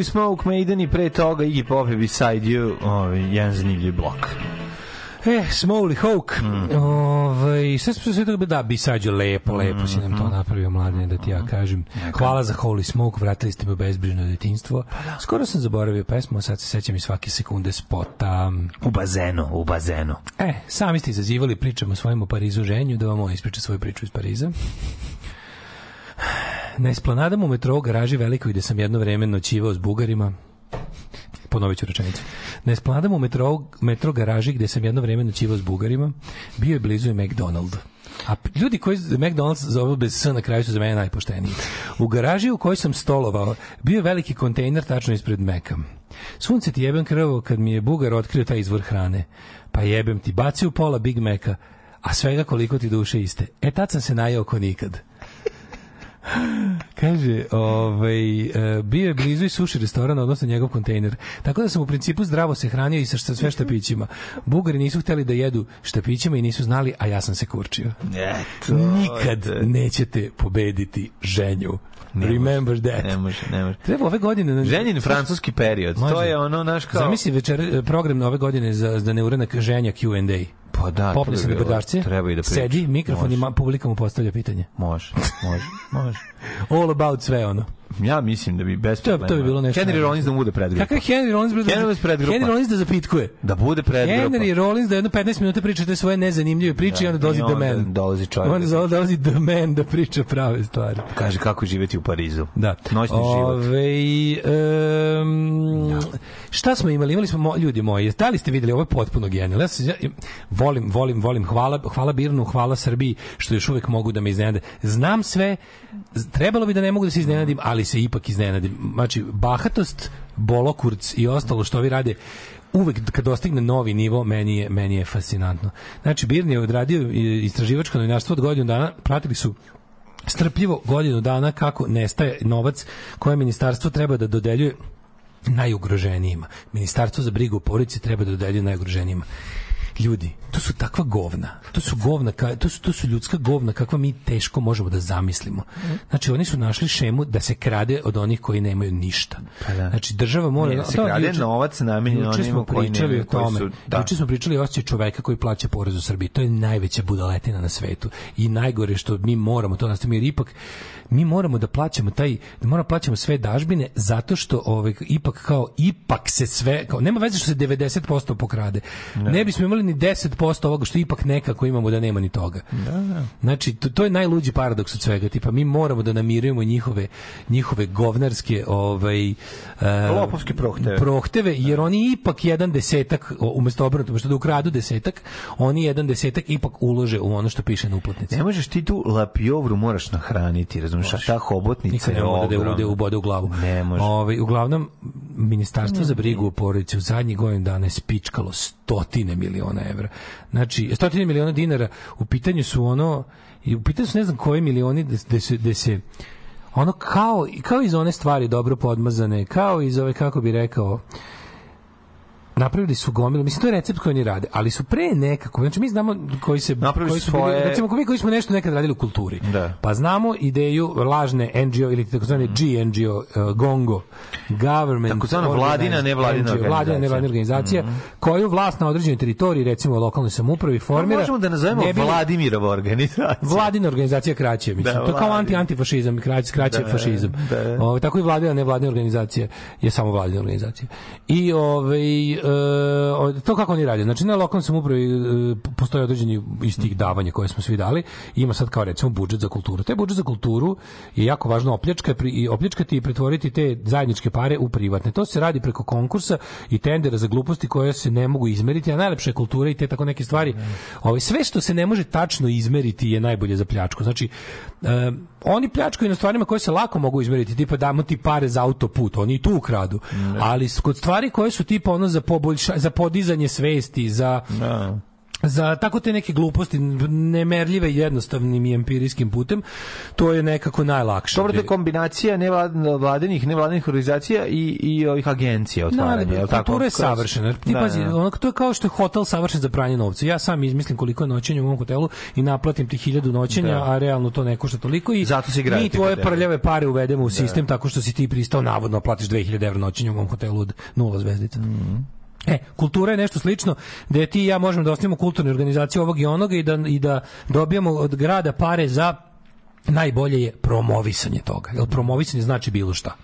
Holy Smoke, Maiden i pre toga Iggy Pop je Beside You, ovaj, jedan zanimljiv blok. E, Smoley Hawk. Mm. Ovaj, sve smo sve toga, da, bisađo, lepo, lepo si nam to Mm-hmm. napravio, mladine, da ti ja kažem. Hvala za Holy Smoke, vratili ste me u bezbrižno detinjstvo. Pa Skoro sam zaboravio pesmu, a sad se sećam i svake sekunde spota. U bazenu, u bazenu. E, sami ste izazivali pričamo o Parizu ženju, da vam on ispriča svoju priču iz Pariza. Na esplanadama u metrou garaži velikoj gde sam jedno vreme noćivao s Bugarima, ponovit ću rečenicu. Na esplanadama u metro, metro garaži gde sam jedno vreme noćivao s Bugarima, bio je blizu i McDonald. A ljudi koji McDonald's zovu bez S na kraju su za mene najpošteniji. U garaži u kojoj sam stolovao bio je veliki kontejner tačno ispred Meka. Sunce ti jebem krvo kad mi je Bugar otkrio taj izvor hrane. Pa jebem ti, baci u pola Big Meka, a svega koliko ti duše iste. E tad sam se najeo ko nikad. Kaže, ovaj, e, bio je blizu i suši restoran, odnosno njegov kontejner. Tako da sam u principu zdravo se hranio i sa sve štapićima. Bugari nisu hteli da jedu štapićima i nisu znali, a ja sam se kurčio. Eto. Nikad nećete pobediti ženju. Ne može, Remember that. Ne može, ne može. Treba ove godine... Ženin francuski period. To Može. je ono, naš kao... Zamisli večer, program ove godine za, za neuranak ženja Q&A. Pa da, Popne to se na brdašce, treba i da priča. sedi, mikrofon Može. i publika mu postavlja pitanje. Može, može, može. All about sve ono. Ja mislim da bi bez To, to problema. bi bilo nešto. Henry. Rollins da mu bude predgrupa. Kakav Henry Rollins? da- Henry Rollins predgrupa. Henry Rollins da zapitkuje. Da bude predgrupa. Henry Rollins da jedno 15 minuta priča te svoje nezanimljive priče i onda dolazi i The Man. dolazi čovjek Onda da dolazi The Man da priča prave stvari. Kaže kako je živjeti u Parizu. Da. Noćni život. Ove, um, šta smo imali? Imali smo mo, ljudi moji. Da li ste videli ovo je potpuno genijalno. Ja, ja volim, volim, volim. Hvala, hvala Birnu, hvala Srbiji što još uvek mogu da me iznenade. Znam sve. Trebalo bi da ne mogu da se iznenadim, ali se ipak iznenadim. Znači, bahatost, bolokurc i ostalo što ovi rade uvek kad dostigne novi nivo meni je meni je fascinantno. Znači Birn je odradio i- istraživačko novinarstvo od godinu dana, pratili su strpljivo godinu dana kako nestaje novac koje ministarstvo treba da dodeljuje najugroženijima. Ministarstvo za brigu o porodici treba da dodeljuje najugroženijima. Ljudi, to su takva govna. To su govna, ka- to su, to su ljudska govna kakva mi teško možemo da zamislimo. Znači, oni su našli šemu da se krade od onih koji nemaju ništa. Znači, država mora... Pa Ne, da se to krade juče- novac namenjen smo onima koji pričali o koji tome. su- da. Juče smo pričali o osjećaju čoveka koji plaća porez u Srbiji. To je najveća budaletina na svetu. I najgore što mi moramo to nastaviti, jer ipak mi moramo da plaćamo taj da moramo da plaćamo sve dažbine zato što ovaj ipak kao ipak se sve kao nema veze što se 90% pokrade. Ne, bismo imali ni 10% ovoga što ipak nekako imamo da nema ni toga. Da, da. Znači, to, to je najluđi paradoks od svega. Tipa, mi moramo da namirujemo njihove, njihove govnarske ovaj, e, Lopovske prohteve. prohteve, jer oni ipak jedan desetak, umesto obrnuto, umesto da ukradu desetak, oni jedan desetak ipak ulože u ono što piše na uplatnici. Ne možeš ti tu lapijovru moraš nahraniti, razumiješ, a ta hobotnica Nikad je ne mogu da ogromna. ude u bode u glavu. Ne može. Ovaj, uglavnom, Ministarstvo za brigu o porodici u zadnjih godinu dana je spičkalo stotine miliona evra. Znači, stotine miliona dinara u pitanju su ono, i u pitanju su ne znam koji milioni da se, da se ono kao, kao iz one stvari dobro podmazane, kao iz ove, kako bi rekao, napravili su gomilu, mislim to je recept koji oni rade, ali su pre nekako, znači mi znamo koji se Napravili koji su su bili, svoje- recimo mi koji smo nešto nekad radili u kulturi. Da. Pa znamo ideju lažne NGO ili takozvane GNGO, uh, GONGO, Government Takozvana vladina, Organized nevladina NGO, vladina, organizacija. Mhm. nevladina organizacija, koju vlast na određenoj teritoriji, recimo lokalnoj samoupravi, formira. Možemo da nazovemo ne bi Vladimirova organizacija. Vladina organizacija kraće, mislim. Da, to kao Vladina. anti antifašizam, kraće, kraće Da, fašizam. da. Ovaj, tako i vladina nevladina organizacija je samo vladina organizacija. I ovaj o- to kako oni rade. Znači na lokalnoj samoupravi e, postoje određeni iz tih davanja koje smo svi dali. Ima sad kao recimo budžet za kulturu. Taj budžet za kulturu je jako važno opljačka pri- i opljačkati i pretvoriti te zajedničke pare u privatne. To se radi preko konkursa i tendera za gluposti koje se ne mogu izmeriti, a najlepša je kultura i te tako neke stvari. Ovaj sve što se ne može tačno izmeriti je najbolje za pljačku. Znači e, oni pljačkaju na stvarima koje se lako mogu izmeriti, tipa damo ti pare za autoput, oni i tu ukradu. Ali s- kod stvari koje su tipa ono za poboljša, za podizanje svesti, za za tako te neke gluposti nemerljive jednostavnim i empirijskim putem to je nekako najlakše Dobro, to je kombinacija nevladinih, nevladinih organizacija i, i ovih agencija otvaranja. Da, jel tako? kultura je Kroz- savršena. Ti Da, pazi, da. ono, to je kao što je hotel savršen za pranje novca. Ja sam izmislim koliko je noćenja u mom hotelu i naplatim ti hiljadu noćenja, Da. a realno to ne košta toliko i Zato se mi tvoje prljave pare uvedemo u sistem tako što si ti pristao navodno platiš 2000 evra noćenja u mom hotelu od nula zvezdica. Mhm. E, kultura je nešto slično da ti i ja možemo da osnijemo kulturne organizacije ovog i onoga i da, i da dobijemo od grada pare za najbolje je promovisanje toga. Jer promovisanje znači bilo šta.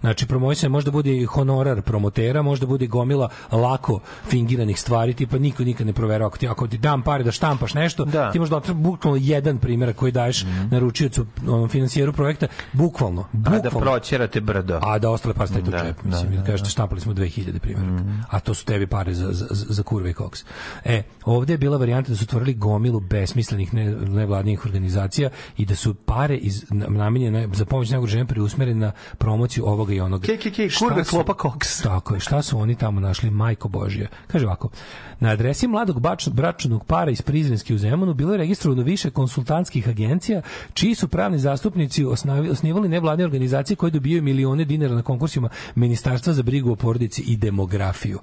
Znači, promovisanje možda bude i honorar promotera, možda bude gomila lako fingiranih stvari, tipa niko nikad ne proverava. Ako ti, ako ti dam pare da štampaš nešto, Da. ti možda bukvalno jedan primjer koji daješ naručiocu, onom financijeru projekta, bukvalno, Mhm. A da bukvalno. proćerate brdo. A da ostale pare stavite u Da, džep. da, Mislim, da, da, kažete štampali smo 2000 primjeraka. A to su tebi pare za, za, za kurve i koks. E, ovdje je bila varijanta da su otvorili gomilu besmislenih ne, nevladnih organizacija i da su pare iz, na- namenjene za pomoć najugroženijima preusmerene na promociju ovoga i onoga. KKK, Šta kurve, su- klopa, koks. Tako je, šta su oni tamo našli, majko Božija? Kaže ovako, na adresi mladog bač, bračnog para iz Prizrenske u Zemunu bilo je registrovano više konsultantskih agencija, čiji su pravni zastupnici osnavi, osnivali nevladne organizacije koje dobijaju milione dinara na konkursima Ministarstva za brigu o porodici i demografiju.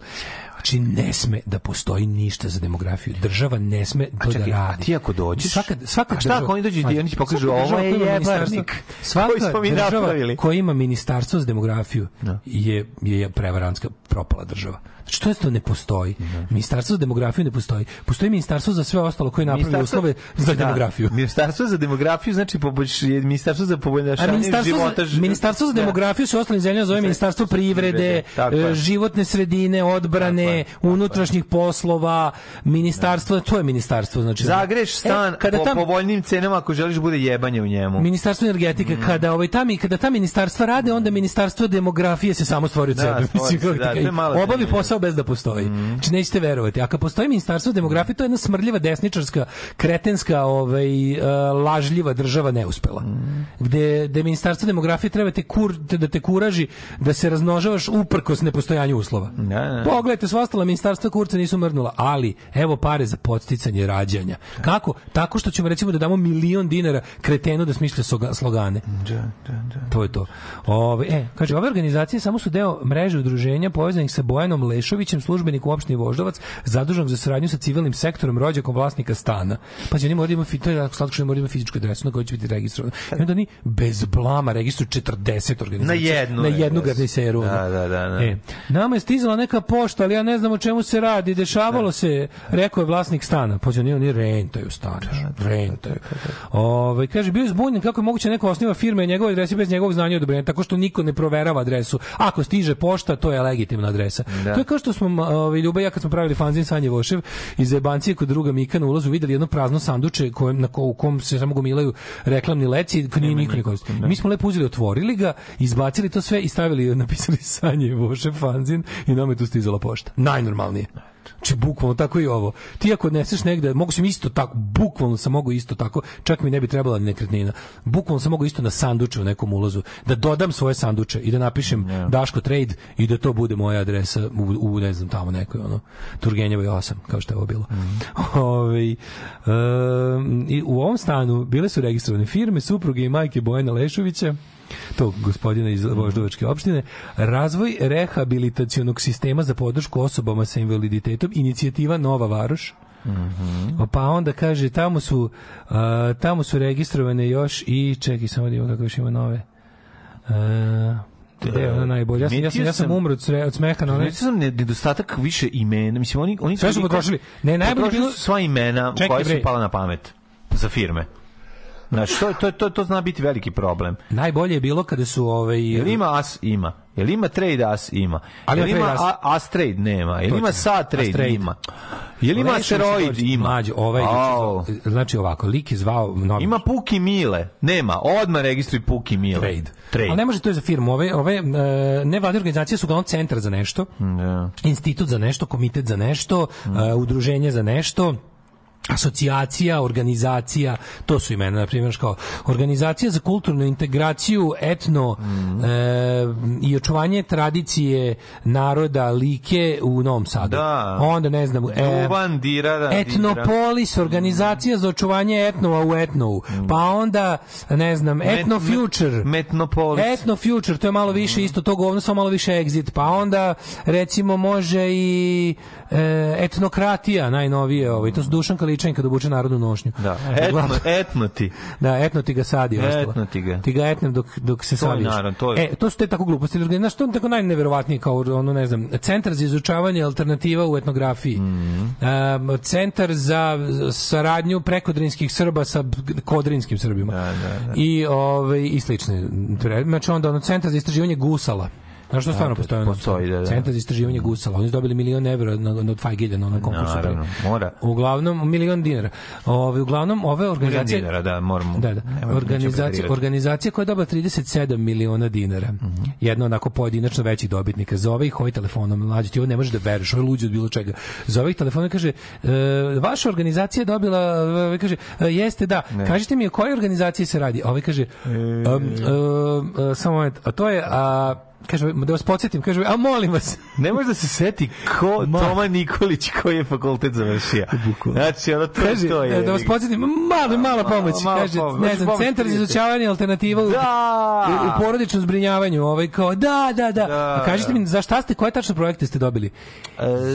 Znači, ne sme da postoji ništa za demografiju. Država ne sme to čekaj, da a radi. ti ako dođeš? Svaka, svaka A šta država- ako oni dođu i oni ti pokažu, ovo je jebarnik Svaka država koja ima ministarstvo za demografiju je, je prevarantska propala država. Znači, to je to ne postoji. Ministarstvo za demografiju ne postoji. Postoji ministarstvo za sve ostalo koje napravi uslove za Da, demografiju. Ministarstvo za demografiju znači poboljš, ministarstvo za poboljšanje ministarstvo života. za, ministarstvo za Da. demografiju se u ostalim zemljama zove ministarstvo privrede, Tako je. e, životne sredine, odbrane, unutrašnjih poslova, ministarstvo, to je ministarstvo. Znači, Zagreš stan E, kada po tam- povoljnim cenama ako želiš bude jebanje u njemu. Ministarstvo energetike kada ovaj tamo kada ta ministarstva rade onda ministarstvo demografije se samo stvori od Da, sebe Mislim, se, da, ti to je kažem, malo obavi zanimljivo. Posao bez da postoji znači nećete verovati a kad postoji ministarstvo demografije to je jedna smrdljiva desničarska kretenska ovaj e, lažljiva država neuspela gde gde ministarstvo demografije treba te kur te da te kuraži da se razmnožavaš uprkos nepostojanju uslova Da, da. Pogledajte, sva ostala ministarstva kurca nisu mrnula, ali evo pare za podsticanje rađanja. Kako? Tako što ćemo recimo da damo milion dinara kretenu da smišlja slogane. To je to. Ove, e, kaže, ove organizacije samo su deo mreže udruženja povezanih sa Bojanom Lešovićem, službenikom opštine Voždovac, zaduženog za saradnju sa civilnim sektorom, rođakom vlasnika stana. Pa oni moraju da imaju, fi- to je jako slatko što moraju da fizičku adresu na kojoj će biti registrovano. I onda oni bez blama registruju 40 organizacija. Na jednu Na jednu garniseru. Da, da, da, da. E, nama je stizala neka pošta, ali ja ne znam o čemu se radi. Dešavalo se, rekao je vlasnik stana. Pa oni oni rentaju stan. Rentaju. Ovaj kaže bio je zbunjen kako je moguće neko osniva firme i njegove adrese bez njegovog znanja i odobrenja, tako što niko ne proverava adresu. Ako stiže pošta, to je legitimna adresa. Da. To je kao što smo ovaj Ljuba ja kad smo pravili fanzin Sanje Vošev iz Zebancije kod druga Mika na ulazu videli jedno prazno sanduče kojem na ko, u kom se samo gomilaju reklamni leci, koji nije niko ne koristi. Mi smo lepo uzeli, otvorili ga, izbacili to sve i stavili, napisali Sanje Vošev fanzin i nama je tu stizala pošta. Najnormalnije. Znači, bukvalno tako i ovo. Ti ako odneseš negde, mogu sam isto tako, bukvalno sam mogu isto tako, čak mi ne bi trebala ni nekretnina. Bukvalno sam mogu isto na sanduče u nekom ulazu, da dodam svoje sanduče i da napišem Daško Trade i da to bude moja adresa u, u ne znam, tamo nekoj, ono, Turgenjevoj 8, kao što je ovo bilo. Ovaj, em, I u ovom stanu bile su registrovane firme, supruge i majke Bojana Lešovića, tog gospodina iz Voždovačke opštine, razvoj rehabilitacionog sistema za podršku osobama sa invaliditetom, inicijativa Nova Varoš, Pa onda kaže tamo su a, tamo su registrovane još i čekaj samo da imam kako još ima nove. Gde je ona najbolja? Ja sam, ja sam, ja sam umro od, sre- od smeha na onaj... Sam ne- nedostatak više imena. Mislim, oni, oni Sve su potrošili. Ne, najbolje bilo- sva imena Čekaj, koje su pala na pamet za firme. Znači, to, to, to, to zna biti veliki problem. Najbolje je bilo kada su ovaj Jel ima AS? Ima. Jel ima Trade AS? Ima. Ali Jel ima AS? A- AS Trade? Nema. Jel ima. SAT Trade? Trade. Ima. Jel ima Asteroid? Ima. Mlađe, ovaj zvao- znači ovako, lik je zvao novi Ima Puki Mile. Nema. Odmah registruj Puki Mile. Trade. Trade. Ali ne može to je za firmu. Ove, ove e, nevladine organizacije su uglavnom centar za nešto, Da. institut za nešto, komitet za nešto, e, udruženje za nešto, asocijacija, organizacija, to su imena, na primjer, kao organizacija za kulturnu integraciju, etno Mm. e, i očuvanje tradicije naroda Like u Novom Sadu. Da. Onda, ne znam, e, Duvan, dira, da, Etnopolis, organizacija za očuvanje etnova u etnovu. Pa onda, ne znam, Etno Future. Metnopolis. Etno Future, to je malo više isto to govno, samo malo više exit. Pa onda, recimo, može i e, etnokratija, najnovije. Ovaj. To su Dušan Kaličan kad obuče narodnu nošnju. Da, etno, etno ti. Da, etno ti ga sadi. Etno ti ga. Ti ga etnem dok, dok se To to je- E, to su te tako gluposti. Znaš, to je tako najneverovatnije kao ono, ne znam, centar za izučavanje alternativa u etnografiji. Mhm. Um, centar za saradnju prekodrinskih Srba sa kodrinskim Srbima. I, ovaj, i slične. Znači onda ono, centar za istraživanje gusala. Znaš što Da, stvarno to postoji? ono? postoji, da, da. Centar za istraživanje gusala. Oni su dobili milion evra na, na, od Fajgilja na onom konkursu. Naravno, mora. Uglavnom, milion dinara. Ove, uglavnom, ove organizacije... dinara, da, moramo. Da, da. Organizacija, organizacija koja je dobila 37 miliona dinara. Mhm. Jedna onako pojedinačno većih dobitnika. Zove ih ovaj telefonom, mlađe, ti ovo ne možeš da veruješ, ovo je luđe od bilo čega. Zove ih telefonom i kaže, e, vaša organizacija je dobila, ovaj kaže, "E, jeste, da, Ne. kažite mi o kojoj organizaciji se radi. A ovaj kaže, um, um, uh, samo moment, a to je, a, kaže, da vas podsjetim, kaže, a molim vas. Ne može da se seti ko Toma Nikolić koji je fakultet završio. Znači, ono to, Kaže, to je. da vas podsjetim, malo, mala pomoć. Malo Kaže, pomoć, ne znam, pomoć centar za izučavanje alternativa u, Da! u, u porodičnom zbrinjavanju. Ovaj, kao, da, da, da. Da, A kažite da. mi, za šta ste, koje tačno projekte ste dobili?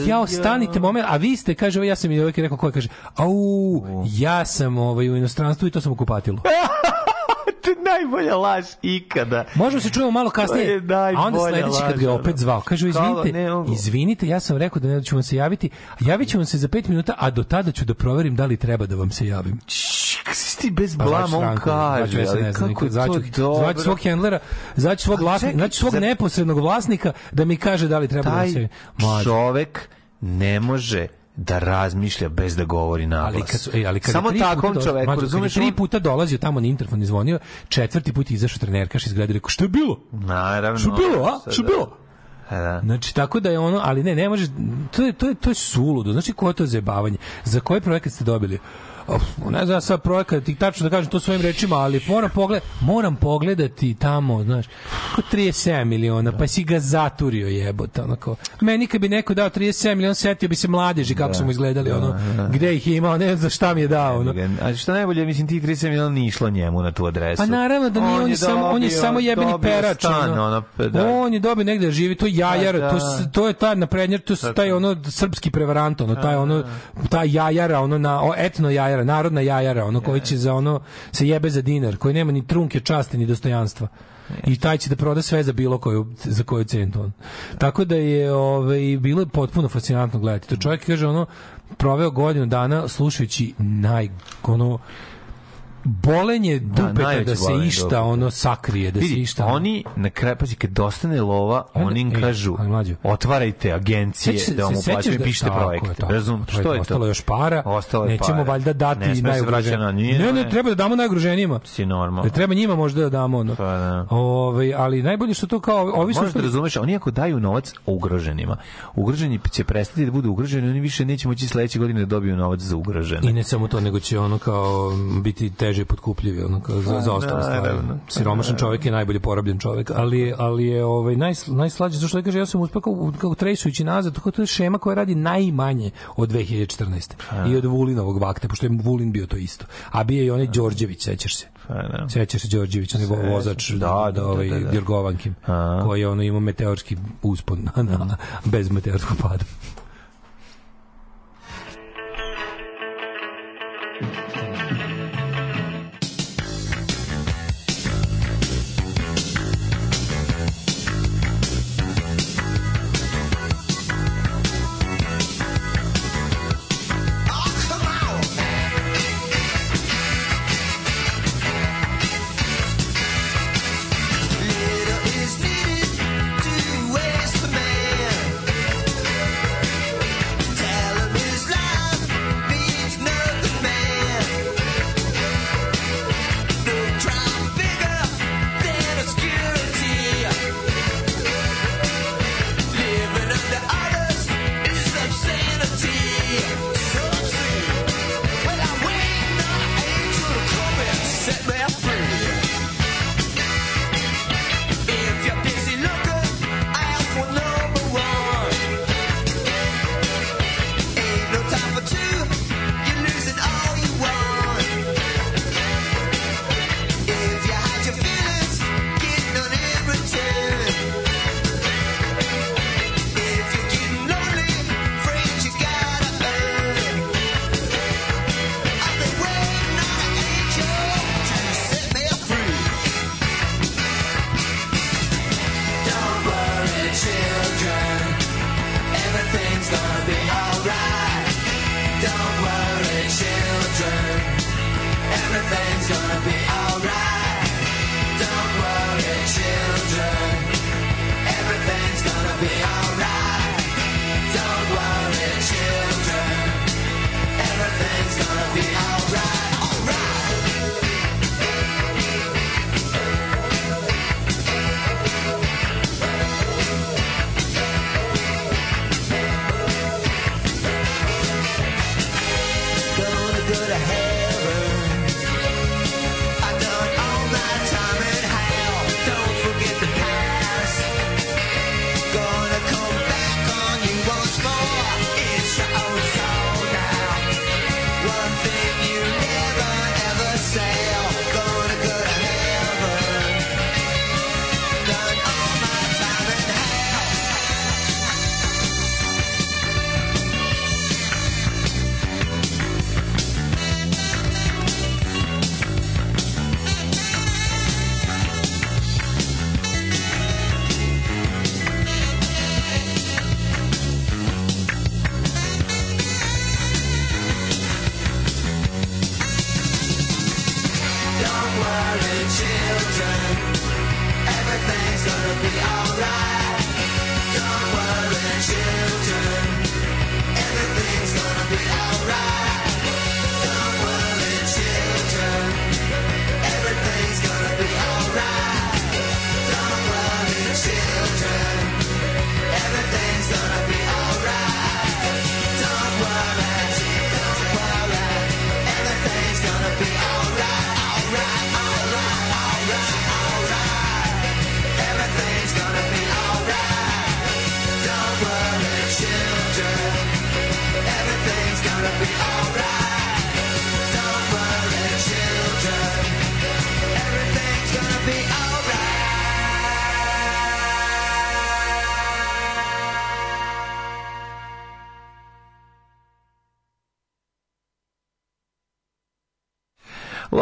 ja, stanite moment, a vi ste, kaže, ovaj, ja sam i ovaj rekao, ko kaže, au, ja sam ovaj, u inostranstvu i to sam u kupatilu. to je najbolja laž ikada. Možemo se čujemo malo kasnije. A onda sledeći kad ga opet zvao, kaže izvinite, ne izvinite, ja sam rekao da ne ću vam se javiti, a javit ću vam se za pet minuta, a do tada ću da proverim da li treba da vam se javim. Kako si ti bez Pa blama, zvaću on kaže, zvaću ali kako je zvaću, to dobro. zvaću svog hendlera, zvaću svog A vlasnika, znači svog neposrednog vlasnika da mi kaže da li treba da Taj se... Mlađe. čovek ne može da razmišlja bez da govori naglas. Ali kad, ej, ali kad je Samo došao- čoveku, je razumeš? tri puta dolazio tamo na interfon i zvonio, četvrti put je izašao trenerkaš iz grada i rekao, što je bilo? Naravno. Što je bilo, a? Što je da. bilo? E, Da. Znači tako da je ono, ali ne, ne može, to je to je to je suludo. Znači ko je to zajebavanje? Za koji projekat ste dobili? Of, ne znam sad projekat, ti tačno da kažem to svojim rečima, ali moram pogled, moram pogledati tamo, znaš, ko 37 miliona, pa si ga zaturio jebote, onako. Meni kad bi neko dao 37 miliona, setio bi se mladeži kako su mu izgledali, ono, gde ih je imao, ne znam za šta mi je dao, ono. A što najbolje, mislim, ti 30 miliona nije išlo njemu na tu adresu. Pa naravno da nije, on, je, samo, on je samo jebeni perač. Stan, ono. ono, pa da. On je dobio negde da živi, to je jajar, Pa da. to, to je ta naprednjer, to je taj ono srpski prevarant, ono, taj ono, ta jajara, ono, na, etno jajara, narodna jajara, ono, koji će za ono, se jebe za dinar, koji nema ni trunke časti, ni dostojanstva. I taj će da proda sve za bilo koju za koju cenu on. Tako da je ovaj bilo je potpuno fascinantno gledati. To čovjek kaže ono proveo godinu dana slušajući naj ono bolenje dupeta najveće da se bolenje išta dupeta. ono sakrije, da se Vidi, išta oni na kraju, pazi, kad dostane lova, Onda- oni im ej, kažu, mlađo. otvarajte agencije Sećaš se- da vam se uplaćaju sećaš da- pišite projekte. tako. Razum, što je to? ostalo još para, Ostalo je nećemo para. valjda dati Ne se najugroženijima. Ne, ne, treba da damo najugroženijima. Si normalno. Da treba njima možda da damo ono. Pa da. Ovaj, ali najbolje što to kao ovi Možeš da razumeš, oni ako daju novac ugroženima, ugroženi će prestati da budu ugroženi, oni više neće moći sledeće godine da dobiju novac za ugrožene. I ne samo to, nego će ono kao biti teže potkupljivi, ono kao za, za ostale stvari. naravno. Siromašan čovjek je najbolje porobljen čovjek, ali, ali je ovaj, naj, najslađe, zašto da kaže, ja sam uspeo kao, kao trejsujući nazad, tako to je šema koja radi najmanje od 2014. I od Vulinovog vakta, pošto je Vulin bio to isto. A bio je onaj Đorđević, sećaš se. Da. Sećaš se Đorđević, onaj Sećam. vozač Da, da, da, ovaj, da, da. Djorgovankim, A. koji je ono imao meteorski uspon na, na, bez meteorskog pada.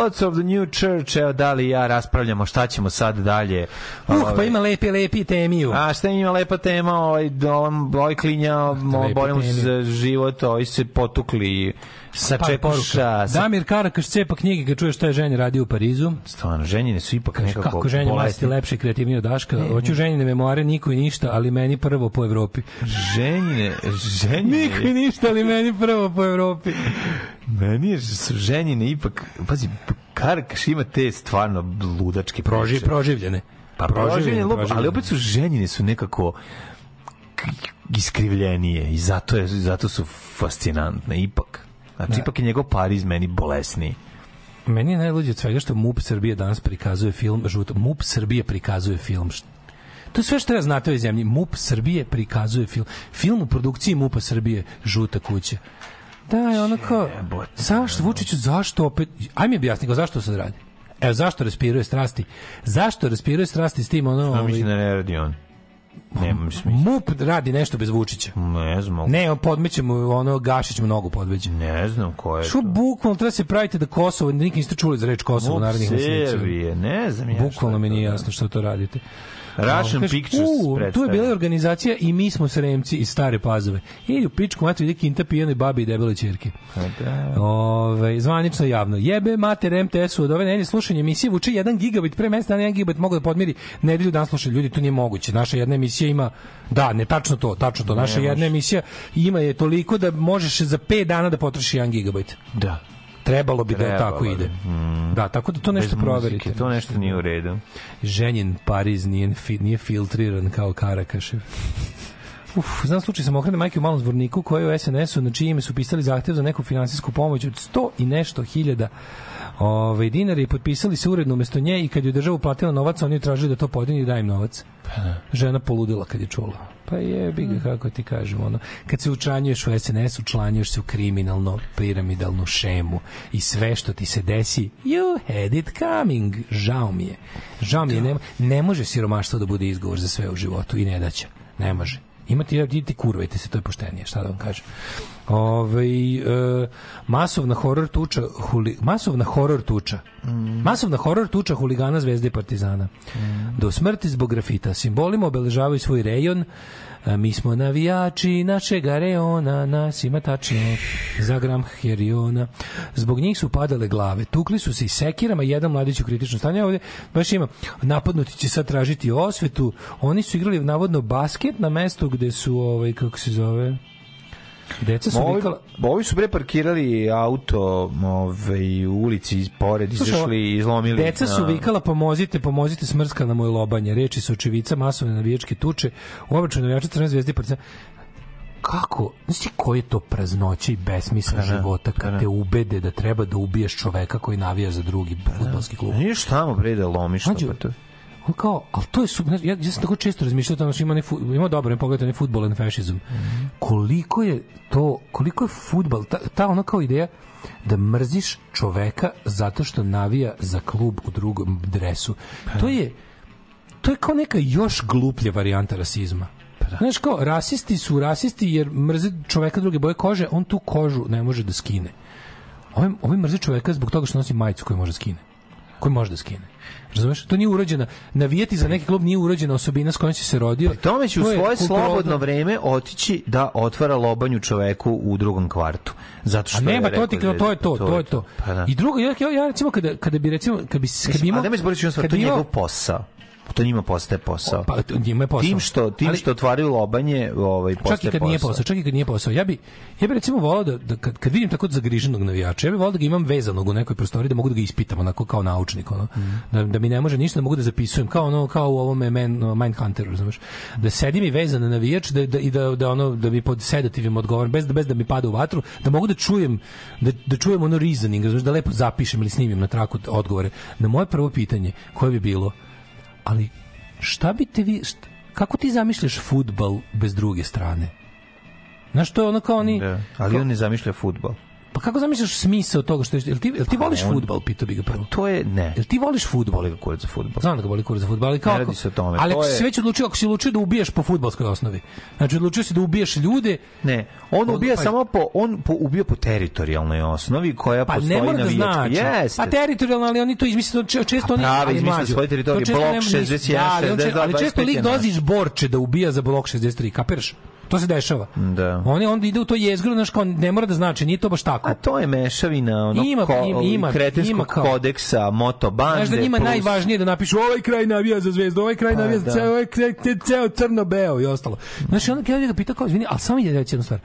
Lots of the new church, evo da li ja raspravljamo šta ćemo sad dalje. Uh, Ovaj, pa ima lepi, lepi temiju. A šta ima lepa tema, ovaj, ovaj, ovaj klinja, borimo se za život, ovi se potukli sa Pa, čekuša. poruka. Sa... Damir Karakaš cepa knjige kad čuje šta je ženja radio u Parizu. Stvarno, ženjine su ipak nekako kako ženja bolesni. lepše i kreativnije od Daška. Hoću ženjine memoare, niko i ništa, ali meni prvo po Evropi. Ženjine, ženjine... Niko i ništa, ali meni prvo po Evropi. Meni je su ženjine ipak, pazi, Karakaš ima te stvarno ludačke Proži, priče. proživljene. Pa proživljene, Proživljene, ali opet su ženjine su nekako iskrivljenije i zato, je, zato su fascinantne ipak. Znači, Da. ipak je njegov Pariz meni bolesniji. Meni je najluđe od svega što MUP Srbije danas prikazuje film žuto. MUP Srbije prikazuje film. To je sve što ja znate o zemlji. MUP Srbije prikazuje film. Film u produkciji MUPA Srbije Žuta kuća. Da, je ono kao, zašto, Vučiću, zašto opet, aj mi objasni, kao, zašto se radi? Evo, zašto respiruje strasti? Zašto respiruje strasti s tim, ono, Ja ovaj, mislim da ne radi on. Nemam smisla. MUP radi nešto bez Vučića. Ne znam. Ne, podmećemo, ono, Gašić mnogo podveđe. Ne znam ko je Što to. bukvalno treba se praviti da Kosovo, nikad niste čuli za reč Kosovo u narednih meseci. Ne znam ja Bukvalno mi nije da. jasno što to radite. Russian Kaže, Pictures "U, Tu je predstavlja." bila organizacija i mi smo sremci iz stare pazove. I u pičku mati vidi kinta pijenoj babi i debele ćerke. Pa da. Ove, zvanično javno. Jebe mater MTS-u od ove nedelje slušanje emisije vuče 1 gigabit pre dana 1 gigabit mogu da podmiri nedelju dan slušaju ljudi, to nije moguće. Naša jedna emisija ima da, ne tačno to, tačno to. Naša Ne jedna emisija ima je toliko da možeš za 5 dana da potrošiš 1 gigabit. Da. Trebalo bi da Trebalo tako bi. ide. Mm. Da, tako da to nešto Bez proverite. muzike, to nešto nije u redu. Ženjen Pariz nije, nije filtriran kao Karakašev. Uf, znam slučaj samohrane majke u malom zvorniku koje u SNS-u na čije ime su pisali zahtev za neku finansijsku pomoć od 100 i nešto hiljada Ove, dinara i potpisali se uredno umesto nje i kad je država uplatila novac, oni tražili da to podigne i da im novac. Žena poludila kad je čula. Pa je, bi ga, kako ti kažem, ono, kad se učlanjuješ u SNS, učlanjuješ se u kriminalno piramidalnu šemu i sve što ti se desi, you had it coming. Žao mi je. Žao mi je, ne, ne može siromaštvo da bude izgovor za sve u životu i ne daće. Ne može. Imate, idite kurvajte se, to je poštenije, šta da vam kažem. Ovaj e, masovna horor tuča, huli, masovna horor tuča. Masovna horor tuča huligana Zvezde i Partizana. Do smrti zbog grafita. Simbolima obeležavaju svoj rejon. Mi smo navijači našeg reona, nas ima tačno za gram heriona. Zbog njih su padale glave. Tukli su se i sekirama, jedan mladić u kritičnom stanju. Ovde baš ima, napadnuti će sad tražiti osvetu. Oni su igrali navodno basket na mestu gde su, ovaj, kako se zove, Deca su Ovi, vikala... ovi su bre parkirali auto ovaj, u ulici pored, izašli i izlomili. Deca su na- vikala pomozite, pomozite smrska na moje lobanje. Reči su očevica masovne navijačke tuče. U obračunu navijača Crne zvezde i Partizana. Kako, znaš ti koji je to praznoća i besmisla Pa da, života pa kad da. te ubede da treba da ubiješ čoveka koji navija za drugi fudbalski klub? Niješ tamo bre da lomiš to, pa to. On kao, ali to je su, znaš, ja, ja sam tako često razmišljao tamo što ima ne ima dobro, ne pogledajte ne fudbal and fascism. Mhm. Koliko je to, koliko je fudbal, ta, ta ona kao ideja da mrziš čoveka zato što navija za klub u drugom dresu. Pa To je to je kao neka još gluplja varijanta rasizma. Znaš kao, rasisti su rasisti jer mrze čoveka druge boje kože, on tu kožu ne može da skine. Ovi, ovi mrze čoveka zbog toga što nosi majicu koju može da skine. Koju može da skine. Razumeš? To nije urođena. Navijeti za neki klub nije urođena osobina s kojom si se rodio. Tome će u To je svoje slobodno vreme otići da otvara lobanju čoveku u drugom kvartu. Zato što A nema to ti da- to je to, to je to. Pa da. I drugo ja, ja, ja recimo kada kada bi recimo kad bi kad bi imao a jednu stvar, kad to je njegov posao. To njima postaje posao. Pa njima je posao. Tim što, tim Ali- što otvaraju lobanje, ovaj, postaje čak i kad nije posao, čak i kad nije posao. Ja bi ja bi recimo volao da, da kad, kad vidim tako zagriženog navijača, ja bih volao da ga imam vezanog u nekoj prostoriji da mogu da ga ispitam onako kao naučnik, ono. Da, da mi ne može ništa, da mogu da zapisujem kao ono kao u ovome Man, Mindhunteru, znaš. Da sedim i vezan na navijač da, da, i da, da ono da mi pod sedativim odgovorim bez da bez da mi pada u vatru, da mogu da čujem da, da čujem ono reasoning, znaš, da lepo zapišem ili snimim na traku odgovore. Na moje prvo pitanje koje bi bilo ali šta bi te vi šta, kako ti zamišljaš futbal bez druge strane Znaš, to je ono kao oni... Da, ali on ne zamišlja futbol. Pa kako zamišljaš smisao toga što je... Jel ti, jel ti voliš on- futbal, pitao bi ga prvo? To je, ne. Jel ti voliš futbal? Boli ga kurac za futbol. Znam da ga boli kurac za fudbal, ali kao Ne radi se o tome, Ali to ako je- si već odlučio, ako si odlučio da ubijaš po fudbalskoj osnovi. Znači odlučio si da ubijaš ljude. Ne, on ubija pa- samo po on po, ubija po teritorijalnoj osnovi koja Pa postoji ne mora na da vijačku. znači. Jeste. Pa teritorijalno, ali oni to izmisle če- često oni prave, mlađo. svoje teritorije, To blok nema ni- 61, da, ali on če- 62, Ali često 25 lik iz Borče da ubija za blok 63, kapiraš? To se dešava. Da. On je onda ide u to jezgro, znaš, kao ne mora da znači, nije to baš tako. A to je mešavina onog Ima- ko, ima- ima- kretenskog ima kao- kodeksa, moto bande. Znaš da njima plus- najvažnije da napišu ovaj kraj navija za zvezdu, ovaj kraj Pa, navija za da. ceo, ovaj kraj, ce- ceo crno-beo i ostalo. Znaš, onda kada ga pita kao, izvini, ali samo je reći jednu stvar.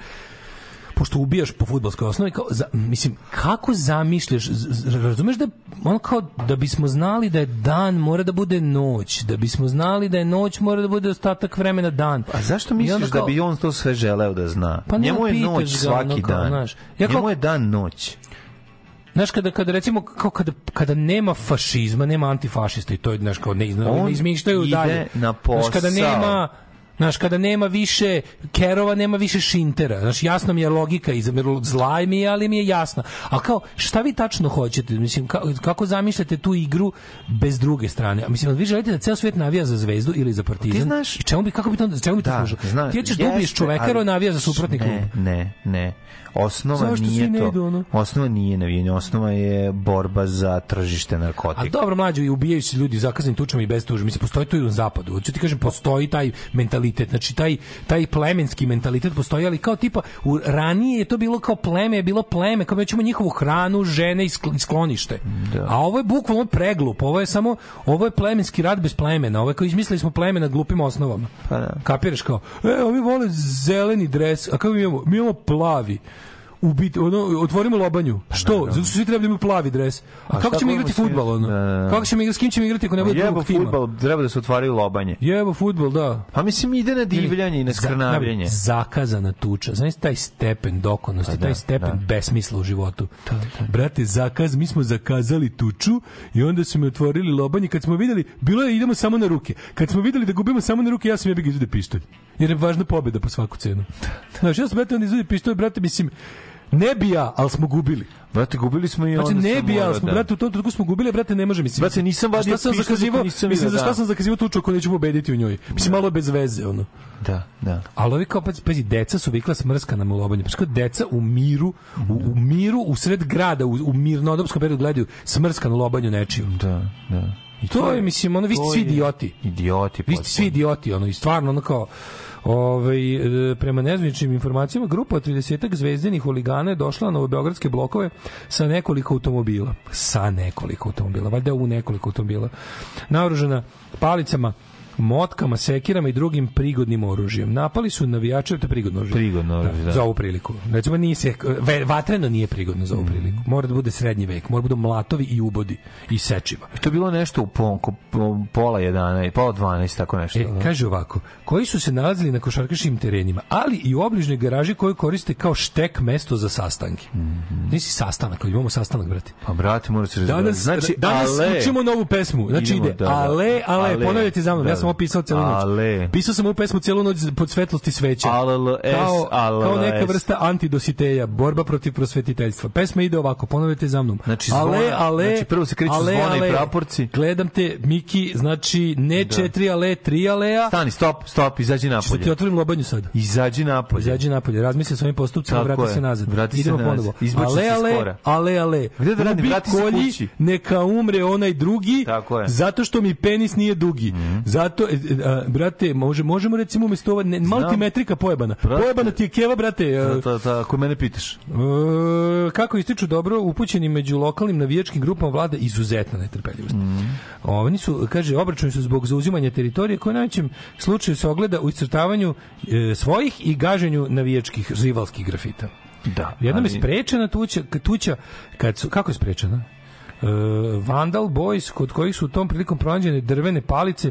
Pošto ubijaš po fudbalskoj osnovi, kao, za, mislim, kako zamišljaš, razumeš da, ono kao, da bismo znali da je dan mora da bude noć, da bismo znali da je noć mora da bude ostatak vremena dan. A zašto misliš da kao- bi on to sve želeo da zna? Pa Njemu je noć ga, svaki ono kao, dan. znaš. Ja kao- Njemu je dan noć. Znaš, kada, kada recimo, kao kada, kada nema fašizma, nema antifašista i to je, znaš, kao ne, ne, On izmišljaju ide dalje. na Znaš, kada posao. nema, Znaš, kada nema više Kerova, nema više Šintera. Znaš, jasna mi je logika, iz zla mi je, ali mi je jasna. A kao, šta vi tačno hoćete? Mislim, ka, kako zamišljate tu igru bez druge strane? A mislim, vi želite da ceo svet navija za zvezdu ili za partizan? Ti znaš- I čemu bi, kako bi to, čemu bi to Da, služilo? znaš, Ti ćeš da ubiješ jeste, čoveka, ali- navija za suprotni klub. Ne, ne, ne. Osnova Zašto nije ne to. idu, ono? Osnova nije navijanje, osnova je borba za tržište A narkotika. dobro, mlađo, i ubijaju se ljudi zakazanim tučama i bez tužbe. Mislim, postoji to i u zapadu. Hoću ti kažem, postoji taj mentalitet. Znači, taj, taj plemenski mentalitet postoji, ali kao tipa, u, ranije je to bilo kao pleme, je bilo pleme, kao mi ćemo njihovu hranu, žene i skl- i sklonište. A ovo je bukvalno preglup. Ovo je samo, ovo je plemenski rad bez plemena. Ovo je kao izmislili smo pleme na glupim osnovama. Pa da. Kapiraš kao, e, ovi vole zeleni dres, a kako mi imamo? Mi imamo plavi. Ubiti, ono, otvorimo lobanju. Što? Zato što svi treba da imaju plavi dres. A, Pa A kako ćemo igrati fudbal ono? Da, da, da. Kako ćemo igrati, s kim ćemo igrati ako ne bude Jebo drugog tima? futbol, treba da se otvaraju lobanje. Jebo fudbal, da. Pa mislim ide na divljanje i na skrnavljenje. zakazana tuča. Znaš taj stepen dokonosti, Pa da, taj stepen da. besmisla u životu. Brate, zakaz, mi smo zakazali tuču i onda su mi otvorili lobanje. Kad smo videli, bilo je idemo samo na ruke. Kad smo videli da gubimo samo na ruke, ja sam jebi ga izvede pištolj. Jer je važna pobeda po svaku cenu. Znaš, ja sam brate, on izvede pištolj, brate, mislim, Ne bi ja, ali smo gubili. Brate, gubili smo i Znači onda ne sam bi ja, morao ali smo, da- brate, u tom trenutku smo gubili, brate, ne može mislim. Brate, nisam vadio šta sam zakazivao, nisam mislim, za šta sam zakazivao tuču ako neću pobediti u njoj. Mislim, malo je bez veze, ono. Da, da. Ali ovi kao, pazi, pazi, deca su vikla smrska na mulobanju. Pa kao deca u miru, u, u miru, u sred grada, u, u mirnodopskom periodu gledaju smrska na lobanju nečiju. Da, da. I To je, mislim, ono, vi ste to svi idioti. Idioti. Vi ste svi idioti, ono, i stvarno, ono kao, Ovaj, e, prema nezvaničnim informacijama, grupa od 30 zvezdenih huligana je došla na novobeogradske blokove sa nekoliko automobila. Sa nekoliko automobila, valjda u nekoliko automobila. Naoružana palicama, motkama, sekirama i drugim prigodnim oružjem. Napali su navijače, to je prigodno oružje. Prigodno oružje, da. Za ovu priliku. Recimo, nije se, vatreno nije prigodno za ovu priliku. Mora da bude srednji vek, mora da budu mlatovi i ubodi i sečiva. To je bilo nešto u pon, ko- po- pola 11, pola 12, tako nešto. E, da. kaže ovako, koji su se nalazili na košarkaškim terenima, ali i u obližnjoj garaži koju koriste kao štek mesto za sastanke. Nisi sastanak, ali imamo sastanak, brate. Pa brate, mora se razgovarati. Danas, Znači, danas ale, učimo novu pesmu. Znači Idemo, ide da, da. ale, ale, Ale. ponavljajte za mnom. Da, ja sam da. ovo pisao celu noć. Ale. Pisao sam ovu pesmu celu noć pod svetlosti sveća. Kao, kao neka vrsta antidositeja, borba protiv prosvetiteljstva. Pesma ide ovako, ponavljajte za mnom. Znači, ale, zvona- ale, znači, prvo se kreću ale, zvona i praporci. Gledam te, Miki, znači ne četiri ale, tri alea. Stani, stop, stop, izađi Što ti napolje. otvorim lobanju sad? Izađi napolje. Izađi napolje, razmisli svojim postupcima, vrati je, se nazad. vrati se Idemo nazad. ponovo. Izbaci ale, se ale, ale, ale. Gde da radim? Vrati se kući. neka umre onaj drugi. Mhm. zato što mi penis nije dugi. Zato, e, e, a, brate, može, možemo recimo umjesto ova, ne, malo ti metrika pojebana. Brate. Pojebana ti je keva, brate. e, Da, da, da, ako mene pitaš. E, kako ističu dobro upućeni među lokalnim navijačkim grupama vlada izuzetna netrpeljivost. Oni su, kaže, obračuni su zbog zauzimanja teritorije koje u najvećem slučaju se ogleda u iscrtavanju e, svojih i gaženju navijačkih rivalskih grafita. Da. Jednom je ali- sprečena tuća, tuća kad su, kako je sprečena? E, Vandal Boys, kod kojih su u tom prilikom pronađene drvene palice,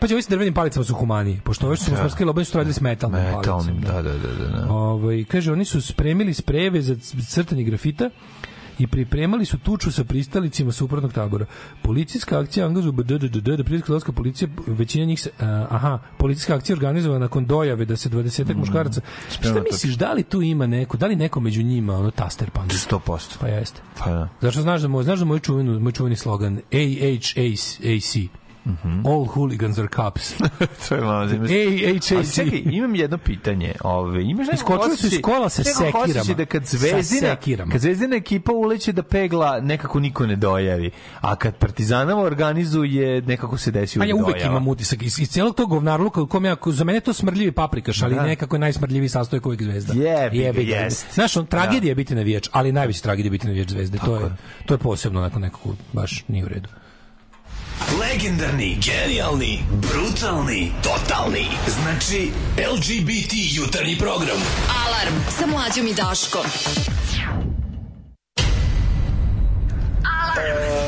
pa će ovi sa drvenim palicama su humaniji, pošto ove što smo smrskali lobanje su radili s metalnim, Metalnim, palicama. da, da, da, da. da. Ovaj kaže oni su spremili sprejeve za crtanje grafita i pripremali su tuču sa pristalicima suprotnog tabora. Policijska akcija angažu BDDD, da lokalska policija, većina njih se, a, aha, policijska akcija organizovana nakon dojave da se 20 muškaraca. sprema Šta misliš, da li tu ima neko, da li neko među njima, ono, taster panda? 100%. Pa jeste. Pa da. Zašto znaš da moj, znaš da moj čuveni, moj čuveni slogan AHAC, All hooligans are cops. to je malo zima. AHAC. Ali čekaj, imam jedno pitanje. Ove, imaš neko Iskočili su iz kola sa sekirama. osjećaj da kad zvezdina, kad zvezdina ekipa uleće da pegla, nekako niko ne dojavi. A kad partizanova organizuje, nekako se desi Pa ja uvijek uvek dojava. imam utisak iz, iz celog tog govnarluka u kom ja, za mene to smrdljivi paprikaš, ali Da. nekako je najsmrdljiviji sastojak uvijek zvezda. Jebi ga, ga. jest. Znaš, on tragedija je biti navijač, ali najveća tragedija biti navijač zvezde. To je, to je posebno onako nekako baš nije u redu. Legendarni, genijalni, brutalni, totalni. Znači, LGBT jutarnji program. Alarm sa mlađom i Daškom.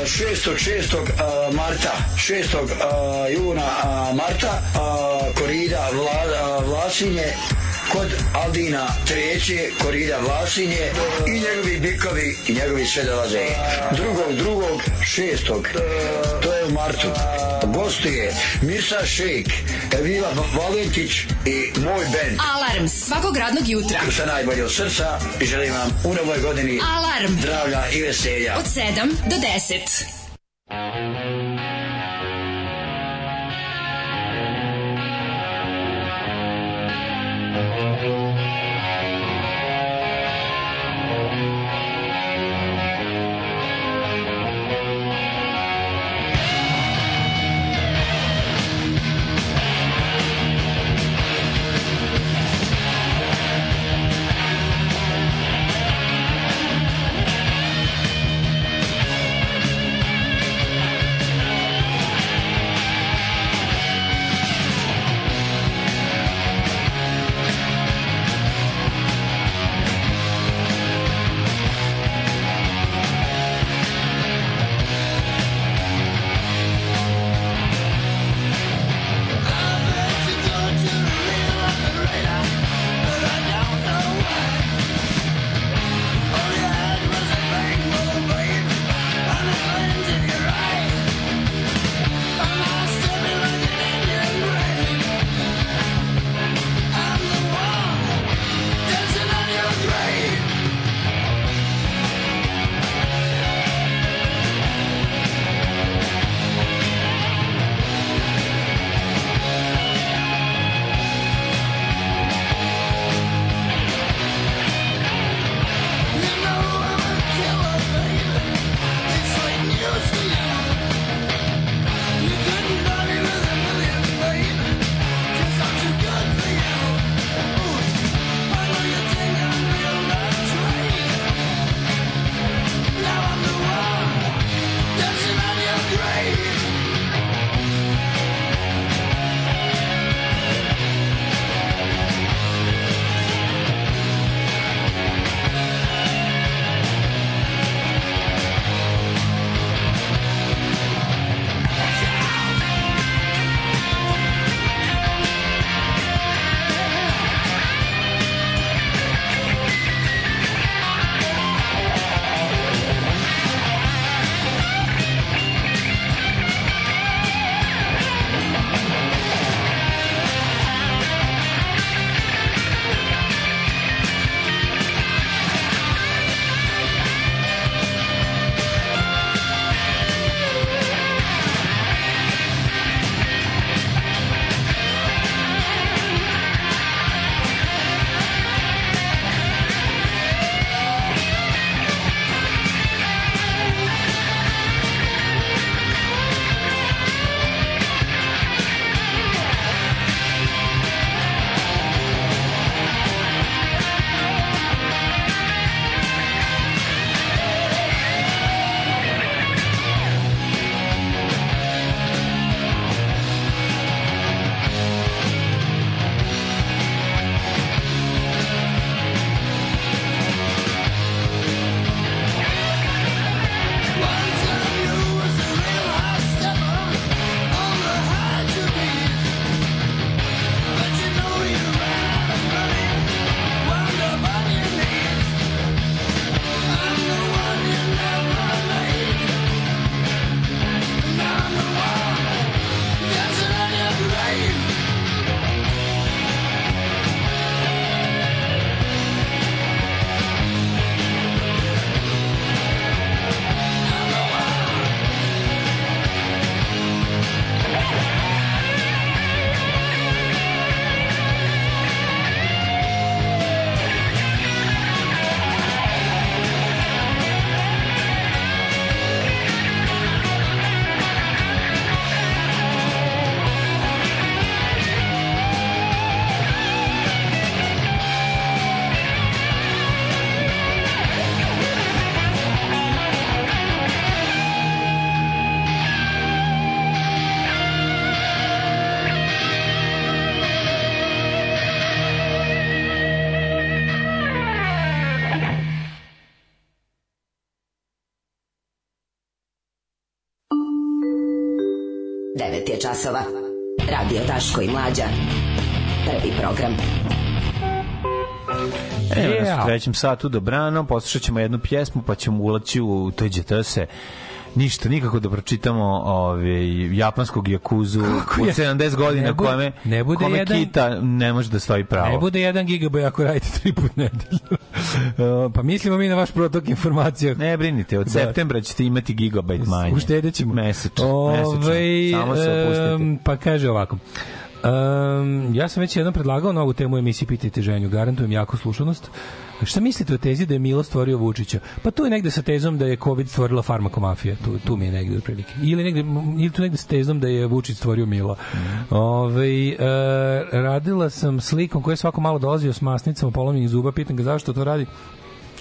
6. 6. a, marta 6. a, juna a, marta a, korida Vla, a, Vlasinje kod Aldina treće korida Vlasinje i njegovi bikovi i njegovi sve dolaze drugog drugog šestog to je u martu gostuje Mirsa Šejk Evila Valentić i moj band Alarm svakog radnog jutra. sa najbolje od srca i želim vam u novoj godini Alarm. zdravlja i veselja Od 7 do 10. 9 je časova. Radio Daško i Mlađa. Prvi program. Evo nas Yeah. u trećem satu dobrano, poslušat ćemo jednu pjesmu pa ćemo ulaći u toj se ništa, nikako da pročitamo ove, japanskog jakuzu je? od 70 godina Ne bude- kome, ne bude kome jedan- kita ne može da stoji pravo. Ne bude 1 gigabaj ako radite tri put nedelju. Uh, pa mislimo mi na vaš protok informacija. Ne brinite, od Da. septembra ćete imati gigabajt manje. Uštedit ćemo. Mesečno, Ovaj, mesečno. Samo se opustite. pa kaže ovako. Um, ja sam već jednom predlagao novu temu emisiji Pitajte ženju, garantujem jako slušanost. Šta mislite o tezi da je Milo stvorio Vučića? Pa tu je negde sa tezom da je COVID stvorila farmakomafija, tu, tu mi je negde otprilike. Ili, negde, ili tu negde sa tezom da je Vučić stvorio Mila. Ovaj, e, radila sam slikom koja je svako malo dolazio s masnicama polomljenih zuba, pitam ga zašto to radi.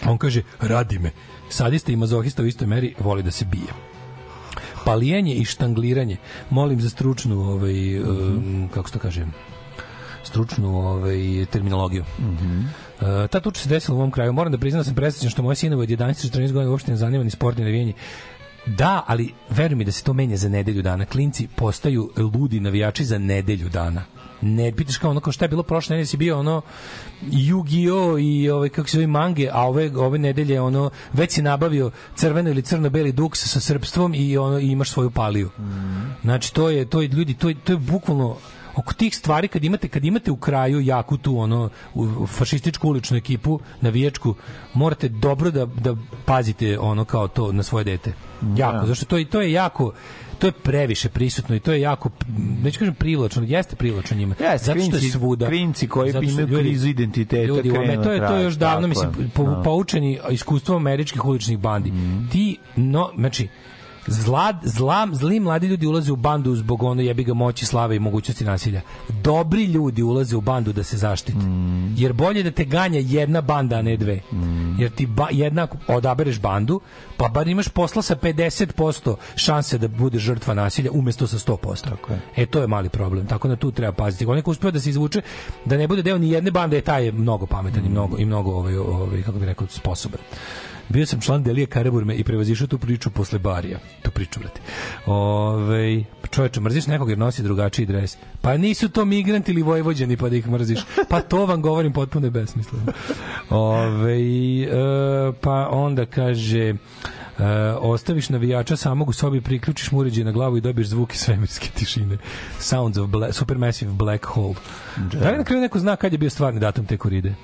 On kaže, radi me. Sadista i mazohista u istoj meri voli da se bije palijenje i štangliranje. Molim za stručnu ovaj um, kako se to kaže stručnu ovaj terminologiju. Mhm. ta tuča se desila u mom kraju. Moram da priznam da sam presrećan što moje sinove od 11-14 godina uopšte ne zanima ni sport ni navijanje. Da, ali veruj mi da se to menja za nedelju dana. Klinci postaju ludi navijači za nedelju dana. Ne pitaš kao ono kao šta je bilo prošle nedelje si bio ono Yu-Gi-Oh i ovaj kako se zove mange, a ove ove nedelje ono već si nabavio crveno ili crno-beli duks sa srpstvom i ono i imaš svoju paliju. Znači to je to je ljudi to je, to je bukvalno oko tih stvari kad imate kad imate u kraju jaku tu ono u- fašističku uličnu ekipu navijačku morate dobro da da pazite ono kao to na svoje dete. Jako, Da. zašto to je to je jako to je previše prisutno i to je jako neću kažem privlačno, jeste privlačno njima. Jeste, zato što je svuda. klinci koji imaju krizu identiteta Ljudi, krenu to je to još davno mislim po, Da. poučeni iskustvom američkih uličnih bandi. Ti no znači Zla, zla, zli mladi ljudi ulaze u bandu zbog ono jebi ga moći, slave i mogućnosti nasilja. Dobri ljudi ulaze u bandu da se zaštite. Jer bolje da te ganja jedna banda, a ne dve. Jer ti ba, jedna odabereš bandu, pa bar imaš posla sa 50% šanse da bude žrtva nasilja umesto sa 100%. Tako je. E to je mali problem. Tako da tu treba paziti. Onaj ko uspeo da se izvuče da ne bude deo ni jedne bande, taj je mnogo pametan i mnogo i mnogo ovaj ovaj kako bih rekao sposoban. Bio sam član Delije Karaburme i prevazišao tu priču posle barija. Tu priču, brate. Ove, čoveče, mrziš nekog jer nosi drugačiji dres. Pa nisu to migranti ili vojvođani pa da ih mrziš. Pa to vam govorim potpuno je besmisleno. Ove, e, pa onda kaže... E, ostaviš navijača samog u sobi, priključiš mu uređaj na glavu i dobiješ zvuk iz svemirske tišine. Sounds of black, Supermassive Black Hole. Da li na kraju neko zna kad je bio stvarni datum te koride?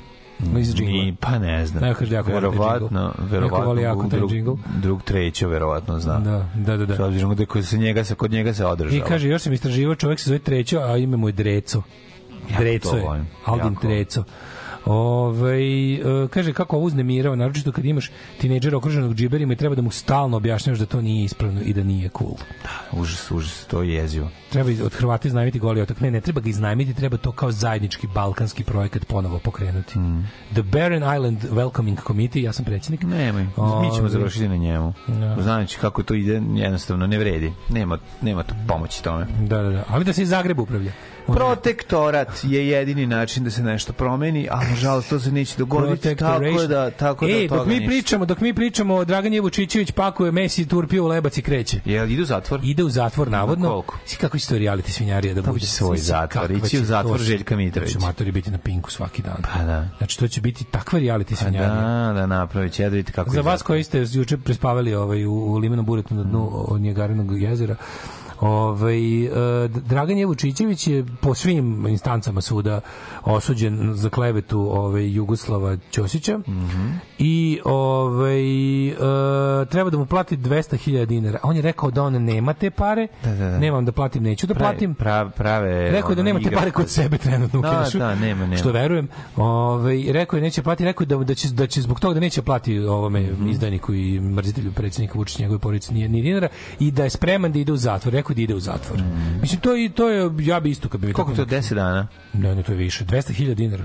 No, iz džingla. Ni, pa ne znam. Neko kaže jako verovatno, verovatno. Voli jako taj drug, džingl. drug treće verovatno zna. Da, da, da. da. S obzirom da kod se njega se kod njega se održava. I kaže, još sam istraživao, čovjek se zove Trećo, a ime mu je Dreco. Dreco je. Aldin. Treco. Ove, kaže kako ovo uznemirao, naročito kad imaš tinejdžera okruženog džiberima i treba da mu stalno objašnjavaš da to nije ispravno i da nije cool. Užas, užas, to je jezivo. Treba od Hrvata iznajmiti goli otok. Ne, ne treba ga iznajmiti, treba to kao zajednički balkanski projekat ponovo pokrenuti. Mm. The Barren Island Welcoming Committee, ja sam predsjednik. Nemoj, mi ćemo Ove, završiti na njemu. Da. Znajući kako to ide, jednostavno ne vredi. Nema, nema tu pomoći tome. Da, da, da. Ali da se iz Zagreba upravlja. Protektorat je jedini način da se nešto promeni, a nažalost to se neće dogoditi, tako da, tako da e, dok mi ništa. pričamo, dok mi pričamo, Dragan Jevučićević pakuje Messi turpio u lebac i kreće. Jel idu u zatvor? Ide u zatvor navodno. koliko? Si kako će to reality svinjarija da bude? svoj zatvor, ići u zatvor Željka Mitrovića. To će matori biti na pinku svaki dan. Pa da. Znači to će biti takva reality Pa svinjarija. da, da napravit će, ja da vidite kako Za vas koji ste juče prespavali ovaj, u, u limenom buretu na dnu od Njegarinog jezera, Ovaj e, Dragan Jevučićević je po svim instancama suda osuđen za klevetu ovaj Jugoslava Ćosića i ovaj e, treba da mu plati 200.000 dinara. On je rekao da on nema te pare. Da, da, da. Nemam da platim, neću da platim. Prav, prave... Rekao je da nema te pare kod sebe trenutno u Da, kešu. da, nema, nema. Što verujem. Ovaj rekao je neće plati, rekao je da da će da će zbog toga da neće plati ovome Mhm. izdajniku i mrzitelju predsjednika Vučića njegove porodice ni, ni dinara i da je spreman da ide u zatvor. Rekao je da ide u zatvor. Mislim to i to je ja bi isto kad bi mi. Koliko tako je to, 10 dana? Ne, ne, to je više. 200.000 dinara.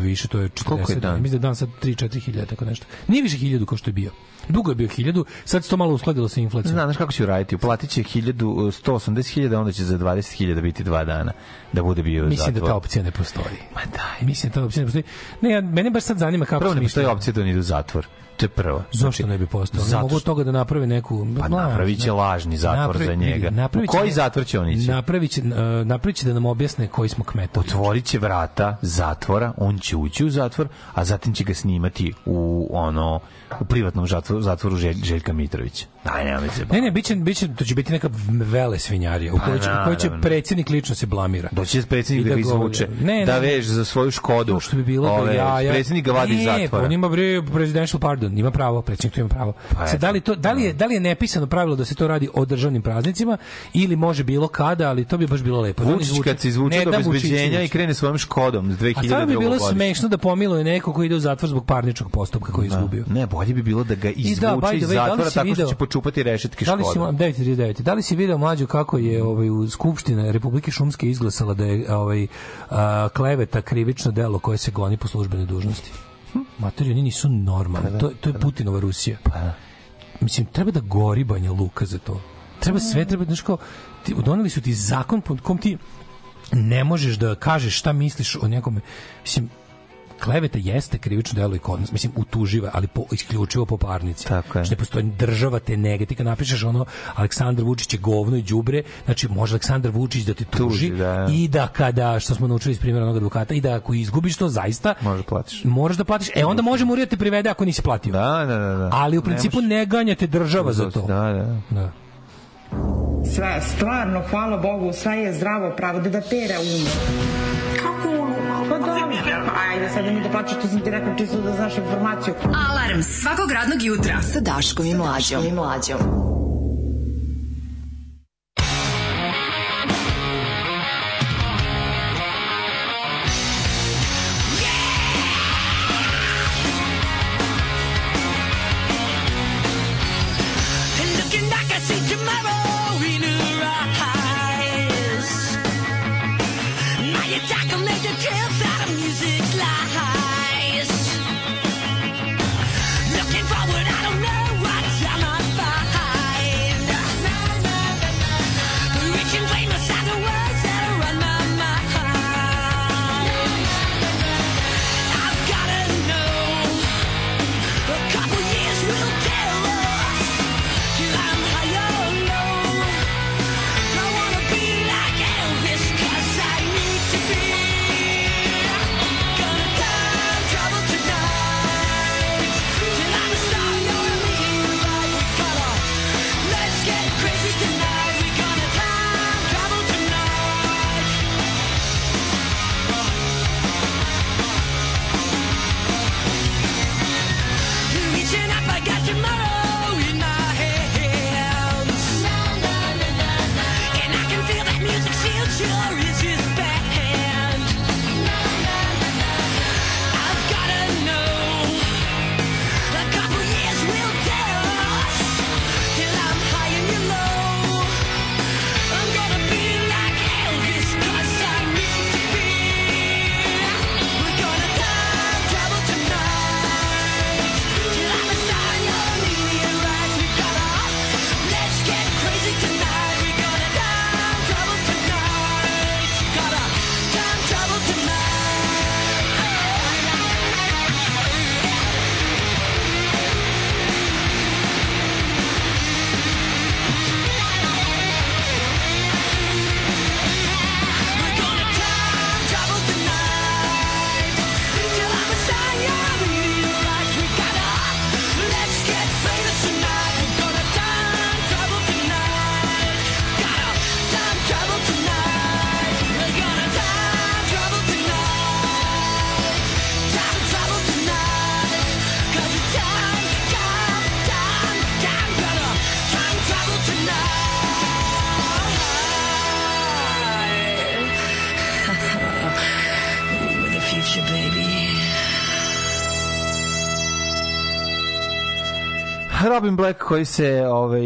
Više, to je 40. Koliko je dan? Mislim da je dan sad 3-4 hiljade, tako nešto. Nije više 1000 kao što je bio. Dugo je bio 1000, sad se to malo uskladilo sa inflacijom. Znaš kako će uraditi? Uplatit će 1000, 180.000, onda će za 20.000 biti dva dana da bude bio Mislim da ta opcija ne postoji. Ma daj. Mislim da ta opcija ne postoji. Ne, ja, mene baš sad zanima kako Prvo ne postoji opcija da on ide u zatvor. To je prvo. Zašto ne bi postao? Ne zato mogu od što- toga da naprave neku... Pa Mladen, napravit će lažni zatvor napravi- za njega. će- koji zatvor će on ići? Napravit će, uh, napravit će da nam objasne koji smo kmetovi. Otvorit će vrata zatvora, on će ući u zatvor, a zatim će ga snimati u ono u privatnom zatvoru, zatvoru Želj- Željka Mitrovića. Daj, nema se. Ne, ne, biće, biće, to će biti neka vele svinjarija u Pa, kojoj će, u kojoj će predsjednik lično se blamira. Doći će predsjednik da da izvuče, Ne, da ne, ne. veže za svoju škodu. To što bi bilo Ove, da ja, ja Predsjednik ga vadi iz ne, zatvora. pa on ima bre presidential pardon, ima pravo, predsjednik to ima pravo. Pa Sad, da li to da li je da li je nepisano pravilo da se to radi o državnim praznicima ili može bilo kada, ali to bi baš bilo lepo. Da Vučić izvuče- kad se izvuče ne do da Vučić obezbeđenja i krene svojom škodom s A stvarno bi 2002. bilo godišnje. smešno da pomiluje neko ko ide u zatvor zbog parničnog postupka koji je izgubio. Ne, bolje bi bilo da ga da, izvuče iz da zatvora tako što će počupati rešetke Da li si, škoda. 939, da li si video mlađu kako je ovaj, u Skupština Republike Šumske izglasala da je ovaj, a, kleveta krivično delo koje se goni po službenoj dužnosti? Materi, oni nisu normalni. To, to je Putinova Rusija. Mislim, treba da gori Banja Luka za to. Treba sve, treba, znaš kao, ti, doneli su ti zakon pod kom ti ne možeš da kažeš šta misliš o nekome. Mislim, kleveta jeste krivično delo i kod nas, mislim, utuživa, ali po, isključivo po parnici. Tako je. Što ne postoji država te nege. Ti kad napišeš ono, Aleksandar Vučić je govno i đubre, znači može Aleksandar Vučić da te tuži, Tuži, da. i da kada, što smo naučili iz primjera onog advokata, i da ako izgubiš to zaista, Može platiš. moraš da platiš. E onda može Murija te privede ako nisi platio. Da, da, da. da. Ali u principu možeš- ne, ganjate država za to. Da, da. Da. Sve, stvarno, hvala Bogu, sve je zdravo pravo da da pere um. Kako? Pa dobro, ajde sad mi da plaćaš, to sam ti rekao čisto da znaš informaciju. Alarm svakog radnog jutra sa Daškom i Mlađom. I Mlađom. Robin Black koji se ovaj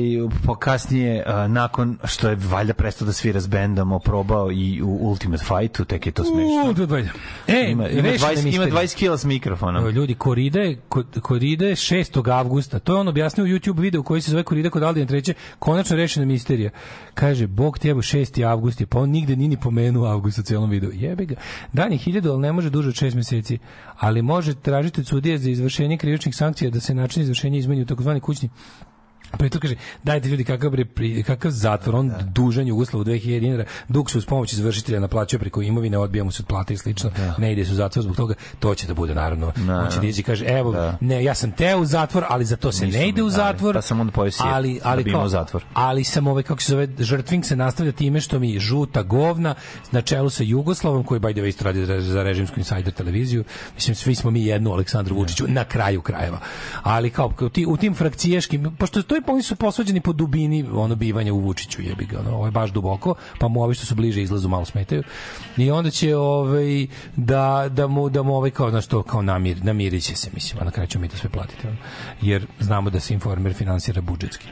pokasnije uh, nakon što je valjda prestao da svira s bendom oprobao i u Ultimate Fightu, tek je to smešno. U, to dvajde. E, ima, ima, rešena 20, ima misterija. 20 kila s mikrofonom. Ljudi, koride, ko- koride 6. avgusta. To je on objasnio u YouTube videu koji se zove korida kod Aldina treće. Konačno rešena misterija. Kaže, Bog evo 6. avgust je, pa on nigde nije ni pomenuo avgust u celom videu. Jebe ga. Dan je 1000, ali ne može duže od 6 meseci. Ali može tražiti od sudije za izvršenje krivičnih sankcija da se način izvršenja izmeni u takozvani kućni Yeah. Pritom kaže, dajte ljudi kakav, bre, pri, kakav zatvor, on dužan Jugoslavu 2000 dinara, dug se uz pomoć izvršitelja naplaćuje preko imovine, odbija mu se od plate i slično, ne ide se u zatvor zbog toga, to će da bude naravno. On će da izađe i kaže, evo, ne, ja sam teo u zatvor, ali za to se Nisu ne ide u zatvor. pa sam onda pojeo sir, ali, da ali, imao kao, zatvor. ali sam ovaj, kako se zove, žrtving se nastavlja time što mi žuta govna na čelu sa Jugoslavom, koji by the way isto radi za- režimsku insider televiziju. Mislim, svi smo mi jednu Aleksandru Vučiću na kraju krajeva. Ali kao, ti, u tim frakcijaškim, pošto to je, oni su posvađani po dubini ono bivanja u Vučiću, jebi ga, ono, ovo je baš duboko, pa mu ovi što su bliže izlazu malo smetaju. I onda će ovaj, da, da mu, da mu ovaj kao, znaš to, kao namir, namirit će se, mislim, a na kraju ćemo mi to sve platiti. ono. Jer znamo da se informer finansira budžetski.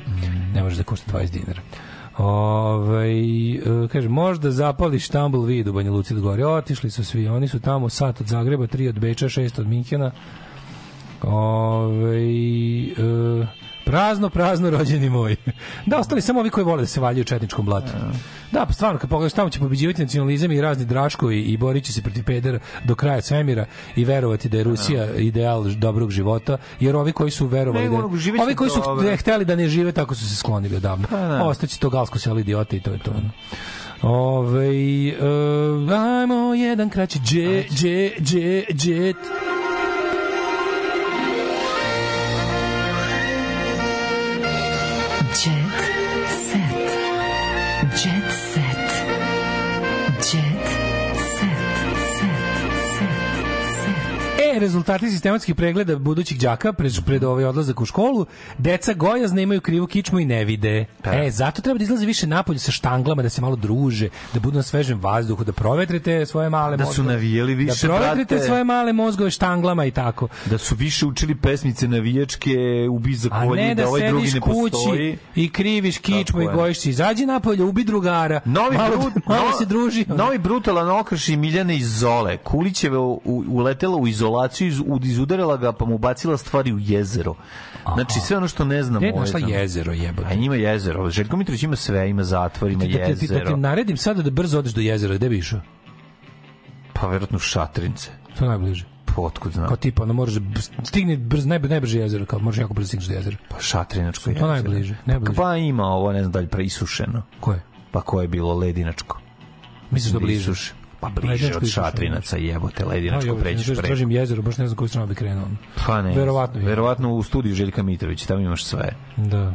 Ne može da košta 20 dinara. Ovaj e, kaže, možda zapali štambul vid u Banja Luci gore. Otišli su svi, oni su tamo sat od Zagreba, tri od Beča, šest od Minhena. Ovaj e, prazno, prazno rođeni moj. da, ostali samo ovi koji vole da se valjaju u četničkom blatu. Da, pa stvarno, kad pogledaš tamo će pobeđivati nacionalizam i razni Draško i, borit će se protiv pedera do kraja svemira i verovati da je Rusija ideal dobrog života, jer ovi koji su verovali da, ovi koji su dobro. hteli da ne žive tako su se sklonili odavno. Pa da. Ostaće to galsko selo idiota i to je to. Ove, uh, ajmo jedan kraći dže, dže, dže, džet. Jet E, rezultati sistematskih pregleda budućih đaka pred, pred ovaj odlazak u školu, deca gojazna imaju krivu kičmu i ne vide. E, zato treba da izlaze više napolje sa štanglama, da se malo druže, da budu na svežem vazduhu, da provetrite svoje male Da su mozgove. navijali više, Da provetrite brate. svoje male mozgove štanglama i tako. Da su više učili pesmice navijačke, ubi za kolje, ne da, da ovaj drugi ne postoji. i kriviš kičmu i gojiš. Izađi napolje, ubi drugara. Novi, malo, brut, malo no- se druži. Novi brutalan okrši Miljane iz Zole. Kulićeva uletela u izolaciju, iz, u- izudarila ga, pa mu bacila stvari u jezero. Znači, sve ono što ne znamo. Gde je našla jezero, jebote? A ima jezero. Željko Mitrović ima sve, ima zatvor, ima Da te, da te, da jezero. te naredim sada da brzo odeš do jezera, gde bi išao? Pa verovatno Šatrince. To najbliže. Potkud znam. Kao tipa, ono možeš stigne brzo, najbrže, najbrže jezero, kao možeš jako brzo stigneš do jezera. Pa Šatrinačko To jezero. najbliže, najbliže. Pa ima ovo, ne znam da li preisušeno. Koje? Pa koje je bilo ledinačko. Misliš da bliže? Isuš. Pa bliže od. Šatrinaca, jebote, ledinačko jebote, pređeš preko. Tražim jezero, baš ne znam koju stranu bi krenuo. Pa ne. Verovatno. Verovatno u studiju Željka Mitrovića, tamo imaš sve. Da.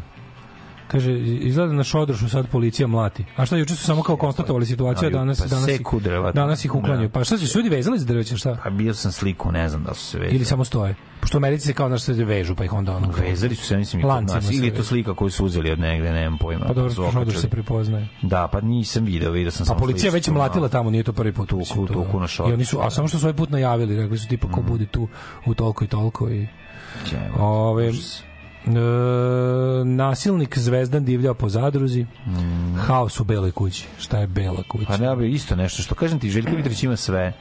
Kaže, izgleda na Šodrošu sad policija mlati. A šta, juče su samo kao konstatovali situaciju, a danas, pa danas, ih, seku drva. danas ih uklanjaju. Da. Pa šta su ljudi vezali za drveće, šta? Pa bio sam sliku, ne znam da su se vezali. Ili samo stoje? Pošto u Americi se kao naš se vežu, pa ih onda ono... Vezali su se, mislim, i kod nas. Ili je to slika koju su uzeli od negde, nemam pojma. Pa dobro, su Šodor okačili. se prepoznaje. Da, pa nisam video, video sam Pa samo policija već mlatila tamo, nije to prvi put. to- tuku na Šodru. I oni su, a samo što su ovaj put najavili, rekli su tipa ko Mhm. bude tu u toliko i toliko i... Ove, e, nasilnik Zvezdan divljao po zadruzi. Haos u beloj kući. Šta je bela kuća? Pa ne isto nešto. Što kažem ti, Željko Mitrović ima sve.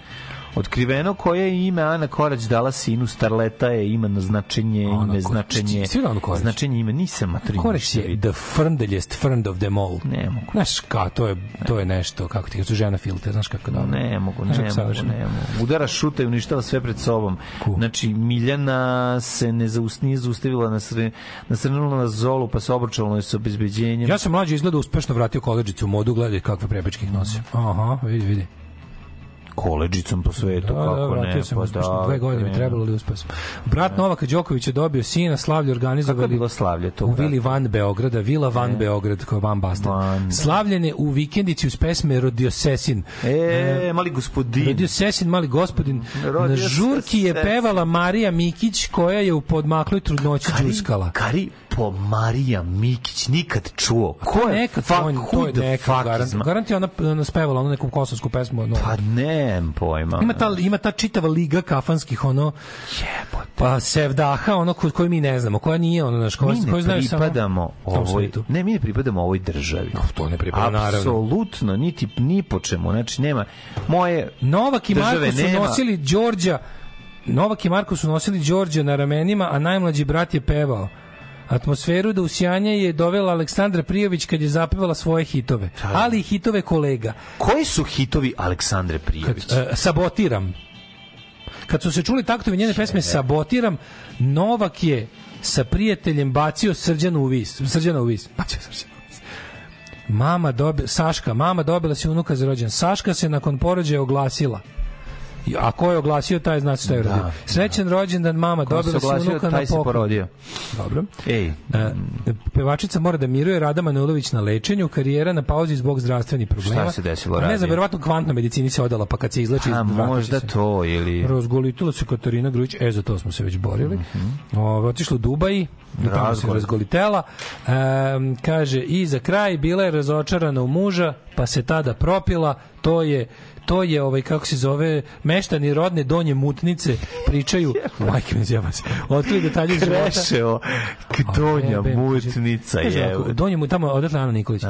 Otkriveno koje je ime Ana Korać dala sinu Starleta je ima na značenje, Ana ime Korać. značenje. Korać? Značenje ime nisam matri. Koreć je the frndeljest frnd of them all. Ne mogu. Znaš, ka, to je, to je nešto, kako ti kažeš, žena filter, znaš kako da... Ne mogu, ne kako mogu, ne mogu. Udara šuta i uništava sve pred sobom. Znači, Miljana se ne zaust, nije zaustavila, nasre, nasrnula na Zolu, pa se obručala s obezbeđenjem. Ja sam mlađi izgleda uspešno vratio koleđicu u modu, gledaj kakve prepečke ih nosi. Aha, vidi, vidi. Koleđicom po svetu, Da, da, kako ne. vratio sam pa da, Dve godine mi trebalo, ali uspeo sam. Brat Novaka Đoković je dobio sina, slavlje Kako je organizovali bilo slavlje to? u? Vili Van Beograda, Vila Van Beograd, koja je Van Basten. Van. Slavljene u vikendici uz pesme Rodio Sesin. E, mali gospodin. Rodio Sesin, mali gospodin. Rodio Na žurki je pevala Marija Mikić, koja je u podmakloj trudnoći džuskala. Kari, po Marija Mikić nikad čuo. Ko je? Neka, fuck, who to je the neka, fuck garant, garant je ona, ona spevala onu neku kosovsku pesmu. No. Pa nemam pojma. Ima ta, ima ta čitava liga kafanskih, ono, pa Sevdaha, ono ko- koju mi ne znamo, koja nije, ono, naš, koja, mi ne pripadamo ovoj, ne, mi ne pripadamo ovoj državi. to ne pripada, naravno. Apsolutno, niti, ni po čemu. Znači, nema, moje Novak i Marko su nema. nosili Đorđa Novak i Marko su nosili Đorđa na ramenima, a najmlađi brat je pevao. Atmosferu do usijanja je dovela Aleksandra Prijović kad je zapevala svoje hitove, ali i hitove kolega. Koji su hitovi Aleksandre Prijović? Kad, e, sabotiram. Kad su se čuli taktovi njene pesme Sabotiram, Novak je sa prijateljem bacio Srđanu u vis. Srđana u vis. Bacio Srđana u vis. Mama dobi, Saška, mama dobila si unuka za rođen. Saška se nakon porođaja oglasila. A ko je oglasio, taj zna šta je Da, uradio. Srećan rođendan, mama, Ko se dobila si oglasio, unuka na se poklon. porodio. Dobro. Ej, E, pevačica mora da miruje Rada Manulović na lečenju, karijera na pauzi zbog zdravstvenih problema. Šta se desilo A Ne Radi? znam, verovatno kvantnoj medicini se odala, pa kad se izleči... a možda se. to ili... Razgolitila se Katarina Grujić, e, za to smo se već borili. Ove, otišla u Dubaji, tamo se Razgol. razgolitela. Em, kaže, i za kraj bila je razočarana u muža, pa se tada propila, to je to je ovaj kako se zove meštani rodne donje mutnice pričaju majke mi zjeba se otkrili detalje iz života Krešeo, donja mutnica je. Donje mu tamo odatle Ana Nikolić.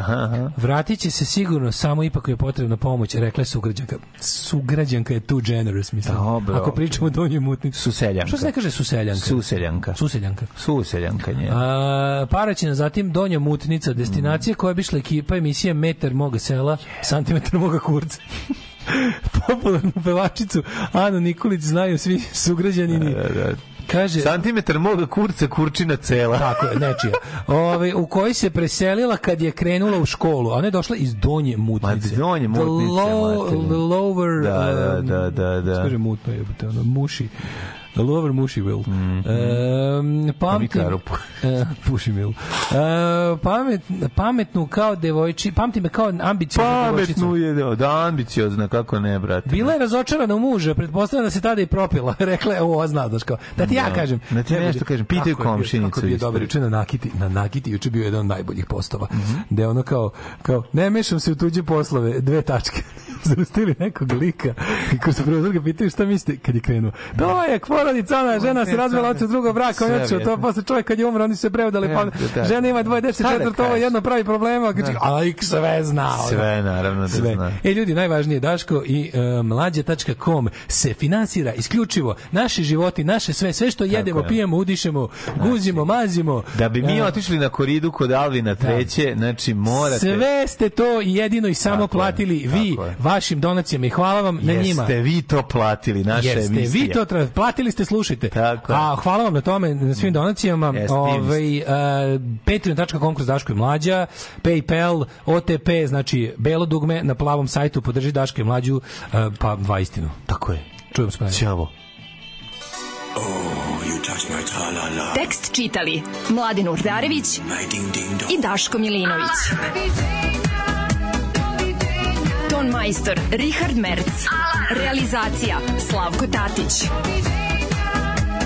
Vratit će se sigurno, samo ipak je potrebna pomoć, rekla je sugrađanka. Sugrađanka je too generous, mislim. Dobro. Ako pričamo o donjoj mutnici. Suseljanka. Što se ne kaže suseljanka? Suseljanka. Suseljanka. Suseljanka nje. A, Paraćina, zatim Donja Mutnica, destinacija koja bi išla ekipa emisije Metar moga sela, santimetar moga kurca. Popularnu pevačicu Anu Nikolić znaju svi sugrađanini. Kaže, Santimetar moga kurca, kurčina cela. tako je, nečija. Ove, u kojoj se preselila kad je krenula u školu. Ona je došla iz Donje Mutnice. Ma, Donje The Mutnice, low- materine. the lower... Da, da, um, da, da, da. Kaže mutno je, ono, muši. Lower Mushiville. Mm -hmm. pamtim, Kamikarupu. e, Pušimil. E, pamet, pametnu kao devojči, pamti me kao ambicioznu devojčicu. Pametnu je, da, ambiciozna, kako ne, brate. Bila je razočarana u muža, pretpostavljam da se tada i propila. Rekla je, ovo zna, daš kao. Da ti ja Da. kažem. Da ti ja nešto kažem, pitaj Kako je bio- komšinicu Kako je bio isto. dobar juče na Nakiti, na Nakiti juče bio jedan od najboljih postova. Da je ono kao, kao, ne mešam se u tuđe poslove, dve tačke. Zaustili nekog lika i se prvo druga pitaju šta mislite kad je krenuo. To je porodica, ona žena se razvela od drugog braka, on je otišao, to posle čovjek kad je umro, oni se preudali, pa Da, da. žena ima dvoje dece, da četvrto, ovo jedno pravi problema, a lik sve zna. Sve, naravno da Sve. zna. E ljudi, najvažnije Daško i uh, mlađe.com se finansira isključivo naši životi, naše sve, sve što jedemo, je. pijemo, udišemo, guzimo, mazimo. Da bi mi otišli na koridu kod Alvina treće, znači morate... Sve ste to jedino i samo platili vi vašim donacijama i hvala vam na njima. Jeste vi to platili, naša Jeste vi to platili ste, slušajte. Tako. A hvala vam na tome, na svim donacijama. Jeste, Ovaj uh, patreon.com kroz Daško i mlađa, PayPal, OTP, znači belo dugme na plavom sajtu podrži Daško i mlađu, uh, pa dva istinu. Tako je. Čujemo se. Ćao. Tekst čitali Mladin Urdarević i Daško Milinović. Ton majstor Richard Merc. Realizacija Slavko Tatić.